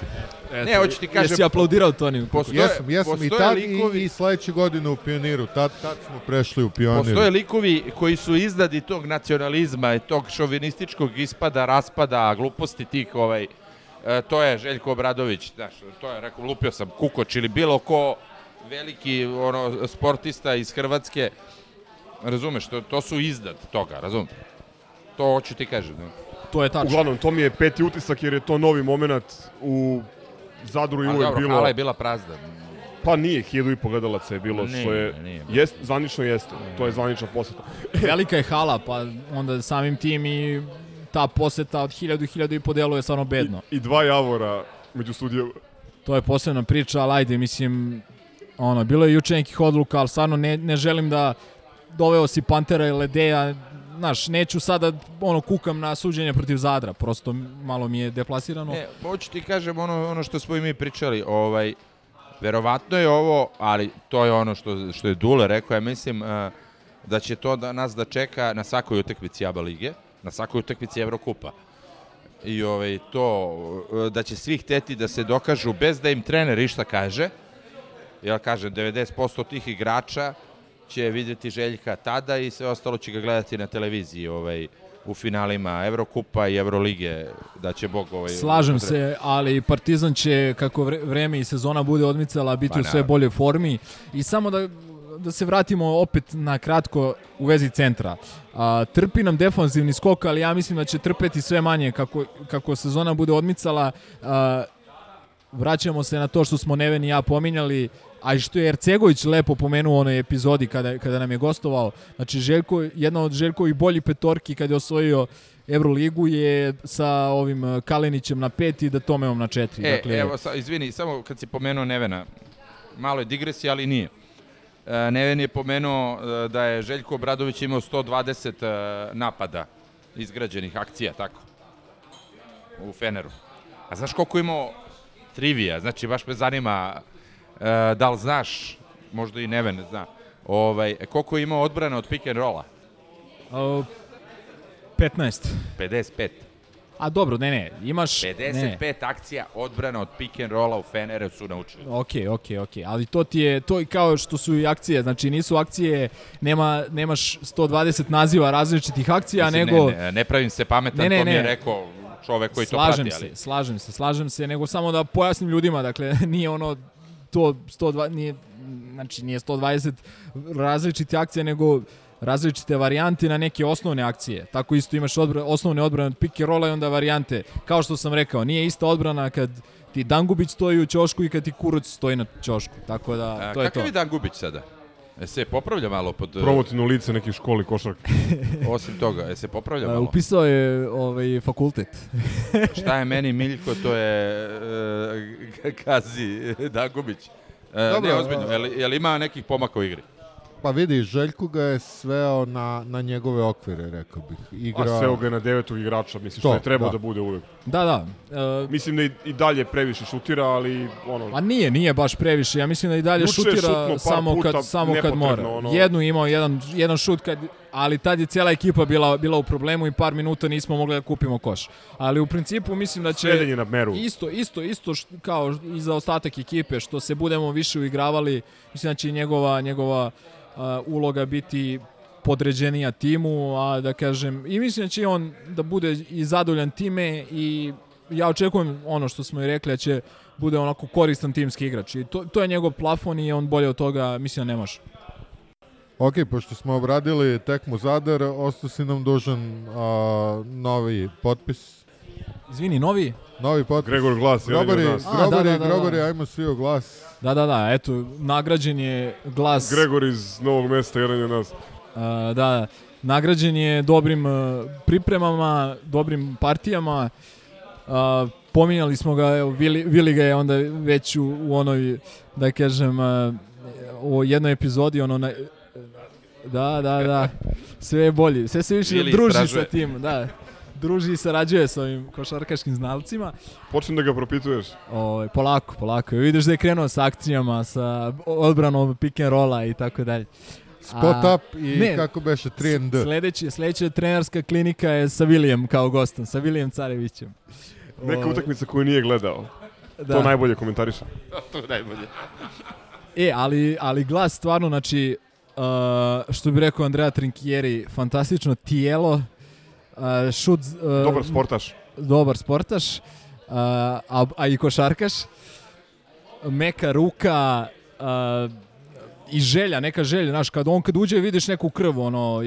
Eto, Ne, hoću ti kažem- Jesi aplaudirao Toniju? Postoje- Jesam, jesam i tad likovi- i, i sledeće godine u Pioniru. Tad, tad smo prešli u Pionir. Postoje likovi koji su izdadi tog nacionalizma i tog šovinističkog ispada, raspada, gluposti tih ovaj e, to je Željko Obradović, znaš, to je rekao lupio sam Kukoč ili bilo ko veliki ono sportista iz Hrvatske. Razumeš, to, to su izdad toga, razumeš? To hoću ti kažem. To je tačno. Uglavnom, to mi je peti utisak jer je to novi moment u Zadru i Ali uvek bilo... hala je bila prazna. Pa nije, hiljadu i pogledalaca je bilo, što Nije, je... nije. Jest, zvanično jeste, to je zvanična poseta. Velika je hala, pa onda samim tim i ta poseta od 1000 1000 i po deluje stvarno bedno. I dva javora među studijama. To je posebna priča, ali ajde, mislim, ono, bilo je juče nekih odluka, ali stvarno ne, ne želim da doveo si Pantera i Ledeja, znaš, neću sada, ono, kukam na suđenje protiv Zadra, prosto malo mi je deplasirano. Ne, hoću ti kažem ono, ono što smo i mi pričali, ovaj, verovatno je ovo, ali to je ono što, što je Dule rekao, ja mislim uh, da će to da nas da čeka na svakoj utakmici ABA lige, na svakoj utakmici Evrokupa. I ovaj, to, uh, da će svi hteti da se dokažu bez da im trener išta kaže, ja kažem, 90% tih igrača će vidjeti Željka tada i sve ostalo će ga gledati na televiziji ovaj, u finalima Evrokupa i Evrolige, da će Bog... Ovaj, Slažem se, ali Partizan će, kako vre- vreme i sezona bude odmicala, biti Pa u sve boljoj formi. I samo da, da se vratimo opet na kratko u vezi centra. A, trpi nam defanzivni skok, ali ja mislim da će trpeti sve manje kako, kako sezona bude odmicala. A, vraćamo se na to što smo Neven i ja pominjali, a i što je Ercegović lepo pomenuo u onoj epizodi kada, kada nam je gostovao. Znači, Željko, jedna od Željkovih boljih petorki kada je osvojio Euroligu je sa ovim eh, Kalenićem na pet i da Tomeom na četiri. E, dakle, evo, sa, izvini, samo kad si pomenuo Nevena, malo je digresija, ali nije. E, Neven je pomenuo e, da je Željko Obradović imao 120 e, napada izgrađenih akcija, tako, u Feneru. A znaš koliko imao trivija? Znači, baš me zanima da li znaš, možda i Neven zna, ovaj, koliko je imao odbrana od pick and rolla? A, 15. 55. A dobro, ne, ne, imaš... 55 Ne. akcija odbrana od pick and rolla u Feneru su naučili. Ok, ok, ok, ali to ti je, to i kao što su i akcije, znači nisu akcije, nema, nemaš 120 naziva različitih akcija, Mislim, nego... Ne, ne, ne pravim se pametan, Ne, ne, to mi je rekao čovek koji slažem to prati, ali... Se, slažem se, slažem se, nego samo da pojasnim ljudima, dakle, nije ono to 120, nije, znači nije 120 različite akcije, nego različite varijante na neke osnovne akcije. Tako isto imaš odbra, osnovne odbrane od pick and rolla i onda varijante. Kao što sam rekao, nije ista odbrana kad ti Dangubić stoji u ćošku i kad ti Kuruc stoji na ćošku. Tako da, A, to je to. kakav je Dan Gubić sada? E se popravlja malo pod... Promotivno lice nekih školi košarka. Osim toga, e se popravlja malo? Upisao je ovaj, fakultet. Šta je meni Miljko, to je e, Kazi Dagubić. E, Dobro, ne, ozbiljno, a- je li, je li ima nekih pomaka u igri? Pa vidi, Željko ga je sveo na, na njegove okvire, rekao bih. Igra... A sveo ga je na devetog igrača, mislim, što To, je trebao da. da. bude uvek. Da, da. E, Mislim da i, i dalje previše šutira, ali ono... A nije, nije baš previše. Ja mislim da i dalje šutnuo šutira par samo puta kad samo kad mora. ono. Jednu je imao jedan jedan šut kad ali tad je cijela ekipa bila bila u problemu i par minuta nismo mogli da kupimo koš. Ali u principu mislim da će Svedenje na meru. Isto, isto, isto št, kao i za ostatak ekipe što se budemo više uigravali, mislim da će njegova njegova a, uloga biti podređenija timu, a da kažem, i mislim da će on da bude i zadovoljan time i ja očekujem ono što smo i rekli da će bude onako koristan timski igrač i to, to je njegov plafon i on bolje od toga mislim da ne može. Ok, pošto smo obradili tekmu Zadar, ostao si nam dužan a, novi potpis. Izvini, novi? Novi potpis. Gregor Glas, Grobari, od nas. A, da, Grobari, da, da, da. Grobari, ajmo svi o glas. Da, da, da, eto, nagrađen je glas... Gregor iz Novog mesta, jedan je nas. A, da, nagrađen je dobrim uh, pripremama, dobrim partijama. A, pominjali smo ga, evo, Vili, Vili ga je onda već u, u onoj, da kažem, uh, u jednoj epizodi, ono, na, da, da, da, sve je bolji, sve se više Vili druži istražuje. sa tim, da, druži i sarađuje sa ovim košarkaškim znalcima. Počnem da ga propituješ. Ovaj polako, polako. Vidiš da je krenuo sa akcijama, sa odbranom pick and rolla i tako dalje. Spot A, up i kako beše, 3 and D. Sledeći, sledeća trenerska klinika je sa Vilijem kao gostom, sa Vilijem Carevićem. Neka Ovaj, utakmica koju nije gledao. Da. To najbolje komentariše. to najbolje. E, ali, ali glas stvarno, znači, uh, što bi rekao Andrea Trinkieri, fantastično tijelo, uh, šut... Uh, Dobar sportaš. Dobar sportaš, uh, a, a i košarkaš. Meka ruka, uh, i želja, neka želja, znaš, kad on kad uđe vidiš neku krv, ono,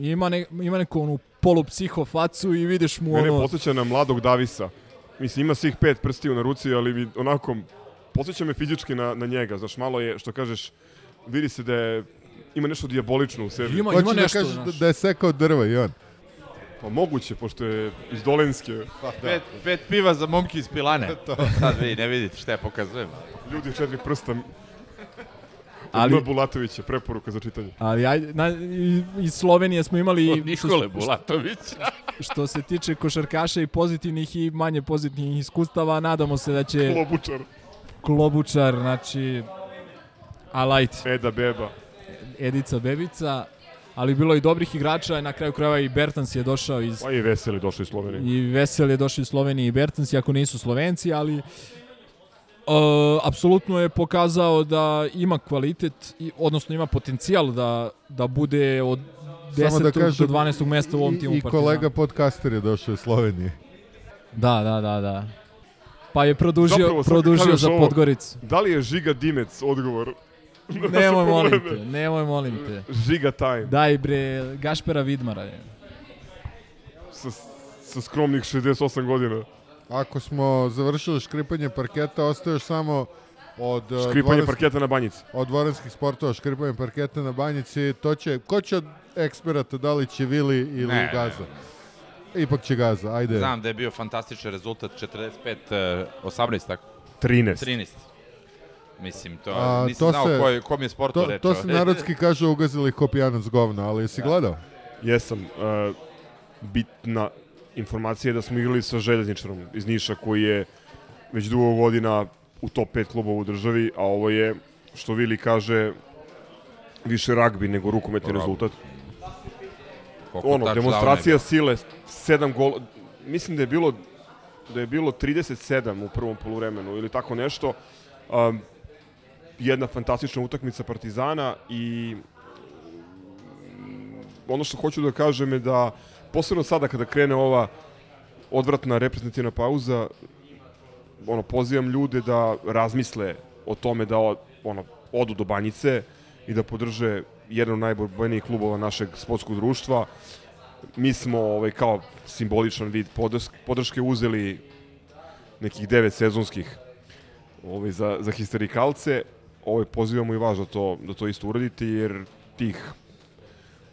ima, ne, ima neku onu polupsiho facu i vidiš mu Mene ono... podsjeća na mladog Davisa. Mislim, ima svih pet prstiju na ruci, ali onako, podsjeća me fizički na, na njega. Znaš, malo je, što kažeš, vidi se da je, ima nešto dijabolično u sebi. Ima, Hoće ima da nešto, kaže da, znaš. da je sekao drva i on. Pa moguće, pošto je iz Dolenske. Pa Pet, pet piva za momki iz Pilane. To. Sad vi ne vidite šta ja pokazujem. Ljudi četiri prsta. Ali- Ali... Bulatovića, preporuka za čitanje. Ali ajde, na, iz Slovenije smo imali... Od Nikole Bulatovića. Što se tiče košarkaša i pozitivnih i manje pozitivnih iskustava, nadamo se da će... Klobučar. Klobučar, znači... Alajt. Eda Beba. Edica Bebica. Ali bilo je i dobrih igrača, na kraju krajeva i Bertans je došao iz... Pa i Veseli došli iz Slovenije. I Vesel je došao iz Slovenije i Bertans, iako nisu Slovenci, ali apsolutno je pokazao da ima kvalitet, i, odnosno ima potencijal da, da bude od 10. Samo da kažem, do 12. mesta u ovom i- timu I Partizana. kolega podcaster je došao iz Slovenije. Da, da, da, da. Pa je produžio, Zapravo, produžio za ovo, Podgoricu. Da li je Žiga Dimec odgovor? Nemoj molim probleme? te, nemoj molim te. Žiga time. Daj bre, Gašpera Vidmara je. Sa, sa skromnih 68 godina. Ako smo završili škripanje parketa, ostaje još samo od uh, Škripanje parketa na banjici. Od dvoranskih sportova škripanje parketa na banjici, to će, ko će od eksperata, da li će Vili ili Ne, ne, Gaza? Ipak će Gaza, ajde. Znam da je bio fantastičan rezultat 45 eh, 18 tako. 13. 13. Mislim to A, nisam znao se- koji kom je sportu to, reč. to se narodski kaže ugazili ko pijanac govna, ali jesi gledao? Jesam. Uh, bitna informacija je da smo igrali sa željezničarom iz Niša koji je već dugo godina u top 5 klubova u državi, a ovo je, što Vili kaže, više ragbi nego rukometni rezultat. Koliko ono, demonstracija je bilo? sile, 7 gol, mislim da je bilo da je bilo 37 u prvom poluvremenu ili tako nešto. Um, jedna fantastična utakmica Partizana i ono što hoću da kažem je da posebno sada kada krene ova odvratna reprezentativna pauza ono pozivam ljude da razmisle o tome da ono odu do Banjice i da podrže jedan od najborbenijih klubova našeg sportskog društva. Mi smo ovaj, kao simboličan vid podrške uzeli nekih devet sezonskih ovaj, za, za histerikalce. Ovaj, pozivamo i vas da to, da to isto uradite, jer tih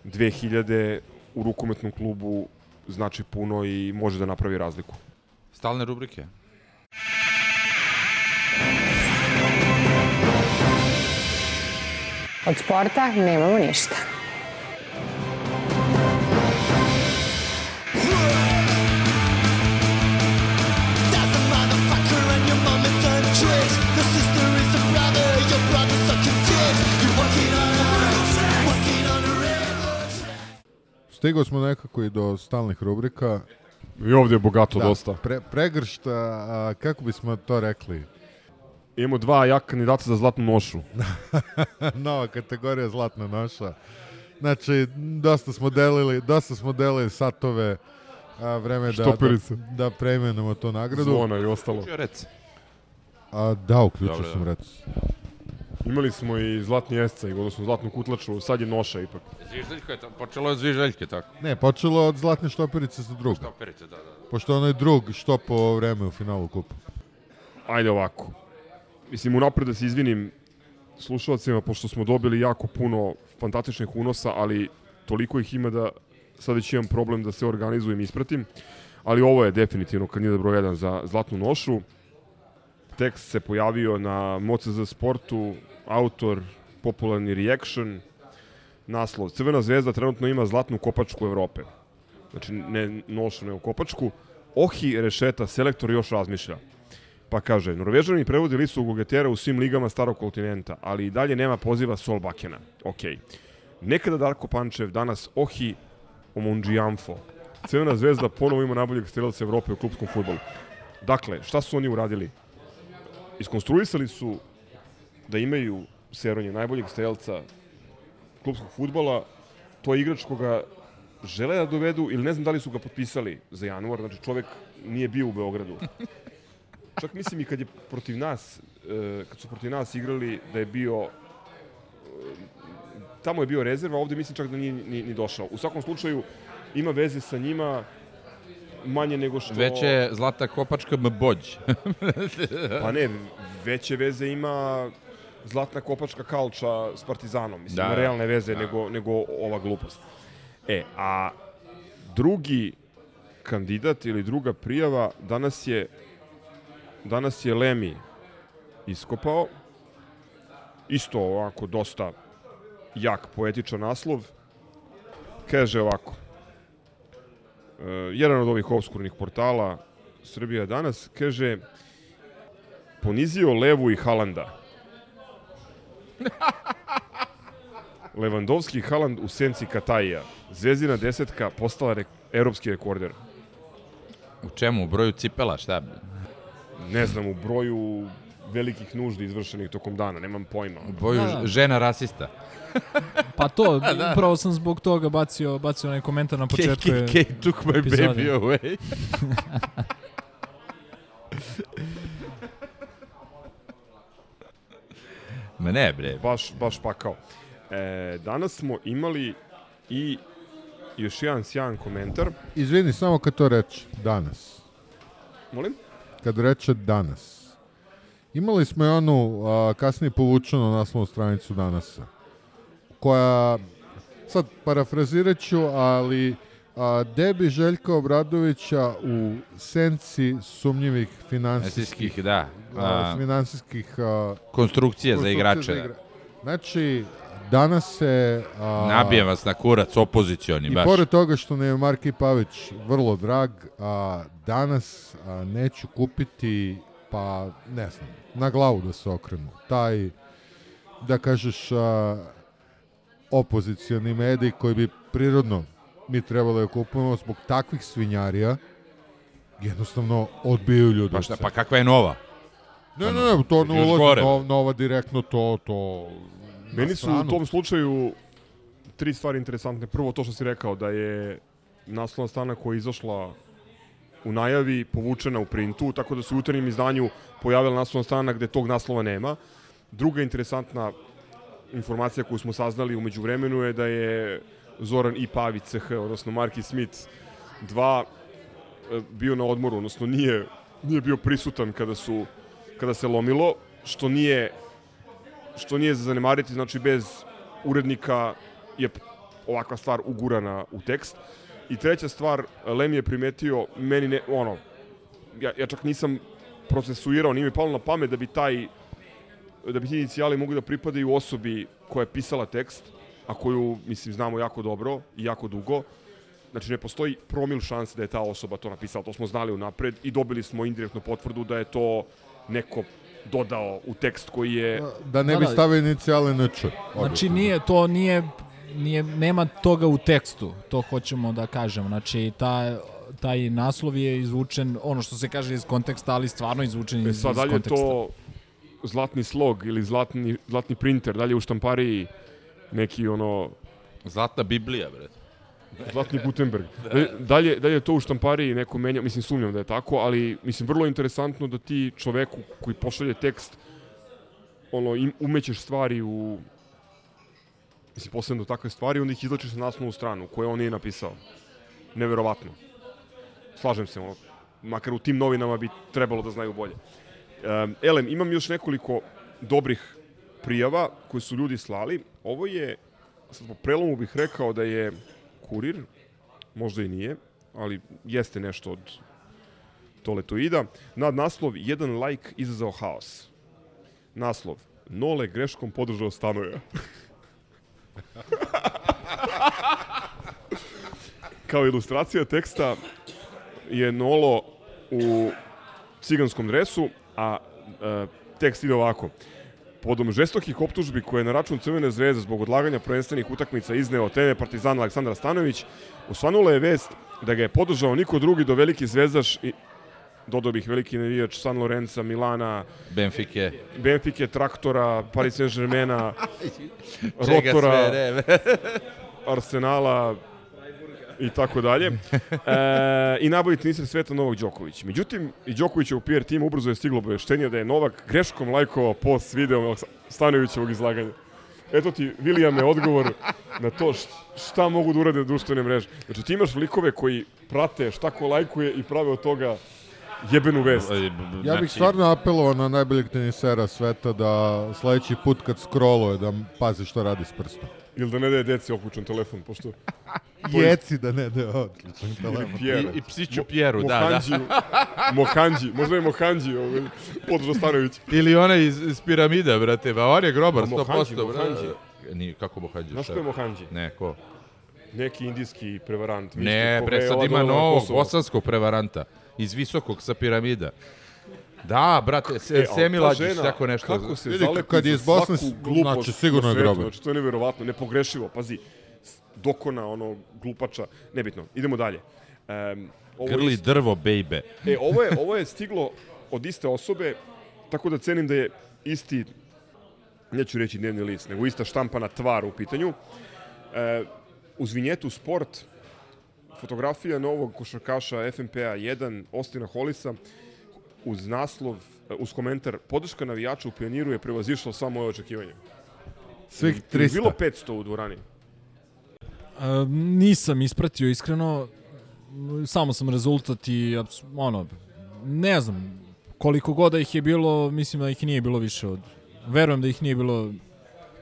2000 u rukometnom klubu znači puno i može da napravi razliku. Stalne rubrike. Od sporta nemamo ništa. Stigao smo nekako i do stalnih rubrika. I ovdje je bogato da, dosta. Pre, pregršta, a, kako bismo to rekli? Imamo dva jak kandidata za zlatnu nošu. Nova kategorija zlatna noša. Znači, dosta smo delili, dosta smo delili satove, a, vreme da, da, da preimenujemo tu nagradu. Zvona i ostalo. Uključio rec. A, da, uključio Dobro, sam da. rec. Imali smo i zlatni esca, i odnosno zlatnu kutlaču, sad je noša ipak. Zviždeljko je to, počelo je zviždeljke tako. Ne, počelo od zlatne štoperice za drug. Štoperice, da, da. Pošto onaj drug štopo vreme u finalu kupa. Ajde ovako. Mislim, unapred da se izvinim slušalcima, pošto smo dobili jako puno fantastičnih unosa, ali toliko ih ima da sad već imam problem da se organizujem i ispratim. Ali ovo je definitivno kandidat broj 1 za zlatnu nošu. Tekst se pojavio na Moce za sportu, autor, popularni reaction, naslov. Crvena zvezda trenutno ima zlatnu kopačku Evrope. Znači, ne nošu, nego kopačku. Ohi Rešeta, selektor još razmišlja. Pa kaže, Norvežani prevodi listu Gogetera u svim ligama starog kontinenta, ali i dalje nema poziva Solbakena. Ok. Nekada Darko Pančev, danas Ohi Omundžijanfo. Crvena zvezda ponovo ima najboljeg strelca Evrope u klubskom futbolu. Dakle, šta su oni uradili? Iskonstruisali su da imaju Seronje najboljeg strelca klubskog futbola. To je igrač koga žele da dovedu ili ne znam da li su ga potpisali za januar, znači čovek nije bio u Beogradu. Čak mislim i kad je protiv nas, e, kad su protiv nas igrali, da je bio e, tamo je bio rezerva, ovde mislim čak da nije ni, ni došao. U svakom slučaju ima veze sa njima manje nego što... Već je zlata kopačka mbođ. Pa ne, veće veze ima zlatna kopačka kalča s Partizanom. Mislim, Da, da. realne veze Da. nego, nego ova glupost. E, a drugi kandidat ili druga prijava danas je danas je Lemi iskopao. Isto ovako dosta jak poetičan naslov. Kaže ovako. E, jedan od ovih obskurnih portala Srbija danas kaže ponizio Levu i Halanda. Levandovski i Haaland u senci Katajija. Zvezdina desetka postala re evropski rekorder. U čemu? U broju cipela, šta? Ne znam, u broju velikih nuždi izvršenih tokom dana, nemam pojma. Boju Da, da. žena rasista. Pa to, Da. upravo sam zbog toga bacio, bacio onaj komentar na početku. Kate, Kate, Kate took my epizode. baby away. Ma ne bre. Baš, baš pakao. E, danas smo imali i još jedan sjajan komentar. Izvini, samo kad to reče, danas. Molim? Kad reče danas. Imali smo i onu a, kasnije povučenu naslovnu stranicu danasa, koja, sad parafrazirat ću, ali a, debi Željka Obradovića u senci sumnjivih finansijskih, da. a, finansijskih a, konstrukcije za konstrukcija igrače. igra- Znači, danas se... A, Nabijem vas na kurac opozicioni, I baš. pored toga što ne je Marki Pavić vrlo drag, a, danas a, neću kupiti, pa ne znam, na glavu da se okrenu. Taj, da kažeš, a, opozicioni medij koji bi prirodno mi trebalo da kupujemo zbog takvih svinjarija, jednostavno odbijaju ljudi. Pa šta, pa kakva je nova? Ne, ne, ne, to ne ulazi, nova, nova direktno, to, to... Meni su u tom slučaju tri stvari interesantne. Prvo to što si rekao da je naslovna strana koja je izašla u najavi povučena u printu, tako da se u jutarnjem izdanju pojavila naslovna strana gde tog naslova nema. Druga interesantna informacija koju smo saznali umeđu vremenu je da je Zoran I. Pavić CH, odnosno Marki Smith 2 e, bio na odmoru, odnosno nije, nije bio prisutan kada su kada se lomilo, što nije što nije za zanemariti, znači bez urednika je ovakva stvar ugurana u tekst. I treća stvar, Lem je primetio, meni ne, ono, ja, ja čak nisam procesuirao, nije mi palo na pamet da bi taj, da bi ti inicijali mogli da pripadaju osobi koja je pisala tekst, a koju, mislim, znamo jako dobro i jako dugo. Znači, ne postoji promil šanse da je ta osoba to napisala, to smo znali unapred i dobili smo indirektno potvrdu da je to neko dodao u tekst koji je... Da ne Da, bi da. stavio inicijale na č. Znači nije, to nije, nije, nema toga u tekstu, to hoćemo da kažemo. Znači taj, taj naslov je izvučen, ono što se kaže iz konteksta, ali stvarno izvučen iz, E sad, iz je konteksta. to zlatni slog ili zlatni, zlatni printer, da li je u štampariji neki ono... Zlatna Biblija, bre. Zlatni Gutenberg. Da, li- da, li je, da li je to u štampariji neko menja, mislim sumnjam da je tako, ali mislim vrlo interesantno da ti čoveku koji pošalje tekst ono, im, umećeš stvari u mislim, posebno takve stvari, onda ih izlačiš na naslovnu stranu koje on nije napisao. Neverovatno. Slažem se, ono, makar u tim novinama bi trebalo da znaju bolje. Um, Elem, imam još nekoliko dobrih prijava koje su ljudi slali. Ovo je, sad po prelomu bih rekao da je kurir, možda i nije, ali jeste nešto od toletoida. Nad naslov, jedan like izazao haos. Naslov, Nole greškom podržao stanoja. Kao ilustracija teksta je Nolo u ciganskom dresu, a e, tekst ide ovako. Podom žestokih optužbi koje je na račun Crvene zvezde zbog odlaganja prvenstvenih utakmica izneo teme Partizan Aleksandar Stanović, osvanula je vest da ga je podržao niko drugi do veliki zvezdaš i dodao bih veliki navijač San Lorenza, Milana, Benfike. Benfike, Traktora, Paris Saint-Germaina, Rotora. Arsenala i tako dalje. E, I nabaviti tenisar sveta Novak Đoković. Međutim, i Đokovićev PR tim ubrzo je stiglo obaveštenje da je Novak greškom lajkovao post s videom Stanovićevog izlaganja. Eto ti, Vilijame, odgovor na to šta mogu da urade društvene mreže. Znači, ti imaš likove koji prate šta ko lajkuje i prave od toga jebenu vest. Ja Znači- bih stvarno apelovao na najboljeg tenisera sveta da sledeći put kad scrolluje da pazi što radi s prstom. Ili da ne daje deci okućen telefon, pošto... Jeci da ne daje odličan telefon. I- i psiću Pjeru, da, da. Mohanđiju, Mohanđi, možda je Mohanđi, ovaj, podržao Stanović. Ili onaj iz, iz piramida, brate, ba on je grobar, A Mohanđi, 100%, brate. Mohanđi. Ni, kako Mohanđi? Znaš ko je Mohanđi? Ne, ko? Neki indijski prevarant. Ne, bre, sad ima novog bosanskog prevaranta. Iz visokog sa piramida. Da, brate, se, E, Semi Lađić, žena, tako nešto. Kako se Vidi, zalepi kad je za iz Bosne, glupost znači, sigurno je grobar. Znači, to je neverovatno, nepogrešivo, pazi. Dokona, ono, glupača, nebitno. Idemo dalje. Um, ovo je Grli isto- drvo, bejbe. E, ovo je, ovo je stiglo od iste osobe, tako da cenim da je isti, neću reći dnevni list, nego ista štampana tvar u pitanju. E, uz vinjetu sport, fotografija novog košarkaša FNP-a 1, Ostina Holisa, uz naslov, uz komentar, podrška navijača u pioniru je prevazišla samo moje očekivanje. Svih Je li 300. Bilo 500 u dvorani. E, nisam ispratio iskreno, samo sam rezultat i ono, ne znam, koliko god da ih je bilo, mislim da ih nije bilo više od, verujem da ih nije bilo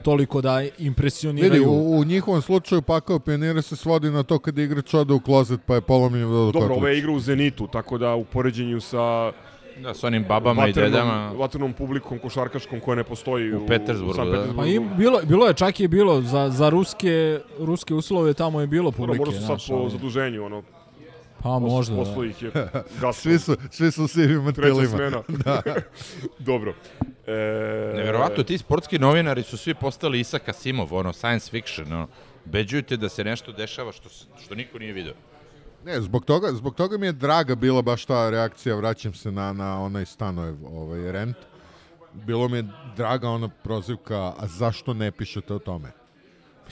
toliko da impresioniraju. Vidi, u, u njihovom slučaju pakao pionira se svodi na to kad igrač ode u klozet pa je polomljen do Dobro, ovo je igra u Zenitu, tako da u poređenju sa Da, s onim babama i vaternom- dedama. Vaternom publikom košarkaškom koja ne postoji u, U Petersburgu, San da. Petersburgu. Pa im, bilo, bilo je, čak je bilo, za, za ruske, ruske uslove tamo je bilo Dobro, publike. možda su sad po ali- zaduženju, ono, Pa možda, da. poslo ih je gasno. Svi su, svi su u sivim Treća mantilima. smena. da. Dobro. E, Neverovatno, ti sportski novinari su svi postali Isak Asimov, ono, science fiction, ono. Beđuju te da se nešto dešava što, što niko nije video. Ne, zbog toga, zbog toga mi je draga bila baš ta reakcija, vraćam se na, na onaj stanojev ovaj, rent. Bilo mi je draga ona prozivka, a zašto ne pišete o tome?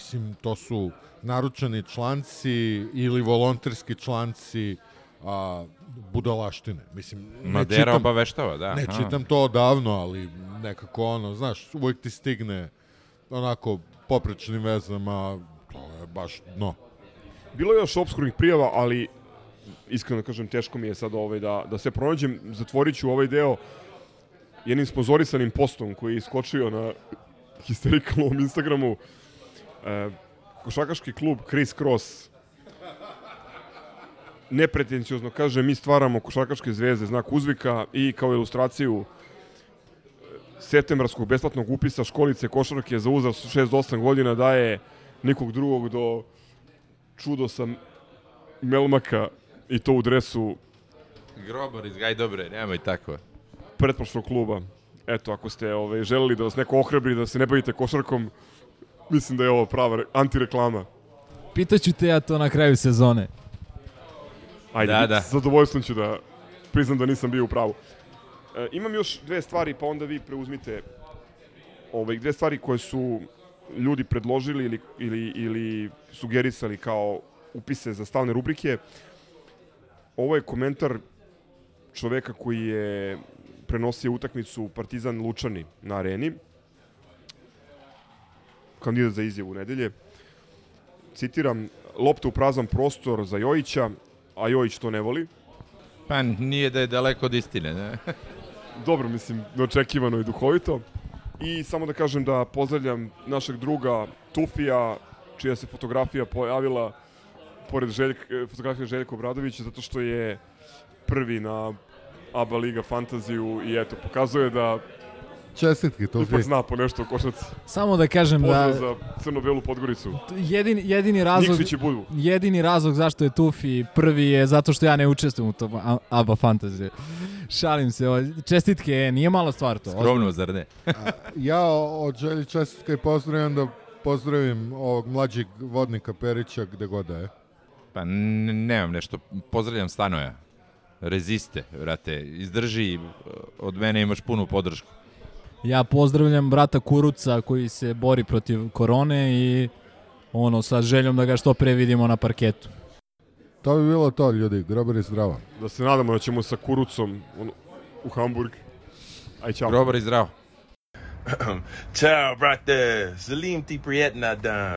Mislim, to su naručeni članci ili volonterski članci a, budalaštine. Mislim, ne Madera čitam, obaveštava, da. Ne Aha. čitam to odavno, ali nekako ono, znaš, uvijek ti stigne onako poprečnim vezama, to je baš dno. Bilo je još obskurnih prijava, ali iskreno kažem, teško mi je sad ovaj da, da se pronađem. Zatvorit ću ovaj deo jednim sponzorisanim postom koji je iskočio na histerikalnom Instagramu. E, košakaški klub Chris Cross nepretencijozno kaže mi stvaramo košarkaške zvezde, znak uzvika i kao ilustraciju e, septembarskog besplatnog upisa školice košarke za uzrast 6 do 8 godina daje nikog drugog do čudo sam Melmaka i to u dresu Grobar iz Gajdobre, nemoj tako. pretprošlog kluba. Eto, ako ste ovaj, želeli da vas neko ohrabri da se ne bavite košarkom, mislim da je ovo prava re- antireklama. Pitaću te ja to na kraju sezone. Ajde, Da, da, zadovoljstvom ću da priznam da nisam bio u pravu. E, imam još dve stvari, pa onda vi preuzmite ovaj, dve stvari koje su ljudi predložili ili, ili, ili sugerisali kao upise za stalne rubrike. Ovo je komentar čoveka koji je prenosio utakmicu Partizan Lučani na areni. Kandidat za izjavu nedelje. Citiram, lopta u prazan prostor za Jojića, a Jojić to ne voli. Pa nije da je daleko od istine, ne? Dobro, mislim, neočekivano i duhovito. I samo da kažem da pozdravljam našeg druga Tufija, čija se fotografija pojavila pored Željk, e, fotografije Željka Obradovića, zato što je prvi na ABA Liga Fantaziju i eto, pokazuje da Čestitke, to ipak zna po nešto o košarci. Samo da kažem Pozdrav da za Crno-Belu Podgoricu. jedini, jedini razlog Nikšić i Budu. jedini razlog zašto je Tufi prvi je zato što ja ne učestvujem u tom A- ABA Fantasy. Šalim se, čestitke, e, nije mala stvar to. Skromno, zar ne? Ja od želji čestitka i pozdravljam da pozdravim ovog mlađeg vodnika Perića gde god da je. Pa nemam nešto. Pozdravljam Stanoja. Reziste, vrate. Izdrži, od mene imaš punu podršku. Ja pozdravljam brata Kuruca koji se bori protiv korone i ono sa željom da ga što pre vidimo na parketu. To bi bilo to, ljudi. Grobar je zdrava. Da se nadamo da ćemo sa Kurucom ono, u Hamburg. Aj, čao. Grobar i zdravo. Ciao, brate. Salim ti prijetna dan.